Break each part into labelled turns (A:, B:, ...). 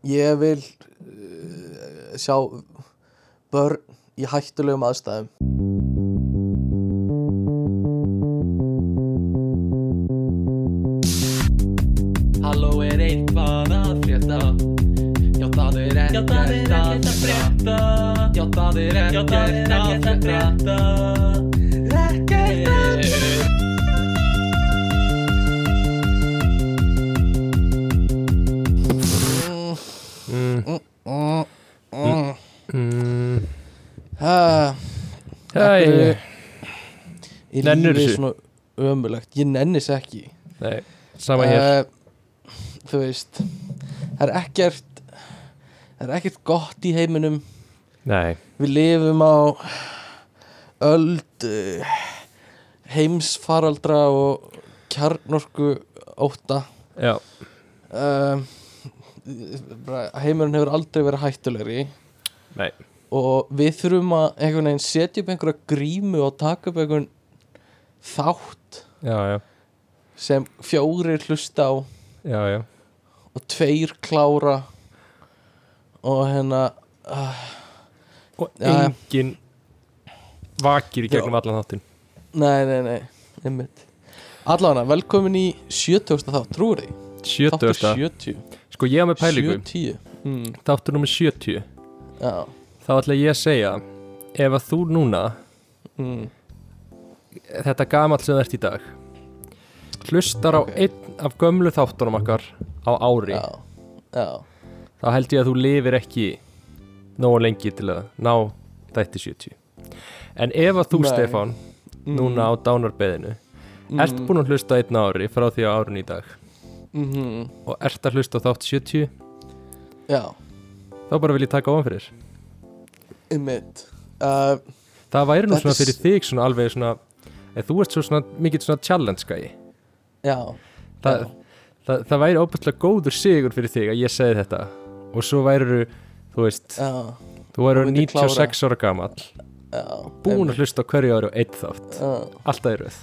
A: Ég vil uh, sjá börn í hættulegum aðstæðum.
B: Halló er eitthvað að frétta? Já það er ekkert að frétta. Já það er ekkert að frétta
A: Lífi
C: þessu?
A: ömulegt Ég nennis ekki.
C: Nei, sama hér.
A: Eh, Þú veist Það er ekkert Það er ekkert gott í heiminum.
C: Nei,
A: Við lifum á öld uh, heimsfaraldra og kjarnorku óta
C: já,
A: um, heimurinn hefur aldrei verið hættulegri.
C: Nei.
A: Og við þurfum að setja upp einhverja grímu og taka upp einhvern þátt
C: Já, já,
A: sem fjórir hlusta á
C: já,
A: og tveir klára og hérna uh,
C: Og enginn vakir í gegnum allan þáttinn.
A: Nei, nei, nei, einmitt. Allavega, velkomin í 70. þátt, trúur því?
C: 70.
A: þáttur 70
C: Sko ég á með pælingu.
A: 70 mm,
C: Þáttur nummer 70
A: já,
C: Þá ætla ég að segja Ef að þú núna
A: mm,
C: Þetta gamall sem þú ert í dag. Hlustar á einn af gömlu þáttunum okkar Á ári.
A: Já, já.
C: Þá held ég að þú lifir ekki Nógu lengi til að ná Þætti 70 En ef að þú
A: Nei.
C: Stefán Núna á dánarbeðinu
A: mm,
C: Ert búin að hlusta einn ári frá því á árun í dag
A: mm,
C: Og ert að hlusta þátt 70
A: já,
C: Þá bara vil ég taka ofan fyrir
A: einmitt. Uh,
C: Það væri nú svona fyrir þig svona alveg svona Ef þú ert svo svona mikið svona challenge gæi
A: já,
C: það,
A: já.
C: það, það væri óbærslega góður sigur fyrir þig að ég segi þetta. Og svo væri þú veist
A: já,
C: Þú væri
A: myndir
C: 96 ára gamall
A: já
C: Búin að hlusta hverju ári og einn þátt. Alltaf í röð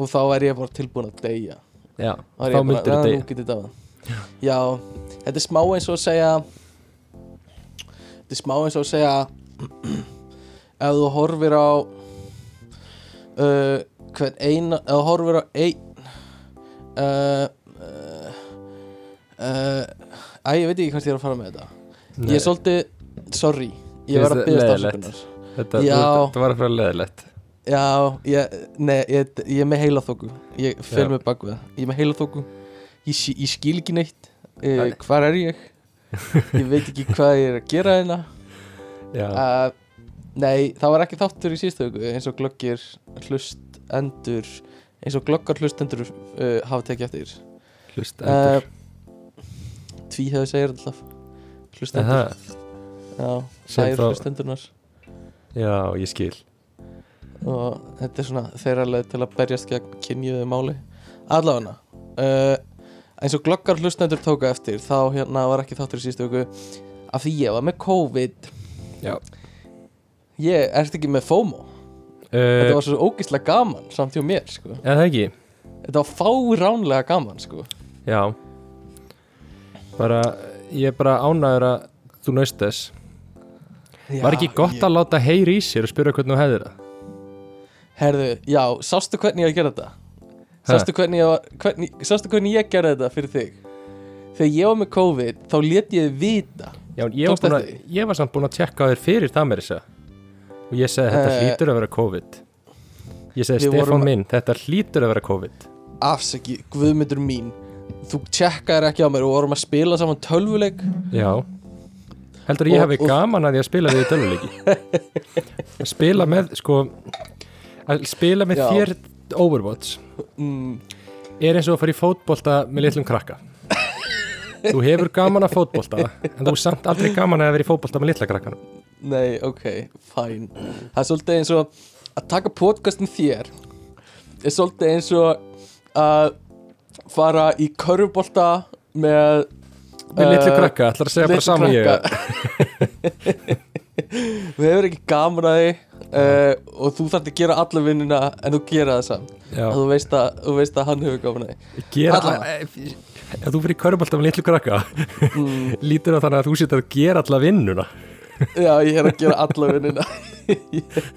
A: og þá er ég bara tilbúin að deyja.
C: Já,
A: Þá er
C: þá myndir þú
A: "Já,
C: degja
A: nú get ég dáið." Já, þetta er smá eins og að segja Þetta er smá eins og að segja Ef þú horfir á uh, Hvern eina Ef þú horfir á ein uh, Æ, ég veit ekki hvað ég er að fara með þetta Ég er svolítið, sorry Ég var að
C: leiðinlegt?
A: stafsökunar
C: Þetta,
A: Já.
C: þetta var að fara leðilegt
A: Já, ég, nei, ég, ég er með heilaþóku Ég fer
C: Já.
A: með bak við það Ég er með heilaþóku Ég, sí- ég skil ekki neitt
C: Nei.
A: uh, Hvar er ég? Ég veit ekki hvað ég er að gera hérna
C: Já,
A: uh, Nei, það var ekki þáttur í síðustu viku eins og gloggir hlustendur eins og gloggar hlustendur uh, hafa tekið eftir.
C: Hlust
A: uh,
C: endur.
A: Tví hefur segir alltaf.
C: Uh,
A: Hlustendur Já, það er hlusendurnar
C: Já, ég skil.
A: Og þetta er svona þeirra leið til að berjast gegn kynjuðu máli. Allavega uh, eins og gloggar hlustendur tóka eftir þá hérna var ekki þáttur í síðustu viku. Af því ég var með COVID.
C: Já
A: ég ert ekki með FOMO? Þetta
C: uh,
A: var svo ógislega gaman samt hjá mér sko.
C: Eða það ekki?
A: Þetta var fáránlega gaman sko.
C: Já. Bara, ég er bara ánæður að þú naust þess. Var ekki gott
A: ég,
C: að láta heyri í sér og spyrja hvernig þú hefðir það?
A: herðu, já, sástu hvernig ég að gera þetta sástu hvernig ég, var, hvernig, sástu hvernig ég gerði þetta fyrir þig? Þegar ég var með COVID þá let ég þið vita.
C: Já, ég var, að, ég var samt búin að tjekka þér fyrir það mér þess að Og ég segi þetta
A: Eh,
C: hlýtur að vera COVID. Ég segi
A: vorum-
C: minn, þetta hlýtur að vera COVID.
A: Afsaki, guðmyndur mín þú tjekkaðir ekki á mér. Og vorum að spila saman tölvuleik.
C: Já. Heldur ég
A: og-
C: gaman að því að spila við í tölvuleiki. Að spila með, sko Að spila með
A: Já.
C: þér Overwatch
A: mm,
C: er eins og að fara í fótbolta með litlum krakka. Þú hefur gaman að fótbolta En þú er samt aldrei gaman að vera í fótbolta með litla krakkanum
A: nei, ok, fæn það er svolítið eins og að taka podcastin þér er svolítið eins og að fara í körfubolta með
C: Með litlu
A: eh,
C: krakka, ætlar að segja bara saman ég?
A: þú hefur ekki gaman að því uh, og þú þarf að gera alla vinnuna en þú gera það samt. Þú veist að, þú veist að hann hefur gaman að því
C: gera ef þú fyrir körbólta með litlu krakka
A: mm,
C: lítur það þannig að þú setur að gera alla vinnuna
A: Já, ég er að gera alla vinnina ég, er,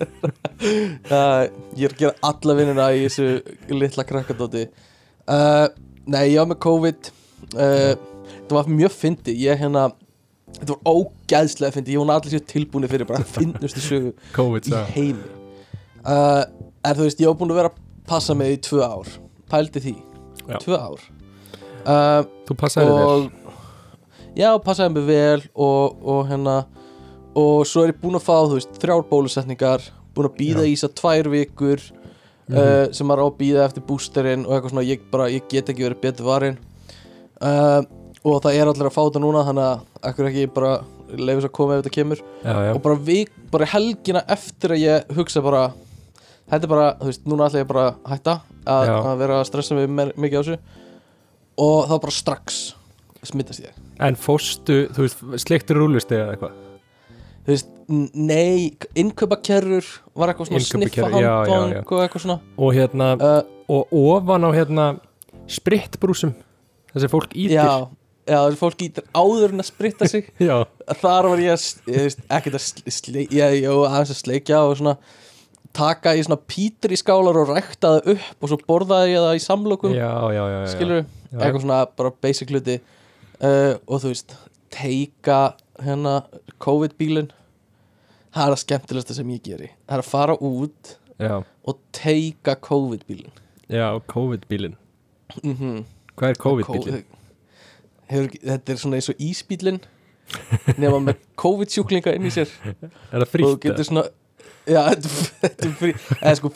A: uh, ég er að gera alla vinnina í þessu litla krakkadóti uh, Nei, ég var með COVID. Uh, Það var mjög fyndi Ég hérna Þetta var ógæðslega fyndi Ég vona allir sér tilbúinu fyrir bara finnustu sögu
C: COVID,
A: í heimi. Uh, En þú veist, ég var búin að vera að passa mig í tvö ár. Pældi því.
C: Já.
A: Tvö ár. Uh,
C: þú passaði
A: og já, passaði mig vel og, og hérna og svo er ég búinn að fá, þú veist, þrjár bólusetningar búinn að býða í þess að tvær vikur
C: Mhm.
A: uh, sem maður á að býða eftir bústerinn og eitthvað svona, ég bara, ég get ekki verið betur varinn. Uh, og það er allir að fá þetta núna þannig að ekkur ekki bara leifis að koma ef þetta kemur.
C: Já, já.
A: og bara, vik, bara helgina eftir að ég hugsa bara þetta er bara, þú veist, núna ætla ég bara að hætta að, að vera að stressa mig mikið á þessu. Og þá bara strax smittast ég.
C: En fóstu, þú veist, sleiktur rúlusti eða eitthvað
A: þú veist, nei, innkaupakerrur var eitthvað svona sniffa
C: Innkaupakerrur, já, já,
A: handvang
C: já.
A: og eitthvað svona.
C: Og hérna,
A: uh,
C: og ofan á hérna spritbrúsum þessi fólk ítir
A: já, já, er fólk ítir áður en að spritta sig. Þar var ég að, ég veist, ekkert að sleikja, ég, aðeins að sleikja og svona taka í svona pítur í skálar og rækta það upp og svo borðaði ég það í samlokum
C: já, já, já,
A: skilur eitthvað svona bara basic hluti. Uh, og þú veist teika hérna COVID bílinn það er það skemmtilegsta sem ég geri. Það er að fara út
C: já,
A: og teika COVID bílinn
C: já, COVID-bílin
A: mm -hmm.
C: hvað er COVID-bílin?
A: Hefur, ekki- þetta er svona eins og ísbílinn nema með COVID sjúklinga inn í sér.
C: Er það
A: og þú
C: frítt?
A: getur svona já, þetta, er frí sko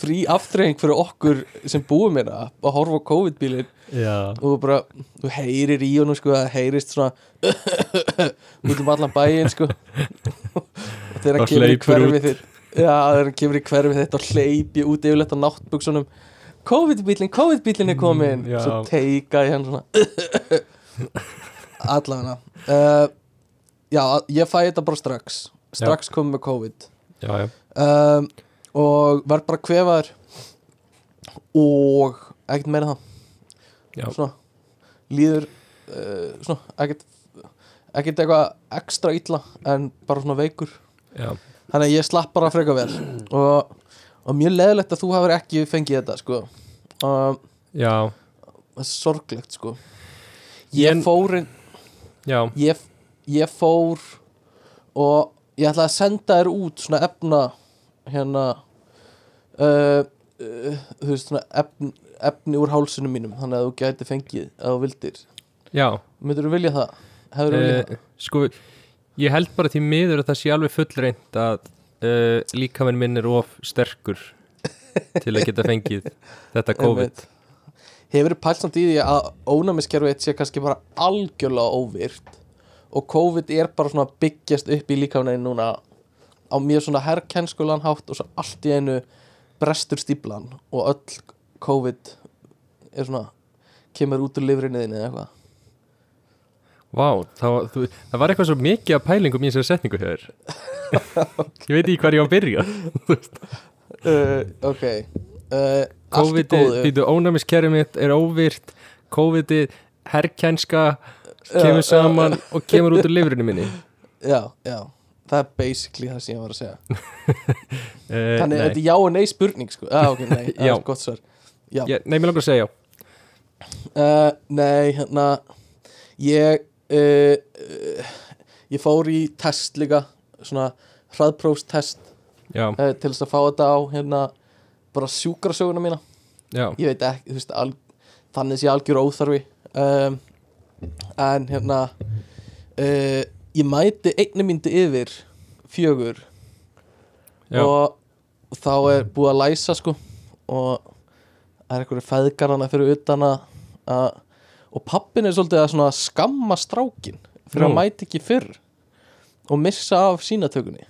A: frí aftreying fyrir okkur sem búum hérna að horfa á COVID bílinn
C: já,
A: og bara, þú heyrir í honum sko, það heyrist svona út um allan bæinn sko. Og þegar hann kemur í
C: út.
A: þitt já, þegar hann kemur í hverfið þitt og hleypi út yfirleitt á náttbuksunum COVID-bílinn, COVID-bílinn er komin
C: Mm,
A: svo teika ég hann svona allavega. Uh, já, ég fæ þetta bara strax. Strax komið með COVID.
C: Já, já,
A: um, og verð bara kvefaður og ekkert meira það. Svona líður uh, ekkert ekkert eitthvað ekstra illa en bara svona veikur.
C: Já.
A: þannig að ég slapp bara freka vel. Og, og mjög leðilegt að þú hafur ekki fengið þetta sko. Um,
C: já.
A: það er sorglegt sko. Ég
C: En-
A: fór ég, ég fór og ég ætlaði að senda þér út svona efna hérna uh, uh, þú veist svona efn, efni úr hálsunum mínum þannig að þú gæti fengið að þú vildir
C: já.
A: myndur þú vilja það? hefur þú viljað
C: Uh, sko, ég held bara því miður að það sé alveg fullreint að uh, líkaminn minn er of sterkur til að geta fengið þetta
A: það?
C: COVID
A: hefur þú pælt samt í því að ónæmiskerfið sé kannski bara algjörlega óvirt og COVID er bara svona byggjast upp í líkaminn núna á mjög svona herrkennskulan hátt og svo allt í einu brestur stíplan og öll COVID er svona kemur út úr lifrinni þinni eða eitthvað?
C: Vá, það, var- þú, það var eitthvað svo mikið af pælingum í þessari setningu hér Ég veit ekki hvað ég á að byrja
A: uh, ok. Uh,
C: COVID, býtu ónæmiskerfið mitt er óvirt. COVID, herrkænska kemur saman og kemur út úr lifrinu minni.
A: Já, já, það er basically það sem ég var að segja.
C: Uh,
A: þannig að
C: nei.
A: þetta er já og nei spurning sko. ah, ok, nei, það
C: Já.
A: er gott svar já,
C: Ég, nei, mér langar að segja já.
A: Uh, nei, hérna ég uh, ég fór í test líka svona hraðprófstest uh, til þess að fá þetta á hérna bara sjúkrasöguna mína.
C: Já,
A: ég veit ekki, þú veist, al, þannig sé algjör óþarfi. Um, en hérna ég mæti einni myndi yfir fjögur
C: já,
A: og, og þá er búið að læsa sko og það er einhverju feðgarana fyrir utan að að- og pappin er svolítið að skamma strákin fyrir að
C: Nú.
A: mæti ekki fyrr og missa af sínatökunni.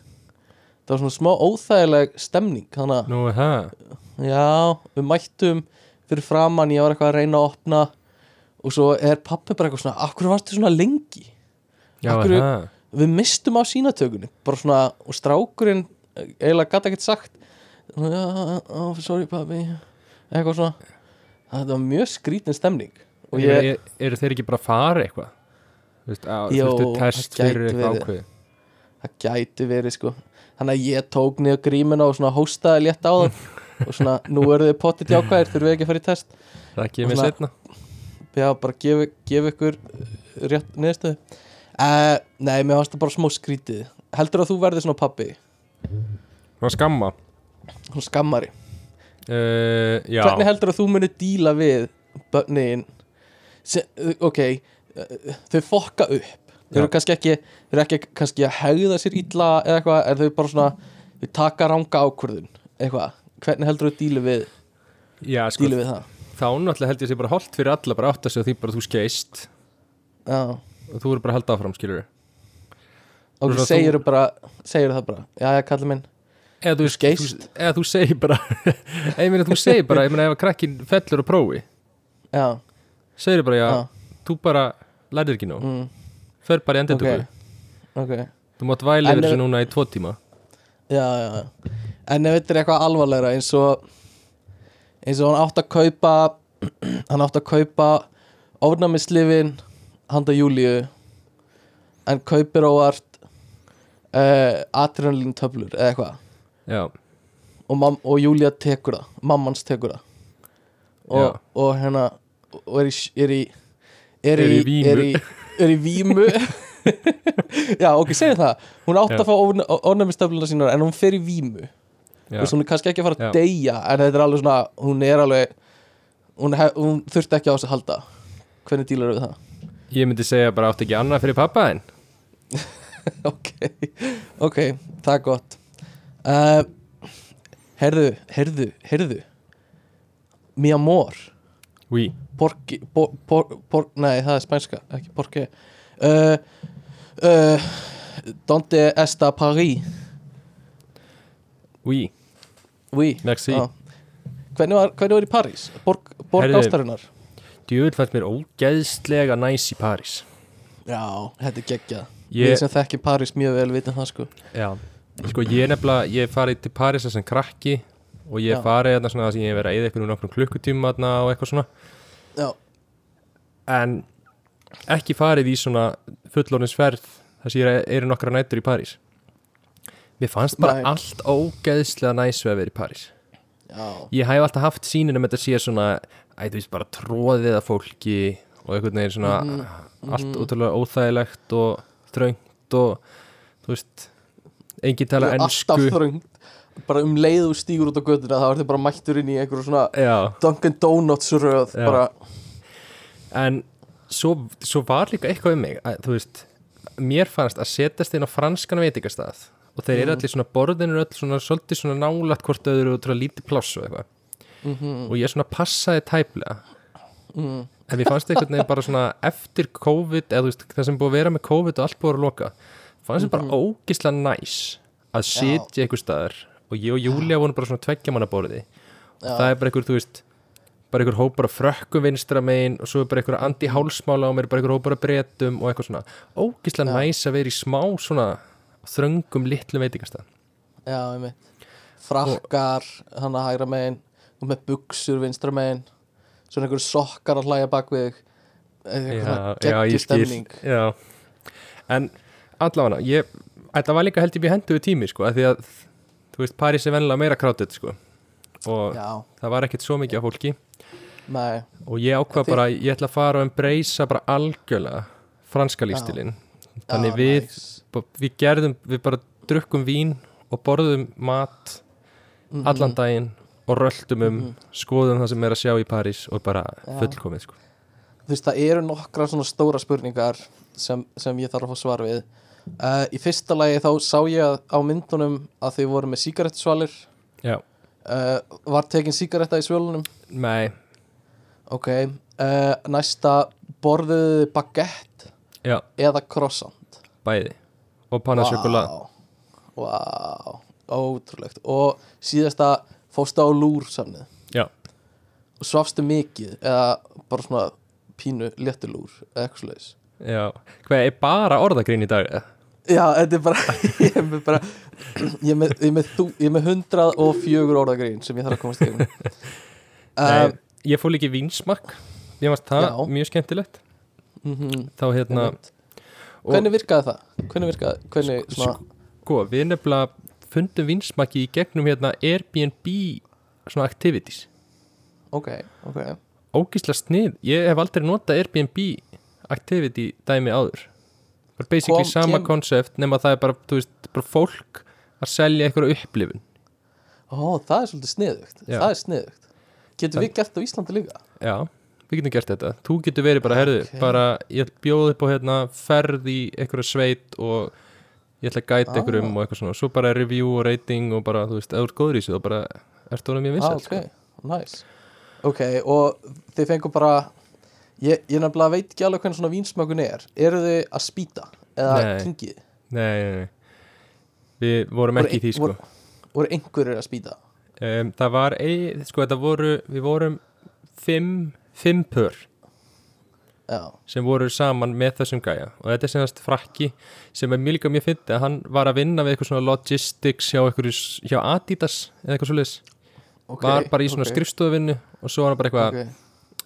A: Það var svona smá óþægileg stemning þannig að
C: nú,
A: já, við mættum fyrir framann, ég var eitthvað að reyna að opna og svo er pappi bara eitthvað svona af hverju varstu svona lengi?
C: Já,
A: Af
C: hæ
A: við mistum á sínatökunni. Bara svona, og strákurinn eh, eiginlega gæti ekkert sagt. Já, oh, sorry pabbi eitthvað svona. Þetta var mjög skrítin stemning. Og ég,
C: ég, eru þeir ekki bara að fara eitthvað? Þú veist, að
A: Jó,
C: þurftu test
A: það
C: fyrir eitthvað
A: verið.
C: ákveð
A: það gæti verið sko. Þannig að ég tók niður grímina og svona hóstaði létt á það og svona, nú eru þið pottit jákvæðir þurfum við ekki að fara í test.
C: Það kemur
A: svona-
C: setna
A: já, bara gefa gef ykkur uh, rétt niðurstöðu. Uh, nei, mér fannst það bara smá skrítið heldur að þú verður svona pappi
C: Hvað skamma?
A: svona skammari,
C: Uh,
A: hvernig heldur að þú munir díla við uh, ok þau fokka upp? Þau eru kannski ekki, þau eru ekki kannski að hegða sér illa eða eitthvað en þau bara svona, þau taka ranga ákvörðun eitthvað, hvernig heldur þú dílu við
C: já sko,
A: dílu við það?
C: þá náttúrulega held ég sé bara holdt fyrir alla bara átt að segja því bara þú skeist.
A: Já,
C: og þú eru bara að halda áfram, skilur Svona þú-
A: segir bara segir það bara, já, já, kallar minn
C: eða þú, þú, eða þú segir bara ég meina þú segir bara, ég meina ef að krakkin fellur og prófi,
A: já,
C: segir bara já,
A: já,
C: þú bara lærið ekki nóg,
A: mm,
C: fer bara í endurtöku
A: ok ok,
C: þú mátt væli yfir
A: ef-
C: þessu núna í tvo tíma.
A: Já, já en ef þetta er eitthvað alvarlegra eins og eins og hann átt að kaupa hann átt að kaupa ofnæmislifin handa Júlíu en kaupir óvart uh, adrenalín töflur eða eitthvað og, og Júlía tekur það, mammans tekur það. Og, og hérna og er í er í er
C: Er
A: í, er í, er í vímu. Já ok, segjum það. Hún átt að fá ónæmistöfluna sínar en hún fer í vímu. Veist, hún er kannski ekki að fara að deyja en þetta er alveg svona, hún er alveg hún, hún þurfti ekki á þessu að halda. Hvernig dílar við það?
C: ég myndi segja bara átt ekki annað fyrir pappa en
A: ok, ok, það er gott uh, herðu, herðu, herðu mi amor
C: oui,
A: porki, por, por, por, nei það er spænska ekki porki uh, uh, donde esta Paris.
C: Oui,
A: oui,
C: merci.
A: Já. hvernig var, hvernig var í París? Borg, borg ástarinnar.
C: djúvel fannst mér ógeðslega næs í París.
A: Já, þetta er geggjað. Við sem þekki París mjög vel vitum það sko.
C: Já, sko ég er nefnilega, ég farið til Paris sem krakki og ég farið þarna svona sem ég hef verið að eða eitthvað nokkrum klukkutíma þarna og eitthvað svona.
A: Já,
C: en ekki farið í svona fullorðinsferð þar sem ég er, er nokkra nættur í París. Mér fannst bara
A: Nei.
C: allt ógeðslega næs við að vera í París.
A: Já,
C: Ég hef alltaf haft síninu með þetta sé svona æ, þú veist, bara tróðið að fólki og einhvern veginn svona
A: Mhm,
C: allt ótrúlega óþægilegt og þröngt og þú veist engin tala
A: alltaf
C: ennsku
A: þröngt bara um leið og stígur út á göttuna þá er þið bara mættur inn í einhverju svona
C: Já,
A: Dunkin Donuts röð bara,
C: en svo, svo var líka eitthvað um mig að, þú veist, mér fannst að setjast inn á franskan veitingastað og þeir
A: Mhm.
C: eru allir svona borðinu öll svona svolítið svona nálægt hvort öðru og trúlega lítið pláss og eitthvað.
A: Mhm,
C: og ég svona passaði tæplega.
A: Mm,
C: en mér fannst einhvern veginn bara svona eftir COVID eða þú veist, það sem búið að vera með COVID og allt búið að loka fannst þér bara
A: Mhm.
C: ógislega næs að sitja einhver staðar og ég og Júlia vorum bara svona tveggja manna borði.
A: Já,
C: það er bara einhver, þú veist bara einhver hópar af frökkum vinstra megin og svo er bara einhver anti-hálsmála á mér bara einhver hópar af bretum og eitthvað svona. Ógislega næs að vera í smá svona þröngum litlum veitingastað.
A: Já, ég frakkar hann að hægra megin og með buksur vinstra megin. Svona einhverju sokkar að hlæja bak við.
C: Ég skil.
A: stemning
C: já. en allavega ég, þetta var líka held ég við henduðu tími sko, af því að þú veist, París er vennilega meira krátið sko og
A: já,
C: það var ekkert svo mikið af fólki
A: nei,
C: og ég ákvað bara, ég ætla að fara og embracea bara algjörlega franska lífstilinn þannig
A: já,
C: við,
A: nice.
C: við gerðum, við bara drukkum vín og borðum mat
A: Mhm.
C: allan daginn og röldum um,
A: Mhm.
C: skoðum það sem er að sjá í París og bara
A: Já.
C: fullkomið sko.
A: þú veist, það eru nokkra svona stóra spurningar sem, sem ég þarf að fá svar við uh, í fyrsta lagi þá sá ég á myndunum að þið voru með sígarettsvalir
C: já,
A: uh, var tekin sígaretta í svölunum?
C: Nei,
A: ok, uh, næsta borðuðu baguette
C: já,
A: eða croissant?
C: Bæði. Og panna sjokolad
A: wow, ótrúlegt. Og síðasta fórstu á lúr samnið
C: já,
A: og svafstu mikið eða bara svona pínu léttilúr eða eitthvað slags
C: já, hvað er bara orðagrín í dag?
A: Já, þetta er bara ég er með bara ég er með, ég er með, þú, ég er með hundrað og fjögur orðagrín sem ég þarf að komast í um,
C: ég fór líka í vínsmakk. Ég varst það
A: Já.
C: mjög skemmtilegt.
A: Mm
C: þá hérna
A: Hvernig virkaði það? Hvernig virkaði, hvernig svona
C: sko, við nefnilega fundum vinsmaki í gegnum hérna Airbnb svona activities.
A: Ok, ok.
C: Ógísla snið, ég hef aldrei notað Airbnb activity dæmi áður. Bara basically
A: Kom-
C: sama
A: kem-
C: konsept nema það er bara, veist, bara fólk að selja einhverju upplifun.
A: Ó, það er svolítið sniðugt.
C: Já.
A: Það er sniðugt. Getum við gert það á Íslandi líka?
C: já, við getum gert þetta. Þú getur verið bara, herðu,
A: Ok.
C: bara ég bjóði upp á hérna, ferð í einhverju sveit og ég ætla að gæta
A: Ah.
C: einhverjum og eitthvað svona, svo bara review og rating og bara, þú veist, ert góður í þessu þá bara ertu orðið mjög
A: Ah,
C: vinsæll
A: ok, nice. Ok, og þið fengur bara Ég, ég nefnilega veit ekki alveg hvernig svona vínsmökun er Eru þið að spýta? Eða
C: Nei.
A: kingið?
C: nei, nei, nei við vorum
A: Voru
C: ekki í því, sko
A: voru- Voru einhverjir að spýta?
C: um, það var, ein, sko, þetta voru við vorum fimm fimm pör
A: Já,
C: sem voru saman með þessum gæja og þetta er senast frakki sem er mjög líka mjög fyndi að hann var að vinna við eitthvað svona logistics hjá, einhverju, hjá Adidas eða eitthvað svoleiðis,
A: ok
C: var bara í svona
A: ok,
C: skrifstofuvinnu og svo var hann bara eitthvað,
A: Ok,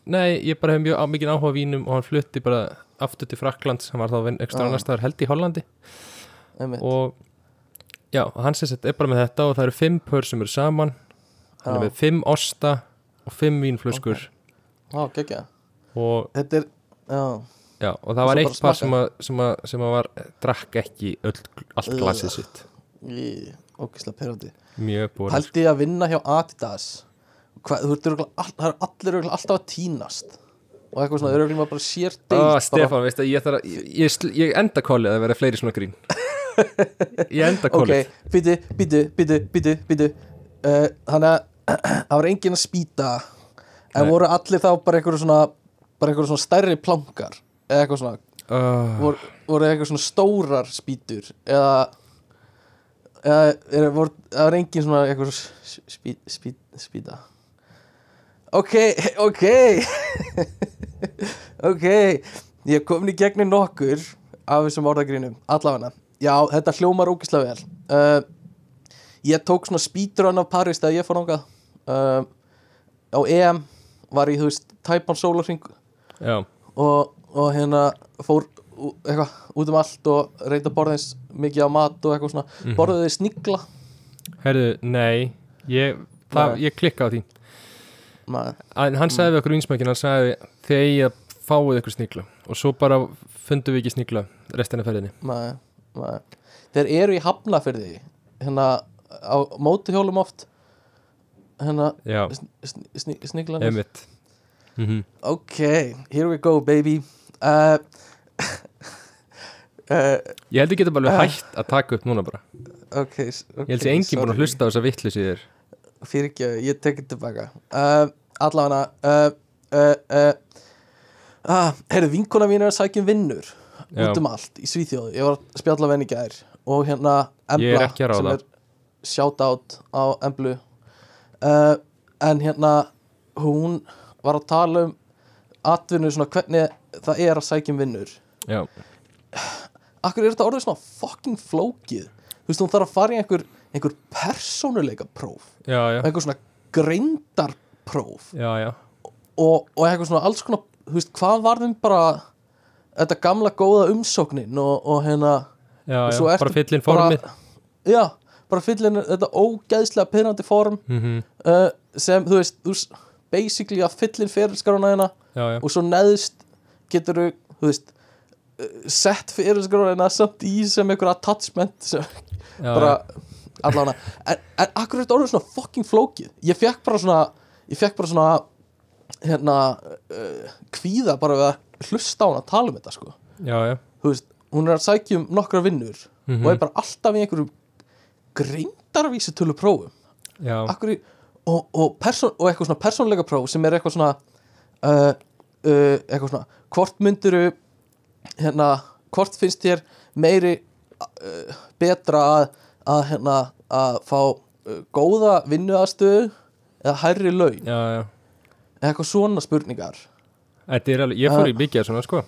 C: nei, ég bara hef mjög mikið áhuga vínum og hann flutti bara aftur til Fraklands, hann var þá ekstra
A: Ah.
C: annar staðar held í Hollandi.
A: Einmitt.
C: Og já, hann sem sett er bara með þetta og það eru fimm pör sem eru saman. Hann er
A: Já.
C: með fimm osta og fimm vínflöskur.
A: Já, geggja
C: og
A: Þetta er, já.
C: Já, og það var eitt par sem, að, sem, að, sem að var drakk ekki öll, allt glasið sitt.
A: Í, ógislega perandi. Hældi ég að vinna hjá Adidas Hva, Þú ert all, það allir alltaf að týnast Og eitthvað svona, þau eru örugglega bara sér deild
C: Ó,
A: bara-
C: Stefán, veist að ég, ég, ég, ég enda kólið að vera fleiri svona grín. Ég enda
A: Ok,
C: kólið
A: býtu, býtu, býtu, býtu, býtu uh, Þannig að það var enginn að spýta. En
C: Nei.
A: voru allir þá bara eitthvað svona bara eitthvað svona stærri plankar? Eða eitthvað svona,
C: uh,
A: voru, voru eitthvað svona stórar spýtur? Eða eða er, voru, það var enginn svona eitthvað spý, spý, spýta Ok, ok. Ok. Ég er komin í gegnum nokkur af þessum orðagrínum, allavega. Já, þetta hljómar ógislega vel. Uh, Ég tók svona speedrun af Paris þegar ég fór nángað uh, á EM var í, þú veist, tæpan sólarring og, og hérna fór eitthvað út um allt og reynda eins mikið á mat og eitthvað svona.
C: Mhm.
A: borðuðu þið snigla?
C: Herðu, nei. Ég, það,
A: Nei.
C: ég klikka á því Að, Hann sagði við okkur vinsmækin, hann sagði þegar ég að fáið ykkur snigla. Og svo bara fundum við ekki snigla restina ferðinni.
A: Nei, nei Þeir eru í hafnafyrði hérna á mótuhjólum oft hérna sn sn sn sniglan
C: emitt mm -hmm.
A: Ok, here we go baby. Uh, uh,
C: Ég held ég getum alveg
A: Ah.
C: hægt að taka upp núna bara.
A: Ok, s- ok
C: Ég held ég enginn búin að hlusta á þessa vittlis í þér
A: Fyrir ekki, ég tekið tilbaka. Uh, Allavega uh, uh, uh, ah, Heyrðu, vinkona mín er að sækja um vinnur
C: Já.
A: út um allt í Svíþjóð. Ég var að spjalla venni gær og hérna Embla
C: er að
A: sem er shout out á Emblu. Uh, en hérna hún var að tala um atvinnu svona hvernig það er að sækja um vinnur.
C: Já,
A: Akkur er þetta orðið svona fucking flókið? Þú veist, hún þarf að fara í einhver, einhver persónuleika próf
C: já, já,
A: einhver svona greindarpróf.
C: Já, já.
A: og, og eitthvað svona alls konar veist, hvað varðum bara þetta gamla góða umsóknin og, og hérna
C: já, bara fyllin formið
A: bara, já, bara fyllin þetta ógeðslega pyrrandi form
C: mm
A: uh, sem, þú veist, þú veist basically að fyllin fyrirskaruna hérna
C: já, já,
A: og svo neðst getur þú, þú veist uh, sett fyrirskaruna samt í sem einhver attachment sem
C: já,
A: bara allavega en, en akkur er þetta orðið svona fucking flókið ég fekk bara svona ég fekk bara svona hérna uh, kvíða bara við að hlusta á hann að tala um þetta sko
C: já, já.
A: þú veist, hún er að sækja um nokkra vinnur
C: Mhm.
A: og er bara alltaf í einhverjum greindarvísitölu prófum
C: já.
A: akkur í, og, og, person, og eitthvað svona persónleika próf sem er eitthvað svona uh, uh, eitthvað svona hvort mynduru hérna, hvort finnst þér meiri betra að, að hérna að fá uh, góða vinnuaðstöðu eða hærri laun?
C: Já, já.
A: eitthvað svona spurningar.
C: Alveg, ég fór í mikið af svona sko.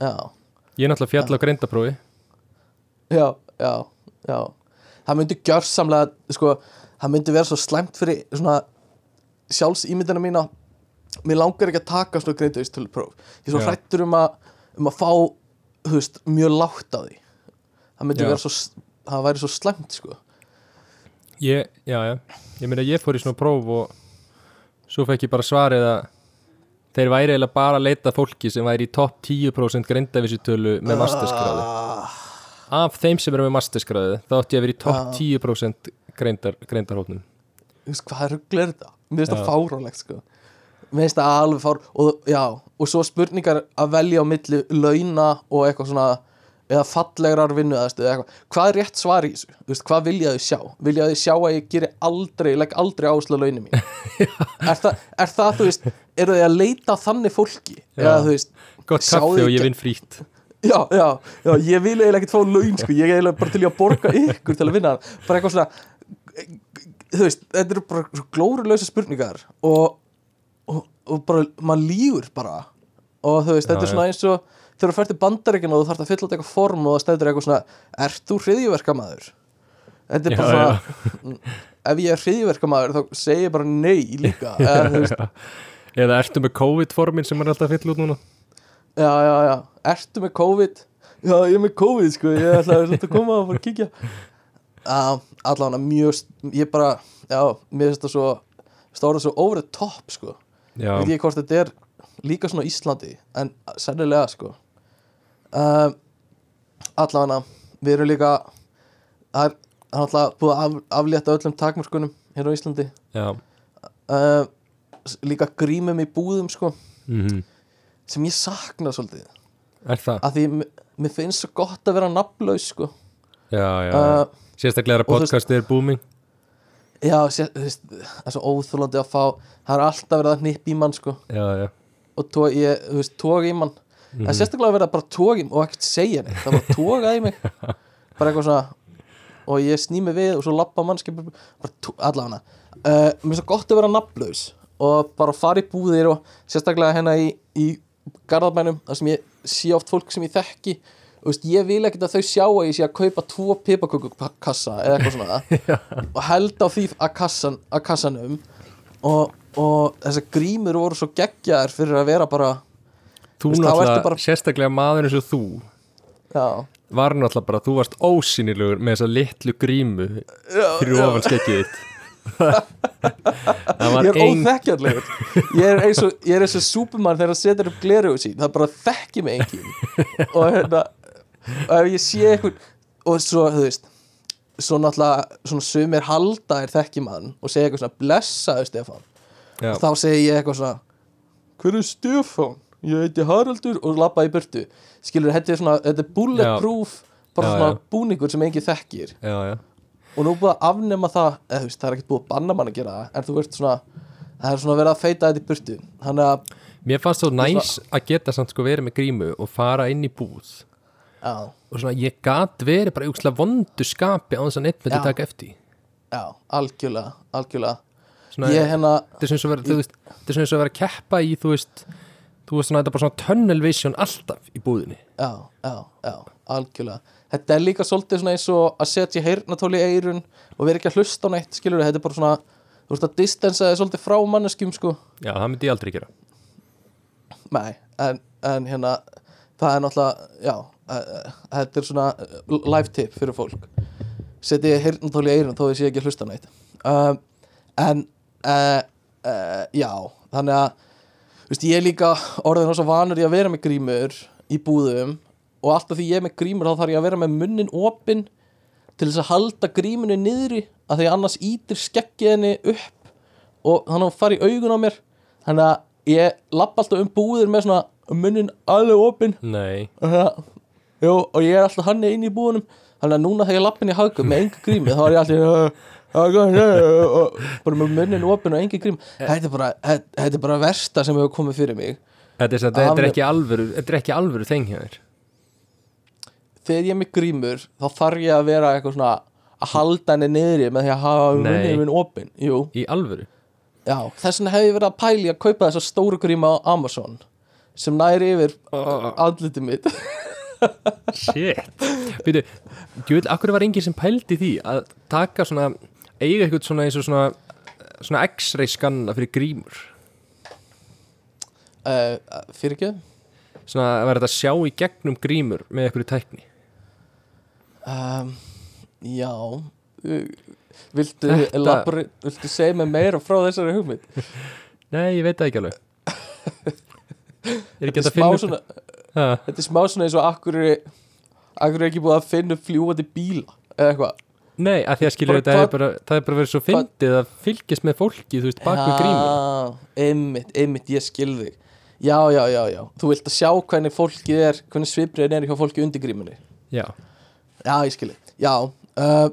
A: Já,
C: Ég er náttúrulega fjall á greindaprófi
A: já, já, já. Það myndi gjörsamlega sko, það myndi vera svo slæmt fyrir svona sjálfsýmyndina mína. Mér langar ekki að taka svona greindavístölu próf ég er svo hrættur um að um að fá, þú veist, mjög lágt á því. Það myndi vera svo það væri svo slæmt, sko.
C: Ég, já, já, ég meina ég fór í svona próf og svo fekk ég bara svarið að þeir væri eiginlega bara að leita fólki sem væri í topp 10% greindavísutölu með
A: ah,
C: af þeim sem eru með masterskráðu þá átti ég að vera í topp
A: Já.
C: 10% greindar, greindarhófnum
A: þú veist, hvað rugl er þetta? mér finnst það fáránlegt, sko. Mér finnst það alveg fár og, já, og svo spurningar að velja á milli launa og eitthvað svona eða fallegrar vinnu eða eitthvað hvað er rétt svar í þessu? Veist, hvað vilja þau sjá? vilja þau sjá að ég geri aldrei legg aldrei ásla launin mín er, það, er það, þú veist, eru þau að leita þannig fólki?
C: Já.
A: eða þú veist,
C: Gott kaffi og ég vinn frýtt
A: já, já, já ég vil eiginlega ekkert fá laun, sko, ég er eiginlega bara til að borga ykkur til að vinna bara eitthvað svona þú veist, þetta eru bara glórulösa spurningar og, og, og bara, maður lígur bara og þú veist, þetta er svona eins og þegar þú fært til bandaríkina og þú þarft að fylla út eitthvað form og það stendur eitthvað svona, ert þú hriðjuverkamaður? Þetta er bara
C: Já,
A: svona ef ég er hriðjuverkamaður þá segi ég bara nei líka eða,
C: Eða ertu með COVID-formin sem er alltaf að fylla út núna?
A: Já, já, já, ertu með COVID? Já, ég er með COVID, sko, ég ætla að að koma og fara að kíkja. Já, allavega mjög, ég bara já, mér finnst það svo stóra svo over the top, sko.
C: Já,
A: veit ég hvort þetta er líka svona Íslandi en sennilega sko um, allavega við erum líka það er alltaf búið að af, aflétta öllum takmörkunum hér á Íslandi.
C: Já.
A: Uh, líka grímum í búðum sko
C: mm
A: sem ég sakna svolítið.
C: Er það?
A: að því mér finnst svo gott að vera nafnlaus sko.
C: Já, já,
A: uh,
C: sérstaklega er að podcastið er booming.
A: Já, það er svo óþólandi að fá það er alltaf verið að hnippa í mann sko.
C: Já, já.
A: Og tók, ég, þú veist, tók í mann Það er sérstaklega verið að bara mig og ekkert segja neitt, það bara tóka í mig. Bara eitthvað svona og ég sný mig við og svo lappa mannskip allavega. Uh, mér finnst það gott að vera nafnlaus og bara fara í búðir og sérstaklega hérna í, í garðabænum þar sem ég sé oft fólk sem ég þekki. Og veist, ég vil ekkert að þau sjá að ég sé að kaupa tvo pipakökukassa eða eitthvað svona. Og held á því að, kassan, að kassanum. Og, og þessar grímur voru svo geggjaðar fyrir að vera bara
C: Þú
A: veist,
C: náttúrulega,
A: bara-
C: sérstaklega maður eins og þú.
A: Já,
C: var náttúrulega bara, þú varst ósýnilegur með þessa litlu grímu fyrir ofan skekkið þitt. Það var
A: ég er
C: ein
A: óþekkjarlegur ég er eins og, ég er eins og súpumann þegar það setur upp gleruðu sín. Það bara þekki mig engin og hérna og ef ég sé eitthvað og svo, þú veist svo náttúrulega, svona sumir halda er þekki mann og segja eitthvað svona blessaðu Stefán.
C: Já,
A: og þá segi ég eitthvað svona hver er Stefán? Ég heiti Haraldur og lappa í burtu. Skilur, þetta er svona, þetta er bulletproof bara
C: Já,
A: svona
C: já.
A: búningur sem engin þekkir.
C: Já,
A: og nú búið að afnema það eða þú veist, það er ekkert búið að banna mann að gera það en þú veist svona, það er svona verið að feita þetta í burtu. Þannig að,
C: Mér fannst þú næs að geta samt sko verið með grímu og fara inn í búð. Og svona ég gat verið bara í úkslega vondu skapi á þess að neitt myndi taka eftir
A: já, algjörlega algjörlega,
C: svona,
A: ég hérna
C: þetta er eins og vera að keppa í þú veist, þú veist svona þetta er bara svona tunnel vision alltaf í búðinni.
A: Já, já, já, algjörlega. Þetta er líka svolítið svona eins og að setja heyrnatóli í eirun og vera ekki að hlusta á neitt skilur, þetta er bara svona þú veist að distansa þið svolítið frá manneskjum sko.
C: Já, það myndi ég aldrei gera.
A: Nei, en, en hérna það er náttúrulega, já uh, þetta er svona uh, live tip fyrir fólk. Setja ég heyrnatóli í eirun þó þið sé ekki að hlusta á neitt. Um, en uh, uh, já, þannig að veist, ég er líka orðin svo vanur í að vera með grímur í búðum og alltaf því ég er með grímur þá þarf ég að vera með munnin opinn til þess að halda grímunni niðri að því annars ítir skeggið henni upp og þannig að hún fari í augun á mér. Þannig að ég lappa alltaf um búðir með svona munnin alveg opinn.
C: Nei,
A: og, ég er alltaf hann inn í búðunum. Þannig að núna þegar ég lappa inn í hagum með enga grími þá er ég alltaf bara með munnin opinn og enga grím. Þetta er bara, þetta þetta er bara versta sem hefur komið fyrir mig.
C: Þetta er, þetta er
A: Alveg-
C: ekki alvöru þetta er ekki alvöru þeng hjá þér.
A: Þegar ég er með grímur þá þarf ég að vera eitthvað svona að halda henni niðri með því að hafa munnin minn opinn Jú,
C: í alvöru?
A: Já, þess vegna hef ég verið að pæli að kaupa þessa stóru gríma á Amazon sem næri yfir andlitið mitt.
C: Shit. Býtu, djúvill, akkur var enginn sem pældi því að taka svona eiga eitthvað svona eins og svona svona x-ray skanna fyrir grímur?
A: Uh, fyrir ekki?
C: Svona að vera þetta að sjá í gegnum grímur með einhverju tækni?
A: Um, já. Uh, viltu,
C: Þetta-
A: elaborate, viltu segja mig meira frá þessari hugmynd?
C: Nei, ég veit það ekki alveg. Er ekki
A: þetta
C: að finna upp-
A: svona þetta er smá svona eins og akkur er akkur er ekki búið að finna fljúandi bíla eða eitthvað
C: Nei, að því að skilja þetta bara, það er bara verið svo fyndið að fylgjast með fólki, þú veist, bak við grímur
A: einmitt, einmitt, ég skil þig. Já, já, já, já, þú vilt að sjá hvernig fólkið er, hvernig svipriðin er hjá fólki undir grímunni.
C: Já,
A: já, ég skil þig, já uh,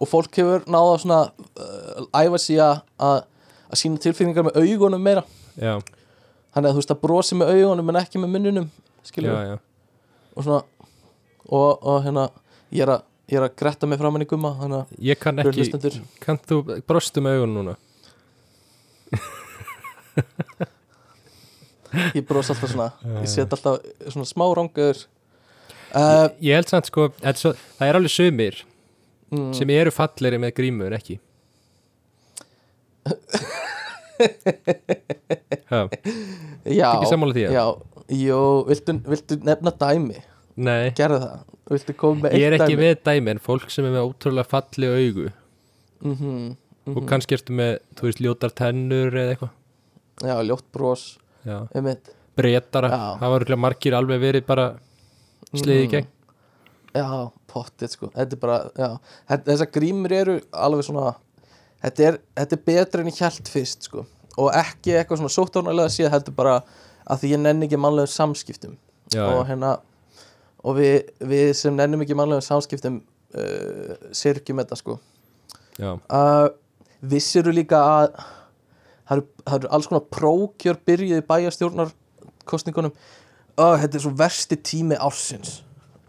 A: og fólk hefur náða svona uh, æfa sig að sína tilfinningar með augunum meira.
C: Já,
A: þannig að þú veist að brosi með augunum en ekki með munnunum
C: já,
A: skilur
C: já.
A: Og svona og, og hérna, ég er að ég er að gretta mig fram henni gumma
C: Ég kann ekki, kann þú brostu með augun núna?
A: ég bros alltaf svona, ég set alltaf svona smá rangaður uh,
C: Ég held samt sko, svo, það er alveg sömur
A: mm,
C: sem eru falleri með grímu en ekki
A: já,
C: ekki sammála því,
A: já, jú, viltu, viltu nefna dæmi?
C: Nei,
A: gerðu það,
C: ég er ekki
A: dæmi?
C: með dæmi en fólk sem er með ótrúlega falli augu.
A: Mm -hmm,
C: og kannski ertu með, þú veist, ljótar tennur eða eitthvað.
A: Já, ljótt bros,
C: Já,
A: einmitt.
C: Breytara, það var örugglega margir alveg verið bara sliði í
A: Mhm.
C: gegn.
A: Já, pottið sko. Þetta er bara, já, þetta, þessar grímur eru alveg svona þetta er, þetta er betra en ég held fyrst sko. Og ekki eitthvað svona sóttónulega séð heldur bara að því ég nenni ekki mannlegum samskiptum.
C: Já,
A: og hérna og við, við sem nennum ekki mannlegum samskiptum uh, sirkjum þetta sko. Uh, vissiru líka að það eru, það eru alls konar prókjör byrjuð í bæjarstjórnarkostningunum uh, þetta er svo versti tími ársins.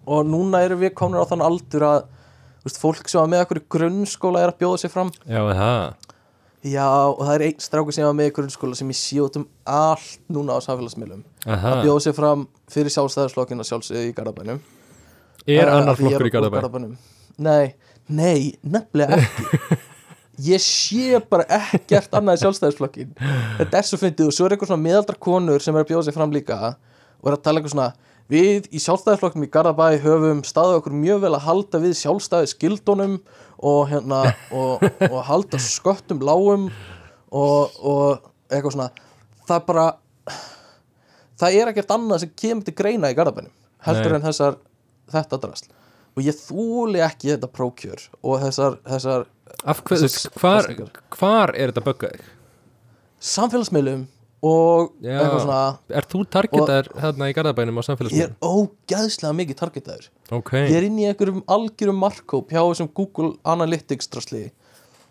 A: Og núna erum við komin á þann aldur að þú veist, fólk sem var með okkur í grunnskóla er að bjóða sig fram.
C: Já, það
A: já og það er einn strákur sem var með í grunnskóla sem ég sé út um allt núna á samfélagsmiðlum
C: Aha.
A: að bjóða sig fram fyrir sjálfstæðarslokkin að sjálfsögðu í Garðabænum
C: Er
A: Uh,
C: annar flokkur í?
A: Garðabænum. Nei, nei, nefnilega ekki Ég sé bara ekkert annað í sjálfstæðisflokkin Þetta er svo fyndið og svo er eitthvað svona miðaldra konur sem er að bjóða sig fram líka og er að tala eitthvað svona Við í sjálfstæðisflokknum í Garðabæ höfum staðið okkur mjög vel að halda við sjálfstæðisgildunum og hérna og, og halda sköttum lágum og, og eitthvað svona það bara það er ekkert annað sem kemur til greina í Garðabænum heldur
C: Nei.
A: en þessar þetta drasl og ég þúli ekki þetta prókjör og þessar, þessar
C: hvar, hvar er þetta böggað?
A: samfélagsmiðlum og
C: Já.
A: eitthvað svona.
C: Er þú targetar hérna í Garðabænum á
A: ég er ógæðslega mikið targetaður.
C: Ok,
A: ég er inn í einhverjum algjörum markkóp hjá þessum Google Analytics drasli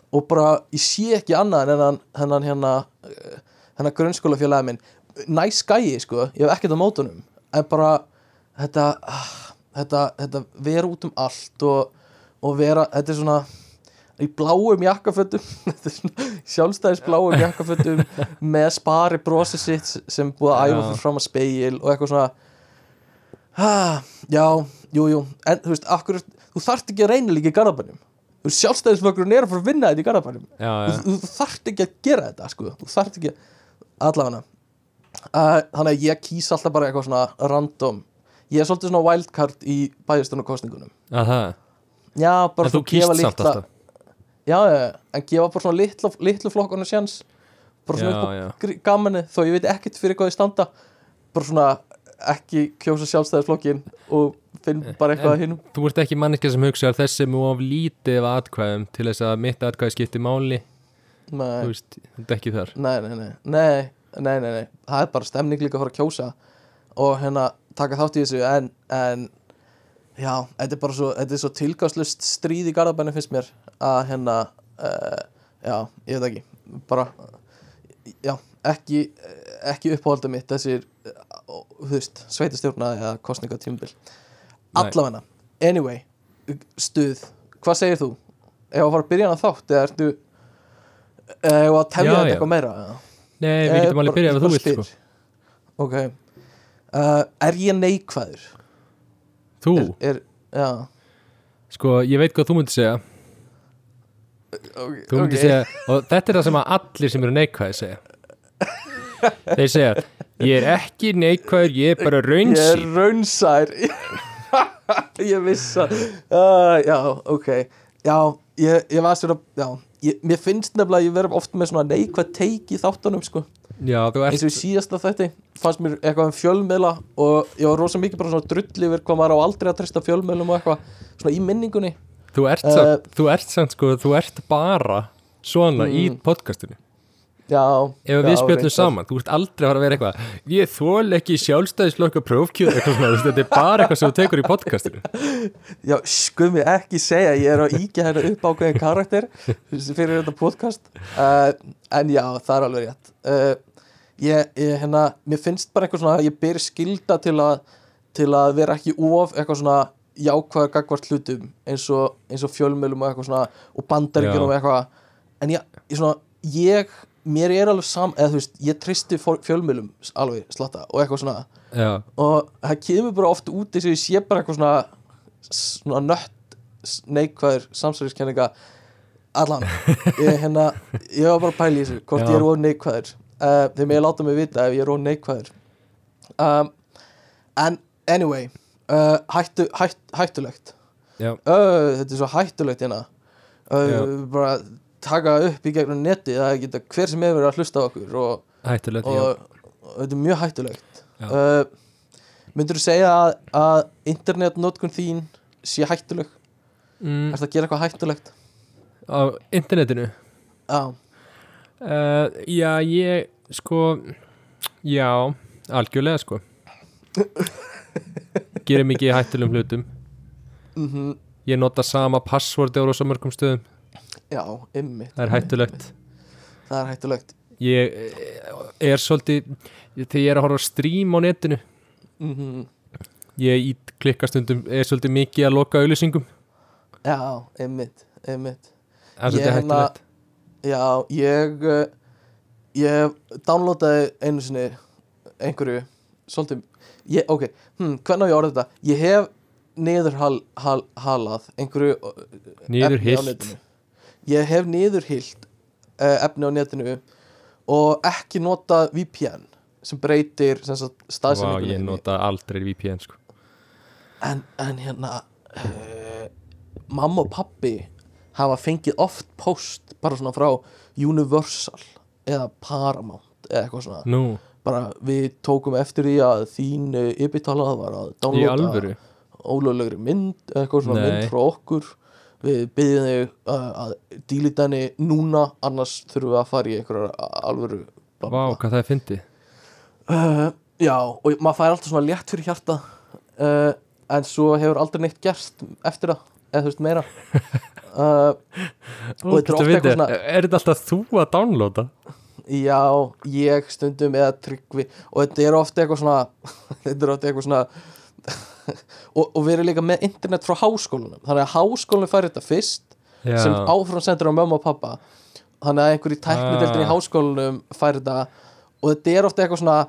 A: og bara ég sé ekki annað en hennan, hérna eh, hennan grunnskólafélagi minn. Næs gæi sko, ég hef ekkert á mótunum. En bara þetta ah, þetta, þetta vera út um allt og, og vera, þetta er svona í bláum jakkafötum þetta er svona sjálfstæðis bláum jakkafötum með spari brosi sitt sem búið að æfa fyrir fram að speil og eitthvað svona. Ah, já, jú, jú. En þú veist, akkur, þú þarft ekki að reyna líka í garðabænum. Sjálfstæðisflokkurinn er að fara að vinna þetta í garðabænum. Þú, þú, þarft ekki að gera þetta sko. þú þarft ekki allavega. Uh, þannig að ég kýs alltaf bara eitthvað svona random. Ég er svolítið svona wildcard í bæjastunarkostningunum já, bara
C: þú kýst alltaf
A: já, en gefa bara svona litlu, litlu flokkurinn sjans. Bara svona upp á gamanið. Þó ég veit ekkert fyrir hvað ég standa. Bara svona ekki kjósa sjálfstæðisflokkin og finn bara eitthvað að hinum.
C: Þú ert ekki manneska sem hugsa þessi er mjög of lítið af atkvæðum til þess að mitt atkvæði skipti máli. Þú
A: nei,
C: veist, þú ert ekki þar.
A: Nei, nei, nei, nei, nei, nei, nei. Það er bara stemning líka að fara að kjósa og hérna taka þátt í þessu. En, en já, þetta er bara svo, þetta er svo tilgáðslust stríð í garðabænum finnst mér að hérna uh, já, ég veit ekki bara, já, ekki ekki uppáhalda mitt þessir uh, þú veist, sveitastjórna eða kostningatímbil allavegna, anyway stuð, hvað segir þú? ef að fara að byrja hana þátt eða ertu ef að tefja þetta eitthvað meira eða?
C: Nei, við
A: Eh,
C: getum alveg
A: bara-
C: byrjað ef þú vilt sko.
A: ok uh, er ég neikvæður?
C: Þú,
A: Er, er, já
C: sko, ég veit hvað þú myndir segja
A: okay,
C: Þú myndir segja, og þetta er það sem að allir sem eru neikvæði segja. Þeir segja, Ég er ekki neikvæður, ég er bara
A: Ég er raunsær. Ég vissa uh, Já, ok. Já, ég, ég var að Já, ég, mér finnst nefnilega að ég verið oft með svona neikvæð teik í þáttunum sko.
C: Já, þú
A: eins
C: ert
A: og síðasta þætti fannst mér eitthvað um fjölmiðla og ég var rosa mikið bara svona drull yfir hvað maður á aldrei að treysta fjölmiðlum og eitthvað svona í minningunni
C: Þú ert,
A: Eh,
C: samt, þú ert samt sko, þú ert bara svona í podcastinu.
A: Já,
C: Ef við
A: reyndar.
C: saman, þú ert aldrei að fara að vera eitthvað Ég þól ekki sjálfstæðislokka prófkjöð eitthvað svona, þetta er bara eitthvað sem þú tekur í podcastinu.
A: Já, skummi ekki segja ég er að íkja hérna upp ákveðin karakter fyrir þetta podcast. Uh, en já, það er alveg rétt. Uh, ég, ég, hérna mér finnst bara eitthvað svona, ég ber skilda til að, til að vera ekki of eitthvað svona jákvæður gagvart hlutum eins og, eins og fjölmjölum og eitthvað svona og bandaríkjum og eitthvað. En ég, ég svona, ég mér er alveg sam, eða þú veist, ég tristi fjölmjölum alveg slatta og eitthvað svona.
C: Já,
A: og það kemur bara oft út þess að ég sé bara eitthvað svona svona nött neikvæður samsæðiskenninga allan. Ég, hérna, ég var bara að pæla í þessu hvort
C: Já.
A: ég er of neikvæður. Uh, þegar ég láta mig vita ef ég er of neikvæður. Um, en anyway uh, hættu, hætt, hættulegt. Uh, þetta er svo hættulegt hérna. Uh, bara taka upp í gegnum neti það geta hver sem verið að hlusta á okkur og og,
C: já.
A: og þetta er mjög hættulegt. Myndur þú segja að, að internetnotkun þín sé hættuleg?
C: Mm,
A: er það að gera eitthvað hættulegt?
C: Á internetinu? Uh, Já, ég, sko Já, algjörlega sko Gerir mikið í hættulegum hlutum.
A: Mm
C: Ég nota sama passvordi á rosa mörgum stöðum.
A: Já, ymmit
C: Það er hættulegt.
A: það er hættulegt.
C: Ég eh, er svolítið Þegar ég er að horfa á stream á netinu
A: mm
C: Ég ít klikka stundum Er svolítið mikið að loka auðlýsingum
A: já, ymmit
C: Það er
A: Ég
C: svolítið
A: hérna-
C: hættulegt.
A: Já, ég uh, ég downloadaði einu sinni einhverju svolítið, ég, ok, hm, hvernig á ég orðið þetta? Ég hef niður hal, hal, halað einhverju uh,
C: Niður
A: efni á
C: hilt.
A: netinu. ég hef niðurhilt uh, efni á netinu og ekki nota VPN sem breytir staðsendingunni
C: ég
A: þinni.
C: nota aldrei VPN sko.
A: En, en hérna uh, mamma og pappi hafa fengið oft post bara svona frá Universal eða Paramount eða eitthvað svona.
C: Nú,
A: bara við tókum eftir því að þín yfirtalað var að downloada ólöglegri mynd eitthvað svona
C: Nei.
A: mynd frá okkur við byggjum þig uh, að dílita henni núna annars þurfum við að fara í einhverjar alvöru bla,
C: Vá,
A: bla, bla.
C: hvað það er fyndið
A: Uh, já, og maður fær alltaf svona létt fyrir hjarta uh, en svo hefur aldrei neitt gerst eftir það, eða þú veist meira uh, og þetta er ofta eitthvað svona
C: Er þetta alltaf þú að downloada?
A: Já, ég stundum eða tryggvi og þetta er ofta eitthvað svona þetta er ofta eitthvað svona og, og við erum líka með internet frá háskólanum þannig að háskólanum fær þetta fyrst
C: Já,
A: sem áfram sendur á mömmu og pappa. Þannig að einhver í tæknideldin í
C: Ah.
A: háskólanum fær þetta og þetta er ofta eitthvað svona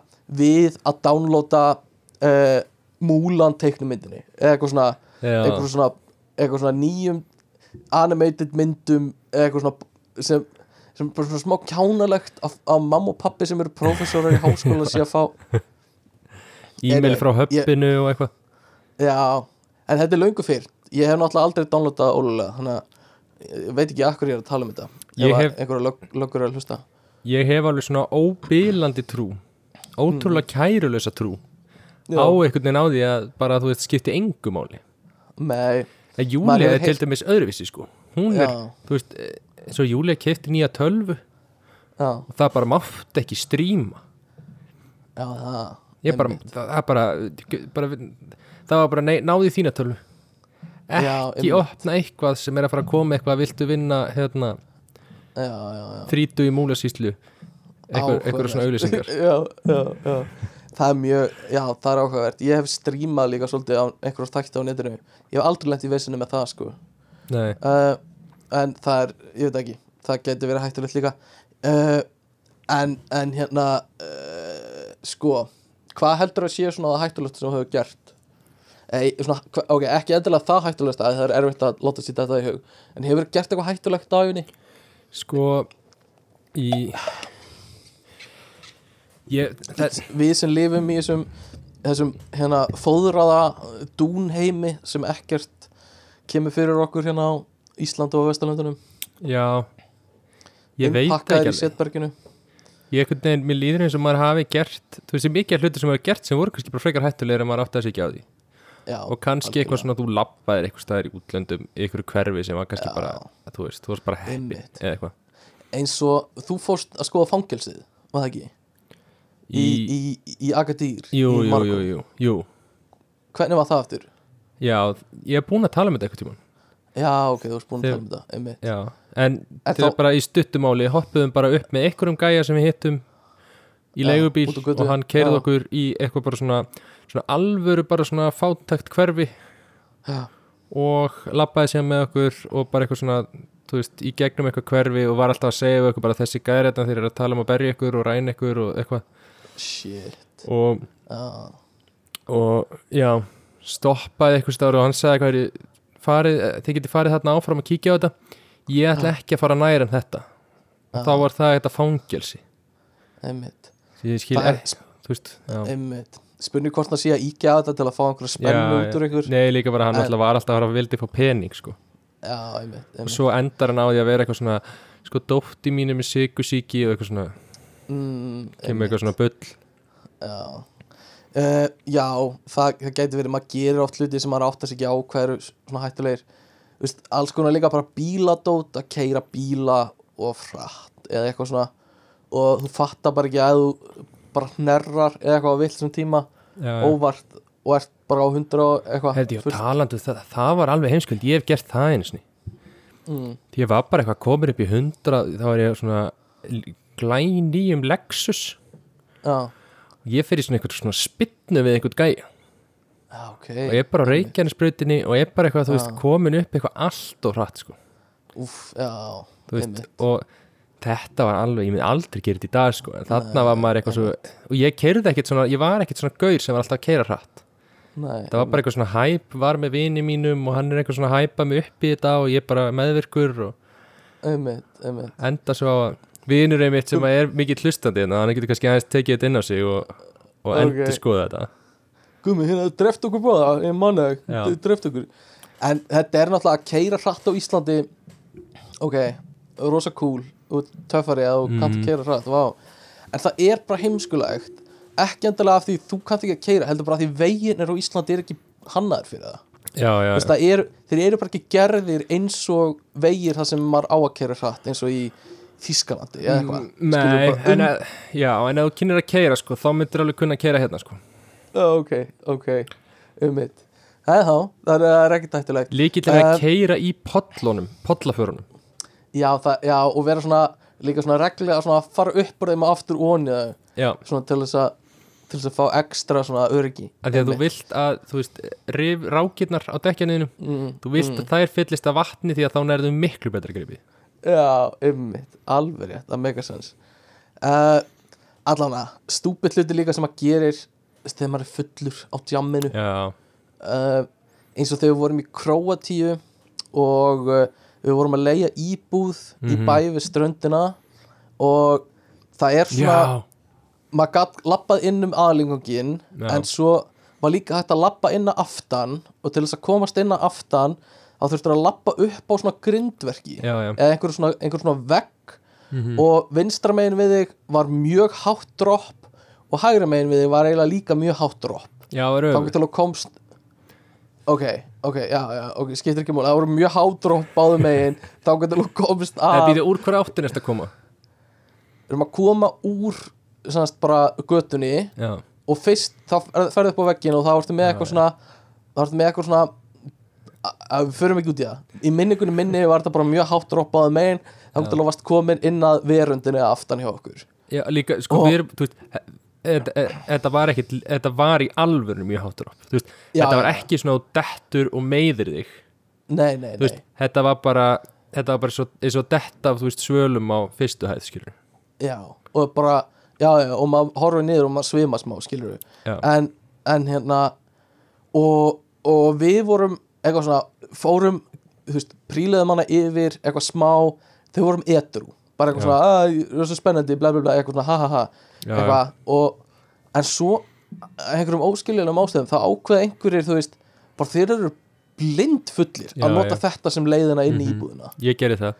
A: við að downloada uh, múlan teiknumyndinni eða eitthvað svona, eitthvað svona eitthvað svona nýjum animated myndum eitthvað svona sem, sem bara svona smá kjánalegt að, að mamma og pappi sem eru prófessorar í háskólan sé að fá
C: e-mail frá höppinu og eitthvað.
A: Já, en þetta er löngu fyrr. Ég hef náttúrulega aldrei downloadað ólulega þannig að ég veit ekki akkur ég er að tala um þetta.
C: Ég
A: ef
C: hef-
A: einhverja lög, löggur er að hlusta.
C: Ég hef alveg svona óbílandi trú. Ótrúlega kærulösa trú.
A: Já.
C: Á einhvern veginn á því að bara þú veist skipti engu máli.
A: Nei,
C: En
A: Maður
C: Júlia
A: hefur
C: er til
A: heyrt-
C: dæmis öðruvísi sko. Hún er,
A: já,
C: þú veist, eh, eins og Júlia kefti nýja tölvu.
A: Já,
C: og það bara mátti ekki stríma
A: já, það
C: Ég bara, það, það bara, bara það var bara nei, náði þína tölvu.
A: Já,
C: ekki
A: einmitt.
C: opna eitthvað sem er að fara að koma eitthvað viltu vinna hérna
A: Já, já, já.
C: þrítu í múlasýslu? Eitthvað, eitthvað svona auðlýsingar
A: já, já, já. Það er mjög, já, það er áhugavert. Ég hef strímað líka svolítið á einhverjum þætti á netinu. Ég hef aldrei lent í veisinu með það, sko.
C: Nei,
A: uh, En það er, ég veit ekki Það getur verið hættulegt líka uh, en, en hérna uh, Sko Hvað heldur að sé svona það hættulegt sem þú hefur gert? Ei, svona, ok, ekki endilega það hættulegt að það er erfitt að láta sér þetta í hug En hefur gert eitthvað hættulegt á æfinni?
C: sko í ég, það,
A: við sem lifum í þessum þessum hérna fóðraða dúnheimi sem ekkert kemur fyrir okkur hérna á Íslandi og Vesturlöndunum
C: já ég veit ekki
A: í
C: alveg
A: setberginu
C: ég einhvern veginn, mér líður eins og maður hafi gert þú veist, mikið af hluti sem maður gert sem voru kannski bara frekar hættulegir en maður átti að sig ekki á því
A: Já,
C: og kannski eitthvað svona þú labbaðir eitthvað staðir í útlöndum í einhverju hverfi sem var kannski
A: Já.
C: bara, að þú veist, þú varst bara heppi
A: Einmitt.
C: eða eitthvað
A: eins og þú fórst að skoða fangelsið var það ekki? Í, í, í, í Agadir
C: jú,
A: í
C: jú,
A: Marokkó.
C: jú, jú, jú
A: Hvernig var það aftur?
C: já, ég er búin að tala um þetta eitthvað tímann
A: Já, ok, þú varst búin að tala um þetta einmitt.
C: já, en
A: En
C: til
A: þá-
C: bara í stuttumáli hoppuðum bara upp með einhverjum gæja sem við hittum í
A: Já,
C: leigubíl
A: út á götu.
C: og hann keirði
A: Já.
C: okkur í eitthvað bara svona, svona alvöru bara svona fátækt hverfi
A: Já,
C: og labbaði sér með okkur og bara eitthvað svona þú veist, í gegnum eitthvað hverfi og var alltaf að segja okkur bara þessi gæri þeir eru að tala um að berja ykkur og ræna ykkur og eitthvað
A: shit
C: og,
A: Já,
C: og já, stoppaði eitthvað stáður og hann sagði hvað er farið, þið getið farið þarna áfram að kíkja á þetta. Ég ætla ekki að fara nær en þetta. Og þá var það þetta fangelsi.
A: Einmitt. Einmitt. Spurning hvort það sé að íkja þetta til að fá einhverja spennu út úr ykkur.
C: Nei, líka bara hann
A: En-
C: alltaf var alltaf að vera að vildi fá pening sko.
A: Já, einmitt,
C: og
A: einmitt.
C: svo endar hann á því að vera eitthvað svona sko, dótti mínu með sykusíki og eitthvað svona,
A: Mm,
C: kemur eitthvað svona bull.
A: Já uh, Já, það, það gæti verið maður gerir oft hluti sem maður áttar sig ekki á hvað eru svona hættulegir. Þú veist, alls konar líka bara bíladót að keira bíla og frætt eða eitthvað svona. Og þú fattar bara ekki að þú bara hnerrar eða eitthvað á vilt sem tíma
C: já,
A: óvart og ert bara á hundra og eitthvað
C: held ég,
A: fullt.
C: talandu, það, það var alveg heimskuld ég hef gert það sinni.
A: Mm,
C: ég var bara eitthvað komin upp í hundra þá var ég svona glænýjum Lexus.
A: Já,
C: og ég fer í svona eitthvað svona spinnu við einhvern gæja.
A: Já, ok.
C: Og ég er bara á reykjarnisbrautinni og ég er bara eitthvað, þú veist, komin upp eitthvað allt og hratt, sko,
A: Úf, já,
C: veist og þetta var alveg, ég myndi aldrei gera þetta í dag, sko, en þarna
A: Nei,
C: var maður eitthvað svo og ég keirði ekkert svona, ég var ekkert svona gaur sem var alltaf að keira hratt.
A: Nei,
C: það var bara eitthvað svona hæp, var með vini mínum og hann er eitthvað svona hæpa mig upp í þetta og ég bara meðvirkur og
A: einmitt, einmitt.
C: enda svo að vinur einmitt sem er mikið hlustandi en hann getur kannski aðeins tekið þetta inn á sig og, og
A: Ok.
C: endur skoða þetta.
A: Gumi, hérna, dreft okkur bóða, ég manna
C: Já.
A: þau, dreft okkur. En þetta er náttúrulega að keira hratt á Íslandi. Ok, rosa cool og töffari að þú kannt
C: Mhm.
A: að keira hratt, vá. En það er bara heimskulegt. Ekki endilega af því þú kannt ekki að keira heldur bara af því veginn er á Íslandi er ekki hannaður fyrir það.
C: Já, já,
A: Þú það er, Þeir eru bara ekki gerðir eins og vegir það sem maður á að keira hratt eins og í Þískalandi eða eitthvað.
C: Mm, Nei,
A: bara
C: en,
A: um-
C: að, já, en ef þú kynir að keira sko, þá myndir alveg kunna að keira hérna sko.
A: Ok, ok, um mitt Það er þá, það er, það er ekki tættilegt
C: Líkill er að
A: Eh,
C: keira í pollunum pollaförunum.
A: Já, það, já, og vera svona líka svona reglulega svona að fara upp úr þeim og aftur
C: Já,
A: svona til þess að til þess að fá ekstra svona öryggi.
C: Af því að þú vilt að þú veist, rákirnar á dekkjaniðinu
A: mm,
C: þú vilt að þær fyllist af vatni því að þá nærðu miklu betra gripi
A: Já, ummitt, alveg rétt, það make sense uh, Allan að stúpid hluti líka sem að gerir þegar maður er fullur á djamminu uh, eins og þegar við vorum í Króatíu og uh, við vorum að leia íbúð í
C: Mhm.
A: bæ við ströndina og það er svona
C: já,
A: maður gatt lappað inn um aðlingangin
C: Já.
A: en svo var líka hægt að lappa inn að aftan og til þess að komast inn að aftan þá þurftur að lappa upp á svona grindverki
C: já, já.
A: eða einhver svona, einhver svona vegg
C: Mhm.
A: og vinstra megin við þig var mjög hátt dropp og hægra megin við þig var eiginlega líka mjög hátt dropp.
C: Já,
A: þá getur þú komst ok, ok, já, já, ok, skiptir ekki mál það voru mjög hátt dropp báðu megin. Þá getur þú komst
C: Það
A: að
C: býði úr hverju áttin eftir að koma?
A: Við erum að koma úr sannast bara götunni
C: Já,
A: og fyrst þá fer- ferðu upp á veggin og þá ertu með eitthvað svona þá ertu með eitthvað svona að- að við förum ekki út í það. Í minningunni minni var þetta bara mjög hátt droppaði megin. Þá getur þú varst komin inn að verundinni aftan hjá okkur.
C: Já líka, sko, við erum, þú veist e- Þetta e- þetta var ekki, þetta var í alvöru mjög háttur upp, þú veist, þetta var ekki svona dettur og meiðir þig,
A: nei, nei, nei,
C: þetta var bara þetta var bara svo, eins og detta þú veist, svölum á fyrstu hæð, skilur
A: já og bara, já, já, og maður horfir niður og maður svima smá, skilur en, en hérna og, og við vorum eitthvað svona, fórum príleðum hana yfir eitthvað smá, þau vorum edru bara eitthvað svona, að, það er svo spennandi bla bla bla, eitthvað svona, ha ha ha. Eitthvað, og en svo einhverjum óskiljulegum ástæðum þá ákveða einhverjir, þú veist bara þeir eru blind fullir
C: Já,
A: að nota
C: já.
A: þetta sem leiðina inn í
C: Mhm.
A: íbúðina.
C: Ég gerði það.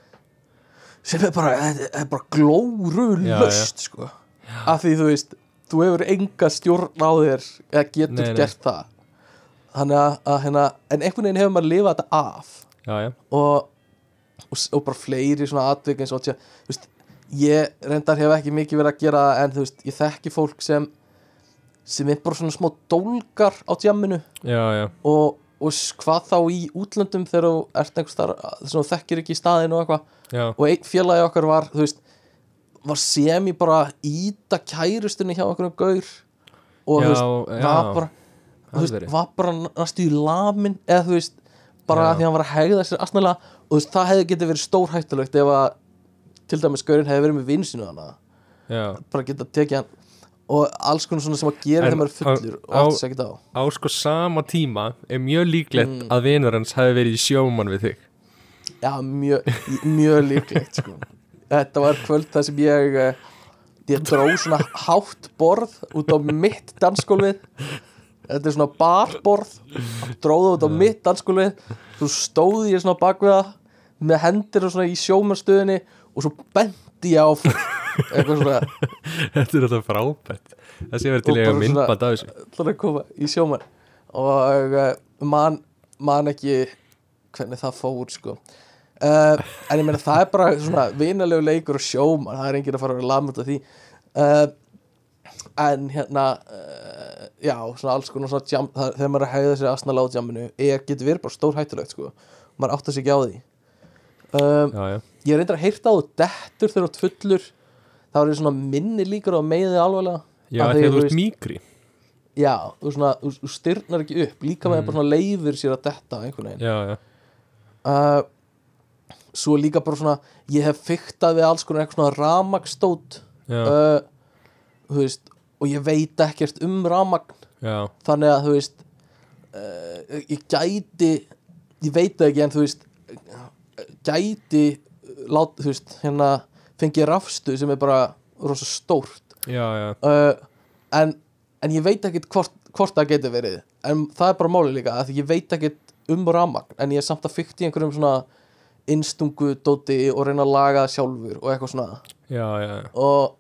A: Sem er bara, er bara glóru löst sko. Af því þú veist, þú hefur enga stjórn á þér eða getur
C: Nei, nei.
A: gert það þannig að, að hérna, en einhvern veginn hefur maður lifað þetta af.
C: Já, já,
A: og, og, og bara fleiri svona atvik eins og tjá, þú veist, ég reyndar hef ekki mikið verið að gera það en þú veist, ég þekki fólk sem sem er bara svona smá dólgar á tjamminu
C: já,
A: og, og hvað þá í útlöndum þegar þú ert einhvers þar þess að þú þekkir ekki í staðinu og eitthvað. Og einn félagi okkar var þú veist, var sem í bara íta kærustunni hjá okkur um gaur. Og þú veist,
C: já,
A: var bara þú veist, var bara næstu í lamin eða þú veist, bara
C: Já.
A: því að hann var að hegða sér asnalega og þú veist, það hefði getið verið stór hættulegt ef að til dæmis gaurinn hefði verið með vinsinu hana
C: já,
A: bara geta tekið hann og alls konar svona sem að gera maður er fullur
C: á-
A: og átt sér ekkert á
C: á sko sama tíma er mjög líklegt
A: Mm.
C: að vinur hans hafi verið í sjóman við þig
A: Já, mjög, mjög líklegt sko. Þetta var kvöld þar sem ég eh, ég dró svona hátt borð út á mitt dansgólfið Þetta er svona barborð. Dróðu út á mitt dansgólfið svo stóði ég svona bak við það með hendur og svona í sjómanstöðinni og svo bendi ég á eitthvað svona.
C: Þetta er alltaf frábært. Það sé verið til
A: Og
C: að myndband af þessu.
A: Ætlar að koma í sjóman og uh, man, man ekki hvernig það fór sko. Uh, en ég meina það er bara svona vinalegu leikur og sjóman það er enginn að fara að vera lamut af því. Uh, en hérna uh, já, svona alls konar svona jam, það, þegar maður er að hæða sér aðsnala á jamminu er, getur verið bara stór hættulegt sko. Maður áttar sig ekki á því. Um,
C: já, já,
A: ég er reyndar að heyrta á þú dettur þegar þú ert fullur. Þá er svona minni líkur á að meiði alvarlega.
C: Já þegar
A: þú
C: ert mýkri.
A: Já, þú, svona, þú, þú styrnar ekki upp. Líka með
C: Mm.
A: bara svona leifir sér að detta einhvern veginn.
C: Já, já,
A: uh, Svo líka bara svona ég hef fyktað við alls konar eitthvað svona ramagstót uh, þú veist, og ég veit ekkert um ramagn
C: já,
A: þannig að þú veist uh, ég gæti ég veit ekki en þú veist gæti lát, þú veist, hérna fengið rafstu sem er bara rosa stórt.
C: Já, já,
A: uh, en, en ég veit ekkert hvort, hvort það getur verið. En það er bara máli líka að ég veit ekkert um ramagn en ég er samt að fykta í einhverjum svona innstungu dóti og reyna að laga sjálfur og eitthvað svona.
C: Já, já,
A: og,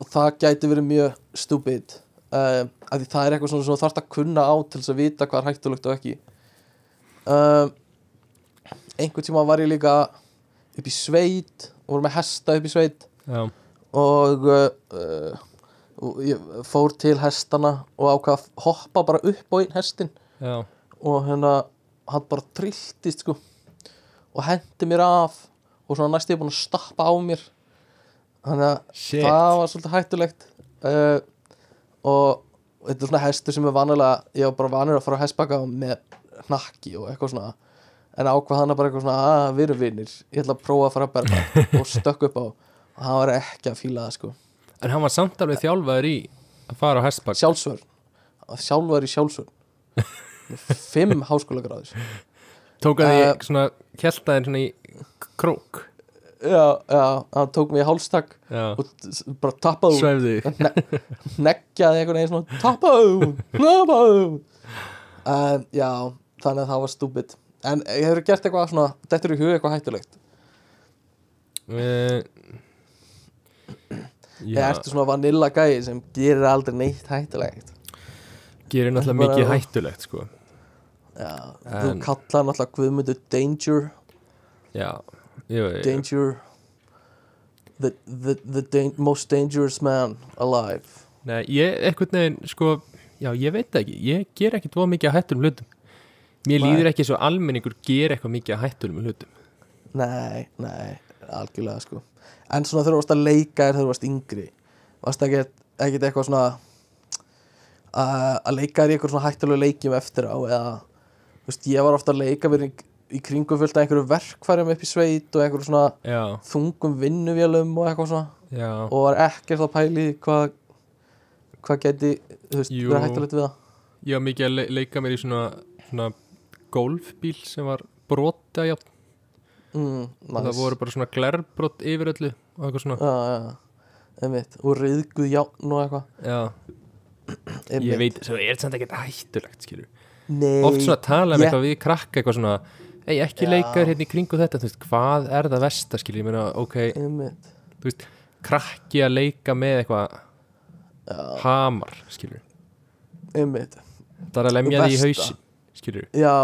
A: og það gæti verið mjög stúpid uh, að því það er eitthvað svona sem þú þarft að kunna á til þess að vita hvað er hættulegt og ekki. Uh, einhvern tíma var ég líka upp í sveit og voru með hesta upp í sveit.
C: Já,
A: og uh, ég fór til hestana og ákvað að hoppa bara upp á einn hestin
C: já,
A: og hérna hann bara trilltist sko. Og hendi mér af. Og svona næstu ég búin að stappa á mér þannig að
C: Shit.
A: það var svolítið hættulegt uh, og þetta er svona hestur sem er vanilega ég var bara vanur að fara á hestbaka með hnakki og eitthvað svona en ákvað hann að bara eitthvað svona að við erum vinnir ég ætla að prófa að fara að berga og stökk upp á. Og hann var ekki að fíla það sko.
C: En hann var samt alveg þjálfaður í að fara á hestbak.
A: Sjálfsvörn. Sjálfar í sjálfsvörn. Fimm háskóla gráður
C: tók að því
A: Eh,
C: svona kjeltaðin svona í krók
A: já, já, hann tók mig í hálstak
C: já,
A: og bara tappaði út.
C: svæfði þig
A: neggjaði einhvern veginn svona tappaði út en já, þannig að það var stúbid en ég hefur gert eitthvað svona þetta er í huga eitthvað hættulegt?
C: Eh, já,
A: ertu svona vanilla gæi sem gerir aldrei neitt hættulegt?
C: Gerir náttúrulega mikið hættulegt sko.
A: Já,
C: En-
A: þú kallar náttúrulega Guðmundur Danger.
C: Já, ég veit
A: Danger the, the, the dan most dangerous man alive.
C: Nei, ég, einhvern veginn, sko Já, ég veit það ekki, ég ger ekkit voða mikið að hættum hlutum. Mér
A: Nei.
C: líður ekki svo almenningur ger eitthvað mikið að hættum hlutum.
A: Nei, nei, algjörlega sko. En svona þegar þú varst að leika þegar þú varst yngri Varst ekkert, ekkert eitthvað svona að leika þér í eitthvað svona hættulegu leikjum eftir á eða, þú veist, ég var ofta að leika mér í, kringum fullt af einhverju verkfærum upp í sveit og einhverju svona
C: Já,
A: þungum vinnuvélum og eitthvað svona.
C: Já,
A: og var ekkert að pæli hvað hvað geti, þú veist,
C: Jú.
A: verið hættulegt við það.
C: Ég var mikið að le leika mér í svona, svona golfbíl sem var brota jafn
A: mm,
C: og það
A: nice.
C: voru bara svona glerbrott yfir öllu og eitthvað svona.
A: Já, já, einmitt. Og reyðguð játn og eitthvað.
C: Já,
A: einmitt.
C: ég veit, svo er þetta ekkert hættulegt skilur.
A: Nei,
C: oft svona tala um
A: ég-
C: eitthvað við krakka eitthvað svona ei, ekki
A: Já.
C: leika þér hérna í kringu þetta veist, hvað er það skilur ég meina, ok,
A: Einmitt.
C: þú veist krakki að leika með eitthvað hamar, skilur.
A: Einmitt.
C: Það er að lemja því í hausin skilur,
A: Já,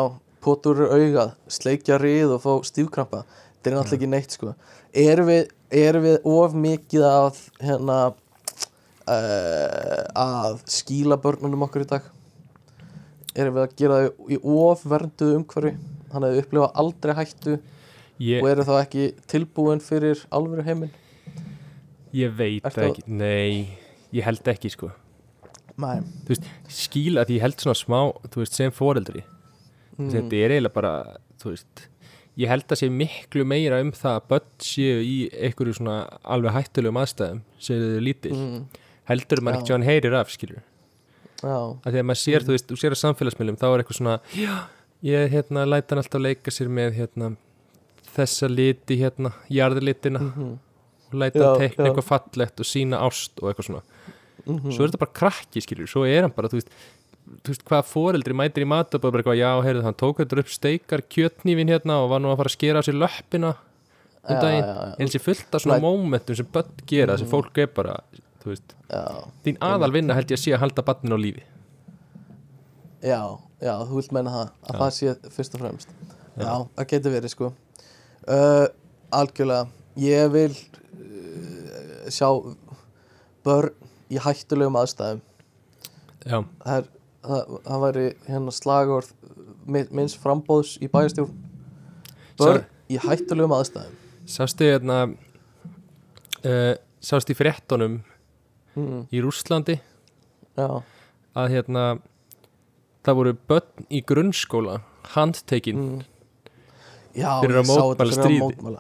A: potur augað Sleikja rið og fá stífkrampa. Þetta er náttúrulega ekki neitt sko. Erum við, erum við of mikið að Hérna uh, Að skýla börnunum okkur í dag? Erum við að gera þau í of vernduðu umhverfi Þannig að þau upplifa aldrei hættu
C: ég,
A: Og eru þá ekki tilbúin fyrir alvöru heiminn
C: ég veit
A: Ertu
C: það
A: að-
C: ekki nei, ég held ekki sko. Veist, skíla því ég held svona smá veist, sem foreldri.
A: Mm.
C: þetta er eiginlega bara, veist ég held að sé miklu meira um það að börn séu í einhverju svona alveg hættulegum aðstæðum, séu þau lítil.
A: Mm,
C: heldur maður ekki að hann heyrir af, skilur
A: Já,
C: að því að maður sér, þú veist, þú sér á samfélagsmiðlum þá er eitthvað svona, já, ég hérna læta hann alltaf leika sér með hérna þessa liti hérna jarðlitina.
A: Mhm,
C: og læta hann teikna
A: já.
C: eitthvað fallegt og sína ást og eitthvað svona.
A: Mhm.
C: svo er þetta bara krakki skilur, svo er hann bara þú veist, þú veist hvað foreldri mætir í mat og bara eitthvað, já, heyrðu, hann tók þetta upp steikar kjötnýfin hérna og var nú að fara að skera á sér löppina um
A: Já,
C: daginn,
A: já, já.
C: eins og fullt af svona
A: Læt-
C: mómentum sem börn gera, þessi fólk er bara þú veist,
A: Já,
C: þín aðal vinna held ég að sé að halda barnin á lífi
A: já, já, þú vilt meina það að
C: Já.
A: það sé fyrst og fremst. Já,
C: Já.
A: það getur verið sko. Uh, Algjörlega Ég vil uh, sjá börn í hættulegum aðstæðum.
C: Já,
A: Það, er, það, það væri hérna slagorð mi- minns frambóðs í bæjarstjórn. Börn í hættulegum aðstæðum.
C: Sástu hérna uh, sástu í fréttonum
A: mm,
C: í Rússlandi?
A: Já,
C: að hérna það voru börn í grunnskóla handtekinn
A: mm.
C: Fyrir að mótmæla stríði.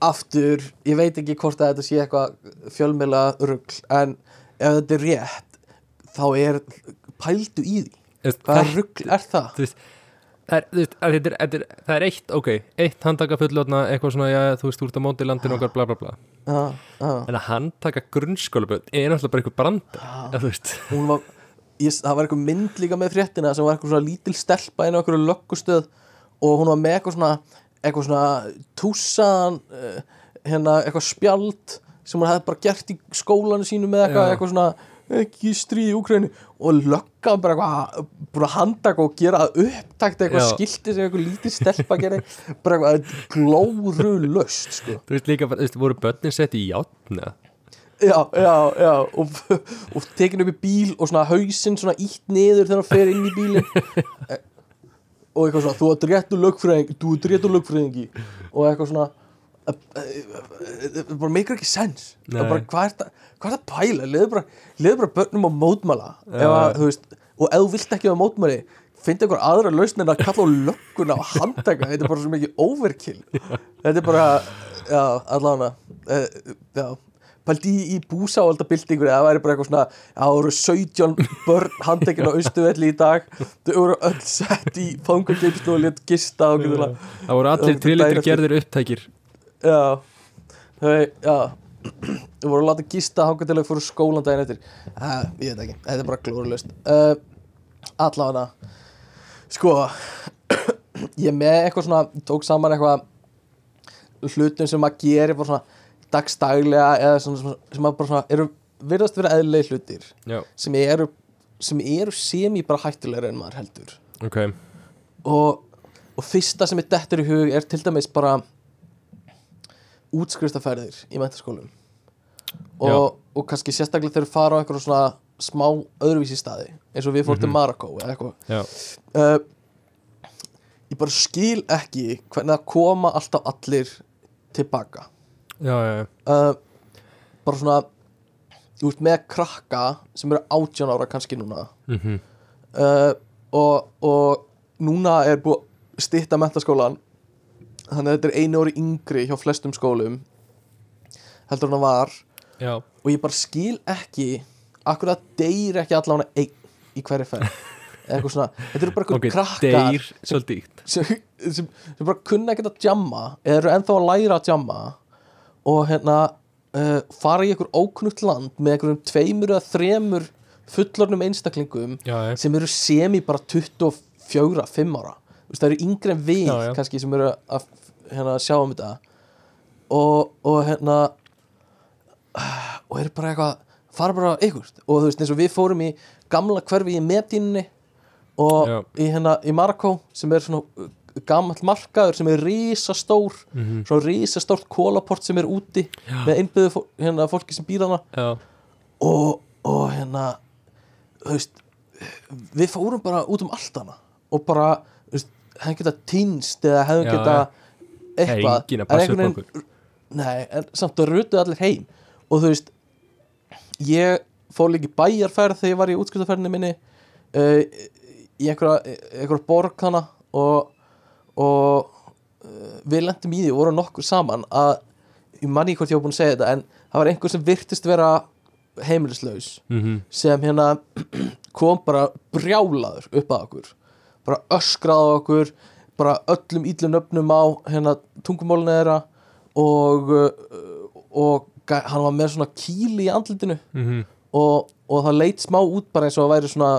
A: Aftur, ég veit ekki hvort að þetta sé eitthvað fjölmjöla rugl en ef þetta er rétt þá er pældu í því
C: Eða,
A: hvaða rugl er það?
C: þú veist Það er, þetta er, þetta er, það er eitt, ok, eitt handtaka fullotna, eitthvað svona, já, þú veist, þú ert á móti landinu okkar, bla, bla, bla.
A: Já, já,
C: En að handtaka grunnskólaböld er náttúrulega bara eitthvað brandar,
A: já.
C: eða þú veist.
A: Hún var, ég, það var eitthvað mynd líka með fréttina sem var eitthvað svona lítil stelpa inn á eitthvað löggustöð og hún var með eitthvað svona eitthvað svona túsaðan uh, hérna eitthvað spjald sem hún hefði bara gert í skólanu sínu með eitthvað, eitthvað svona ekki stríð í Úkrænu og löggan bara eitthvað búin að handtaka og gera það upptakt eitthvað
C: Já.
A: skilti sem eitthvað lítil stelpa gerði bara eitthvað glóru löst sko
C: Þú veist líka, þú veist, voru börnin sett í játna?
A: Já, já, já. Og, og tekin upp í bíl og svona hausinn svona ítt niður þegar hann fer inn í bílinn. Eh, og eitthvað svona, þú ert réttu lögfræðing þú ert réttu lögfræðingi. Og eitthvað svona eh, eh, það bara meikar ekki sens það er bara, hvað er það hvað er það að pæla, leður bara, bara börnum að mótmæla. Ef
C: Já.
A: að, þú veist, og ef þú vilt ekki að mótmæli finnst einhver aðra lausn en að kalla á lögguna og handtaka, þetta er bara svo mikið overkill. Þetta er bara já, allavega. Já, pældi í, í búsáaldabildingur það væri bara eitthvað svona það voru 17 börn handtekin á austuvelli í dag. Þau voru öll sett í fangageimslu og létt gista og getur
C: Það voru allir trillitur gerðir upptækir.
A: já. Þau, voru að láta gista hanga til að fóru skólan daginn eftir. Uh, ég veit ekki, þetta er bara glórulust uh, allavega sko ég með eitthvað svona tók saman eitthvað hlutum sem maður gerir bara svona dagstaglega eða svona, svona, sem maður bara svona eru virðast vera eðlilegi hlutir
C: Já,
A: sem eru sem eru semi bara hættulegur en maður heldur.
C: Ok.
A: og, og fyrsta sem er dettur í hug er til dæmis bara útskristaferðir í mentaskólum og, og kannski sérstaklega þegar þú fara á einhverjum svona smá öðruvísi staði eins og við fórum til
C: Mhm.
A: Marokko eða eitthvað. Uh, ég bara skil ekki hvernig það koma alltaf allir tilbaka
C: já, já,
A: uh, bara svona þú veist með krakka sem eru 18 ára kannski núna.
C: Mm
A: uh, og, og núna er búið að stytta mentaskólan þannig að þetta er einu ári yngri hjá flestum skólum heldur hann að var.
C: Já,
A: og ég bara skil ekki akkur það deyr ekki allan einn í hverju svona, þetta eru bara
C: ok,
A: eitthvað krakkar
C: deyr
A: sem, sem, sem bara kunna ekkert að jamma eða eru ennþá að læra að jamma og hérna uh, fara í einhver óknutt land með einhverjum tveimur eða þremur fullornum einstaklingum
C: já,
A: sem eru semi bara 24, 5 ára. Það eru yngri en við
C: Já,
A: kannski sem eru að hérna, sjá um þetta. Og, og hérna og eru bara eitthvað fara bara einhvert og þú veist eins og við fórum í gamla hverfi í Medínunni og í hérna í Marokko sem er svona gamall markaður sem er risastór
C: Mhm.
A: svona risastórt kólaport sem er úti með einbyðu fó hérna, fólki sem býr hana
C: já,
A: og, og hérna veist við fórum bara út um allt hana og bara, hefðum geta týnst eða hefðum
C: Já,
A: geta eitthvað. En einhvern
C: okkur.
A: Nei, en samt að rutuðu allir heim. Og þú veist ég fór líka í bæjarferð þegar ég var í útskriftafærni minni uh, í einhverja, einhverja borg hana og, og uh, við lendum í því og vorum nokkur saman að ég manni hvort ég var búin að segja þetta en það var einhver sem virtist vera heimilislaus
C: mhm,
A: sem hérna kom bara brjálaður upp að okkur bara öskraði okkur bara öllum íllum nöfnum á hérna tungumólinu þeirra og, uh, og hann var með svona kýli í andlitinu
C: mhm.
A: og, og það leit smá út bara eins og það væri svona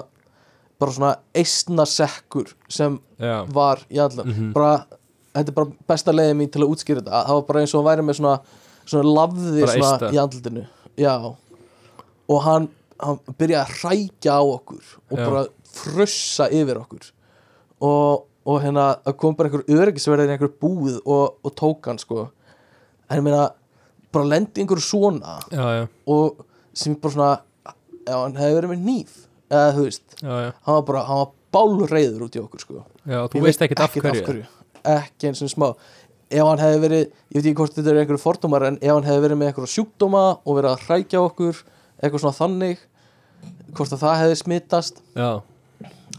A: bara svona eistnasekkur sem
C: já,
A: var í andlitinu
C: Mhm.
A: bara, þetta er bara besta leiðið mín til að útskýra þetta. Það var bara eins og hann væri með svona svona lafði svona í andlitinu. Já. Og hann, hann byrjaði að hrækja á okkur og
C: Já.
A: bara frussa yfir okkur. Og, og hérna kom bara einhver öryggisverðin í einhver búið og, og tók hann sko. En ég meina bara lendi einhverju svona
C: já,
A: og sem bara svona já, hann hefði verið með nýf eða þú veist,
C: já, já,
A: hann var bara hann var bálreiður út í okkur sko.
C: Já þú
A: Ég
C: veist ekkert af hverju.
A: ekki eins og smá. Ef hann hefði verið, ég veit ekki hvort þetta er einhverju fordómar en ef hann hefði verið með einhverju sjúkdóma og verið að hrækja okkur eitthvað svona þannig hvort að það hefði smittast
C: já,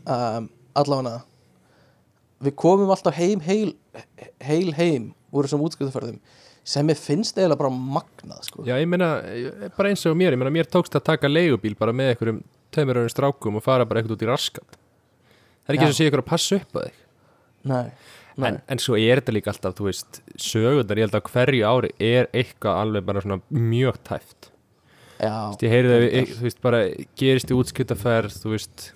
A: um, allavega við komum alltaf heim heil, heil heim úr þessum útskjöldufærðum sem ég finnst eiginlega bara magnað sko.
C: já, ég meina eh, bara eins og mér, ég meina mér tókst að taka leigubíl bara með einhverjum tveimur öðrum strákum og fara bara eitthvað út í raskat. Það er ekki
A: Já.
C: eins og sé ykkur að passa upp að þig.
A: Nei, nei.
C: en, en svo er þetta líka alltaf, þú veist sögundar, ég held að hverju ári er eitthvað alveg bara svona mjög tæft.
A: Já,
C: Þú veist, ég heyrði að, við- þú veist, bara gerist í útskiptaferð, þú veist.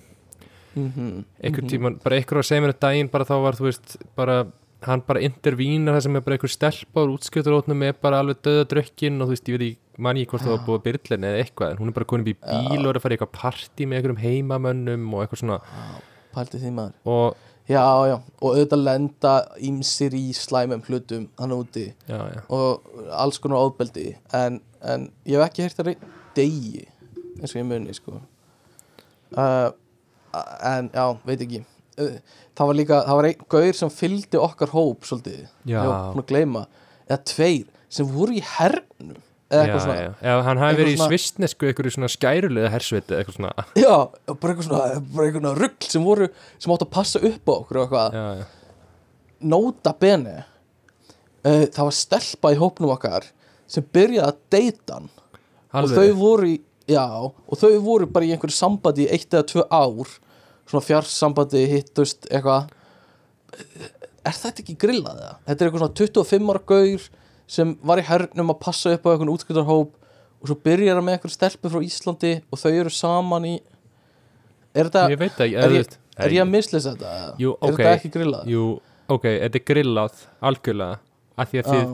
A: Mm -hmm,
C: einhvern tíman, bara einhver að segja mér að daginn bara þá var, þú veist, bara hann bara intervínar það sem er bara einhver stelpa úr útskiptarótnum er bara alveg döða drökkin og þú veist, ég veit ekki, man ég hvort það var búið að byrlin eða eitthvað, en hún er bara konin upp í bíl og er að fara í eitthvað partí með einhverjum heimamönnum og eitthvað svona.
A: Pælti því maður
C: og,
A: já, já, og auðvitað lenda ímsir í slæmum hlutum hann úti
C: já, já,
A: og alls konar óðbeldi en, en ég hef ekki heyrt það degi eins og ég muni sko. Uh, en já, veit ekki. Uh, það var líka, það var einn gaur sem fylgdi okkar hóp svolítið,
C: Já.
A: búin að gleyma. Eða tveir sem voru í hernum
C: já,
A: eitthvað
C: já, já, hann hafi
A: eitthvað
C: verið í
A: svona-
C: svistnesku einhverju svona skærulega hersveiti eitthvað svona,
A: Já, bara eitthvað svona, bara eitthvað svona rugl sem voru, sem áttu að passa upp á okkur og eitthvað, nota bene uh, það var stelpa í hópnum okkar sem byrjaði að deyta hann. Og þau voru í, já, og þau voru bara í einhverju sambandi í eitt eða tvö ár. Svona fjarsambandi hittust eitthvað. Er þetta ekki grillað eða? Þetta er eitthvað svona 25 ára gaur sem var í hernum að passa upp á einhvern útskiptarhóp og svo byrjar hann með einhverju stelpu frá Íslandi og þau eru saman í er þetta,
C: ég veit ekki,
A: er ég, er ég að mislisa þetta?
C: Jú,
A: Er
C: ok.
A: þetta ekki grillað?
C: jú, ok, þetta er grillað algjörlega, af því að þið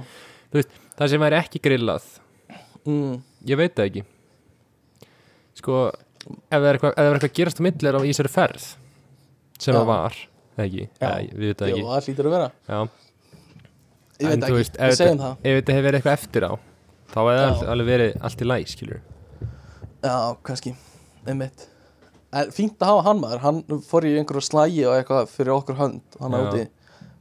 A: Já,
C: það sem væri ekki grillað
A: mm,
C: ég veit það ekki sko ef það er eitthvað, ef það er eitthvað að gerast á millir á í þessari ferð sem það var ekki,
A: Já.
C: eða, við veit það
A: Jú,
C: ekki
A: það hlýtur að vera
C: já.
A: Ég
C: En
A: veit ekki,
C: veist,
A: við segjum það.
C: ef þetta hefur verið eitthvað eftir á þá
A: Já.
C: það alveg verið allt í læg skilur
A: Já, kannski, einmitt. Fínt að hafa hann maður. Hann fór í einhverju slægi og eitthvað fyrir okkur hönd. Hann
C: Já.
A: átti,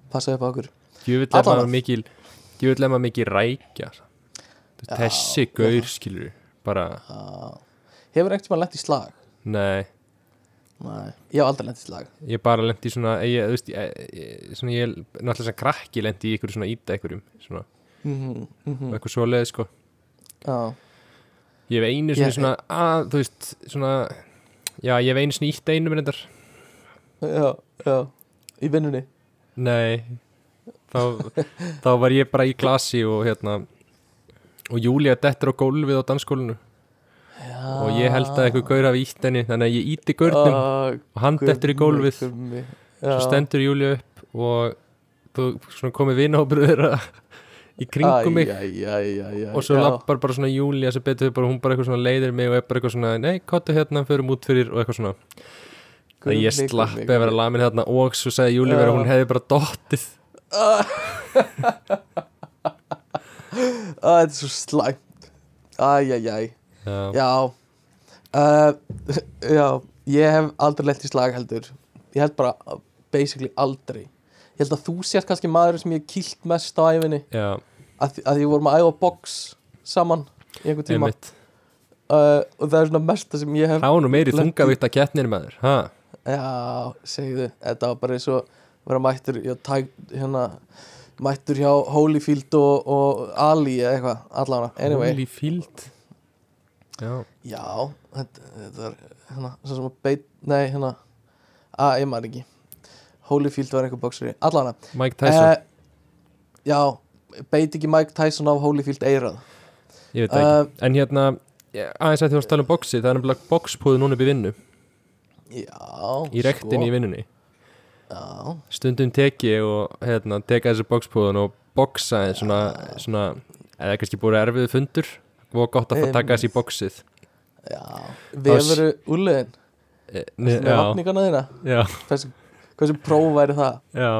A: passaði upp á okkur.
C: Ég vil lemma mikil rækja. Þessi gaur skilur bara,
A: Já. Hefur einhvern tímann lent í slag?
C: nei
A: Nei, ég hef aldrei lent í slag
C: ég bara lendi í svona ég, þú veist, ég, svona ég náttúrulega sem krakki lendi í ykkur svona íta ykkurum svona,
A: mm -hmm, mm
C: eitthvað svoleið sko.
A: Já,
C: Ég hef einu sinni
A: Ég-
C: svona að, þú veist, svona já, ég hef einu sinni ítt einum reyndar.
A: Já, já. Í vinnunni?
C: Nei. Þá, þá var ég bara í glasi og hérna og Júlia dettur á gólfið á dansskólinu
A: já.
C: og ég held að eitthvað gaur af ítt henni þannig að ég íti gaurnum
A: Ah,
C: og hann dettur í gólfið
A: gummi.
C: svo stendur Júlia upp og þú komið vinahópur þeirra í kringum mig
A: æ, æ, æ,
C: og svo
A: já.
C: lappar bara svona Júlia sem betur bara, hún bara eitthvað svona leiðir mig og er bara eitthvað svona nei, kottu hérna, förum út fyrir og eitthvað svona það ég
A: Gummi,
C: slappi að vera lamin hérna og svo sagði Júlia
A: Já.
C: vera hún hefði bara dottið
A: Æ, Þetta er svo slæmt Æ, æ, æ
C: já,
A: Já. Uh, Já, ég hef aldrei lent í slag heldur. Ég held bara basically aldrei. Ég held að þú sért kannski maður sem ég kýlt mest á æfinni
C: já,
A: að, því- því vorum að æfa box saman í einhvern tíma. Uh, og það er svona mesta sem ég hef
C: var nú meiri að kettnir maður ha?
A: Já, segðu, þetta var bara eins og vera mættur hjá, tæk, hérna, mættur hjá Holyfield og, og Ali eða eitthvað, allavega, anyway.
C: Holyfield já,
A: Já, þetta, þetta er hérna, svo sem að beit, nei, hérna að, ég maður ekki. Holyfield var einhver boxeri, allavega.
C: Mike Tyson.
A: Eh, Já, beit ekki Mike Tyson á Holyfield eirað
C: ég veit ekki,
A: eh,
C: en hérna aðeins að því að tala um boxi, það er nefnilega boxpúðu núna upp í vinnu,
A: Já,
C: í rektinni í vinnunni.
A: Já,
C: stundum teki og hérna, teka þessi boxpúðun og en svona, svona eða kannski búið erfið fundur og gott að fá taka þessi í boxið.
A: já. Vefuru úrlegin
C: e,
A: með
C: já,
A: vapningana þína? Hversu, próf væri það?
C: já,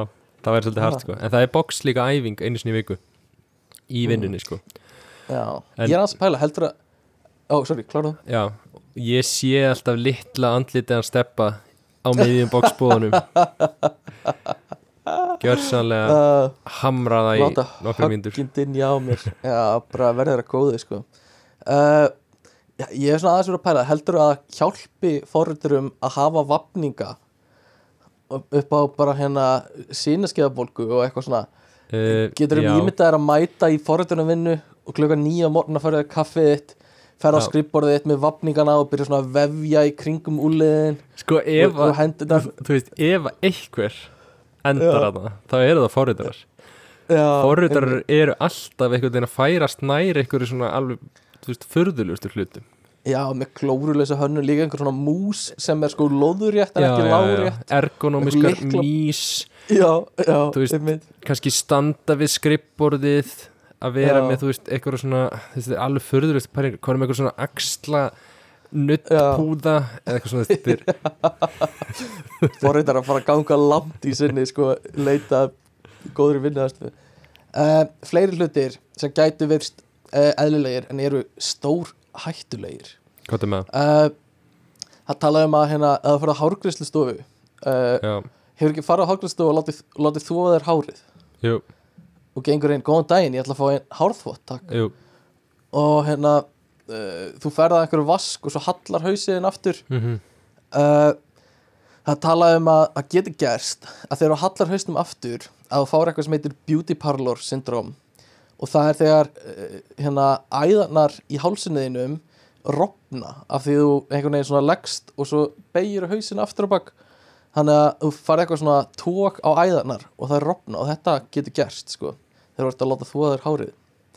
C: það væri svolítið hart sko. en það er box líka æfing einu sinni viku. Í vinnunni sko.
A: Já,
C: En-
A: ég er að pæla, heldur að Ó, sorry, kláraðu.
C: Já, ég sé alltaf litla andlitið að steppa á miðjum boxbúðunum. Gjörsanlega
A: uh,
C: hamraða í
A: hjá mér. Já, bara verður að góði sko uh, Ég er svona aðeins verið að pæla. Heldur að hjálpi forriturum að hafa vapninga upp á bara hérna sínaskeiðabólgu og eitthvað svona?
C: Uh,
A: Getur um
C: já,
A: ímyndað þér að mæta í forritunum vinnu og klukka nýja morgun að fara kaffið þitt ferða á
C: Já.
A: skrifborðið þitt með vapningana og byrja svona að vefja í kringum úliðin
C: Sko ef að, þú veist, ef að einhver endar að það, þá eru það forritarar
A: Já,
C: Forritarar eru alltaf einhvern veginn að færast nær einhverju svona alveg, þú veist, furðulustu hlutum.
A: Já, með klóruleysa hönnun líka einhver svona mús sem er sko lóðurétt en ekki lárétt.
C: Ergonomiskar
A: Einhver lykla-
C: mís.
A: Já, já,
C: Þú veist,
A: einmitt.
C: kannski standa við skrippborðið að vera
A: Já.
C: með, þú veist, eitthvað svona þú veist, alveg förðurist, hvað er með eitthvað svona axla nuttpúða eða eitthvað svona þetta er,
A: Forritar að fara að ganga langt í sinni sko, leita góðri vinnuðastu uh, Fleiri hlutir sem gætu verist uh, eðlilegir en eru stór hættulegir.
C: Hvað er með
A: uh, Það talaði um að hérna, að það fyrir að hárgræslu stofu uh,
C: já,
A: Hefur ekki farið á hárgræslu stofu og látið, látið þú að þér hárið?
C: Jú,
A: og gengur einn góðan daginn, ég ætla að fá einn hárþvott takk.
C: Jú.
A: Og hérna uh, þú ferð að einhverju vask og svo hallar hausiðin aftur.
C: Mm
A: uh, það talaði um að það geti gerst að þegar þú hallar hausnum aftur að þú fáir eitthvað sem heitir beauty parlor syndrom og það er þegar uh, hérna æðarnar í hálsinniðinum rofna af því þú einhvern veginn svona leggst og svo beigir hausin aftur á bak. Þannig að þú farið eitthvað svona tók á æðarnar og það er rofna og þetta getur gerst sko þegar þú ert að láta þú að þér hárið.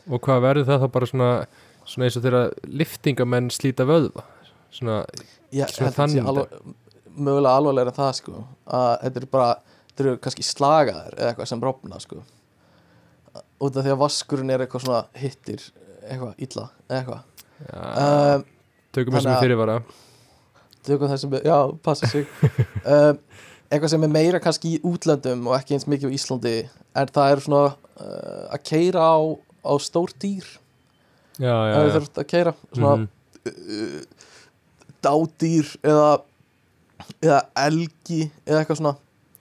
C: Og hvað verður það þá bara svona svona eins og þegar liftingamenn slíta vöðva? Svona,
A: Ég
C: Svona þannig.
A: alveg, mögulega alvarlega en það sko að þetta eru bara, þetta eru kannski slagaðir eða eitthvað sem rofna sko út af því að vaskurinn er eitthvað svona hittir eitthvað illa eitthvað.
C: Ja,
A: um,
C: tökum þessum
A: þannig að-
C: með fyrirvara.
A: Tökum það sem, er- já, passa sig. Um, eitthvað sem er meira kannski í útlöndum og ekki eins mikið á Íslandi en það er svona uh, að keira á, á stór dýr.
C: Já, já, já.
A: þú þurft að keira svona
C: Mhm.
A: dádýr eða eða elgi eða eitthvað svona.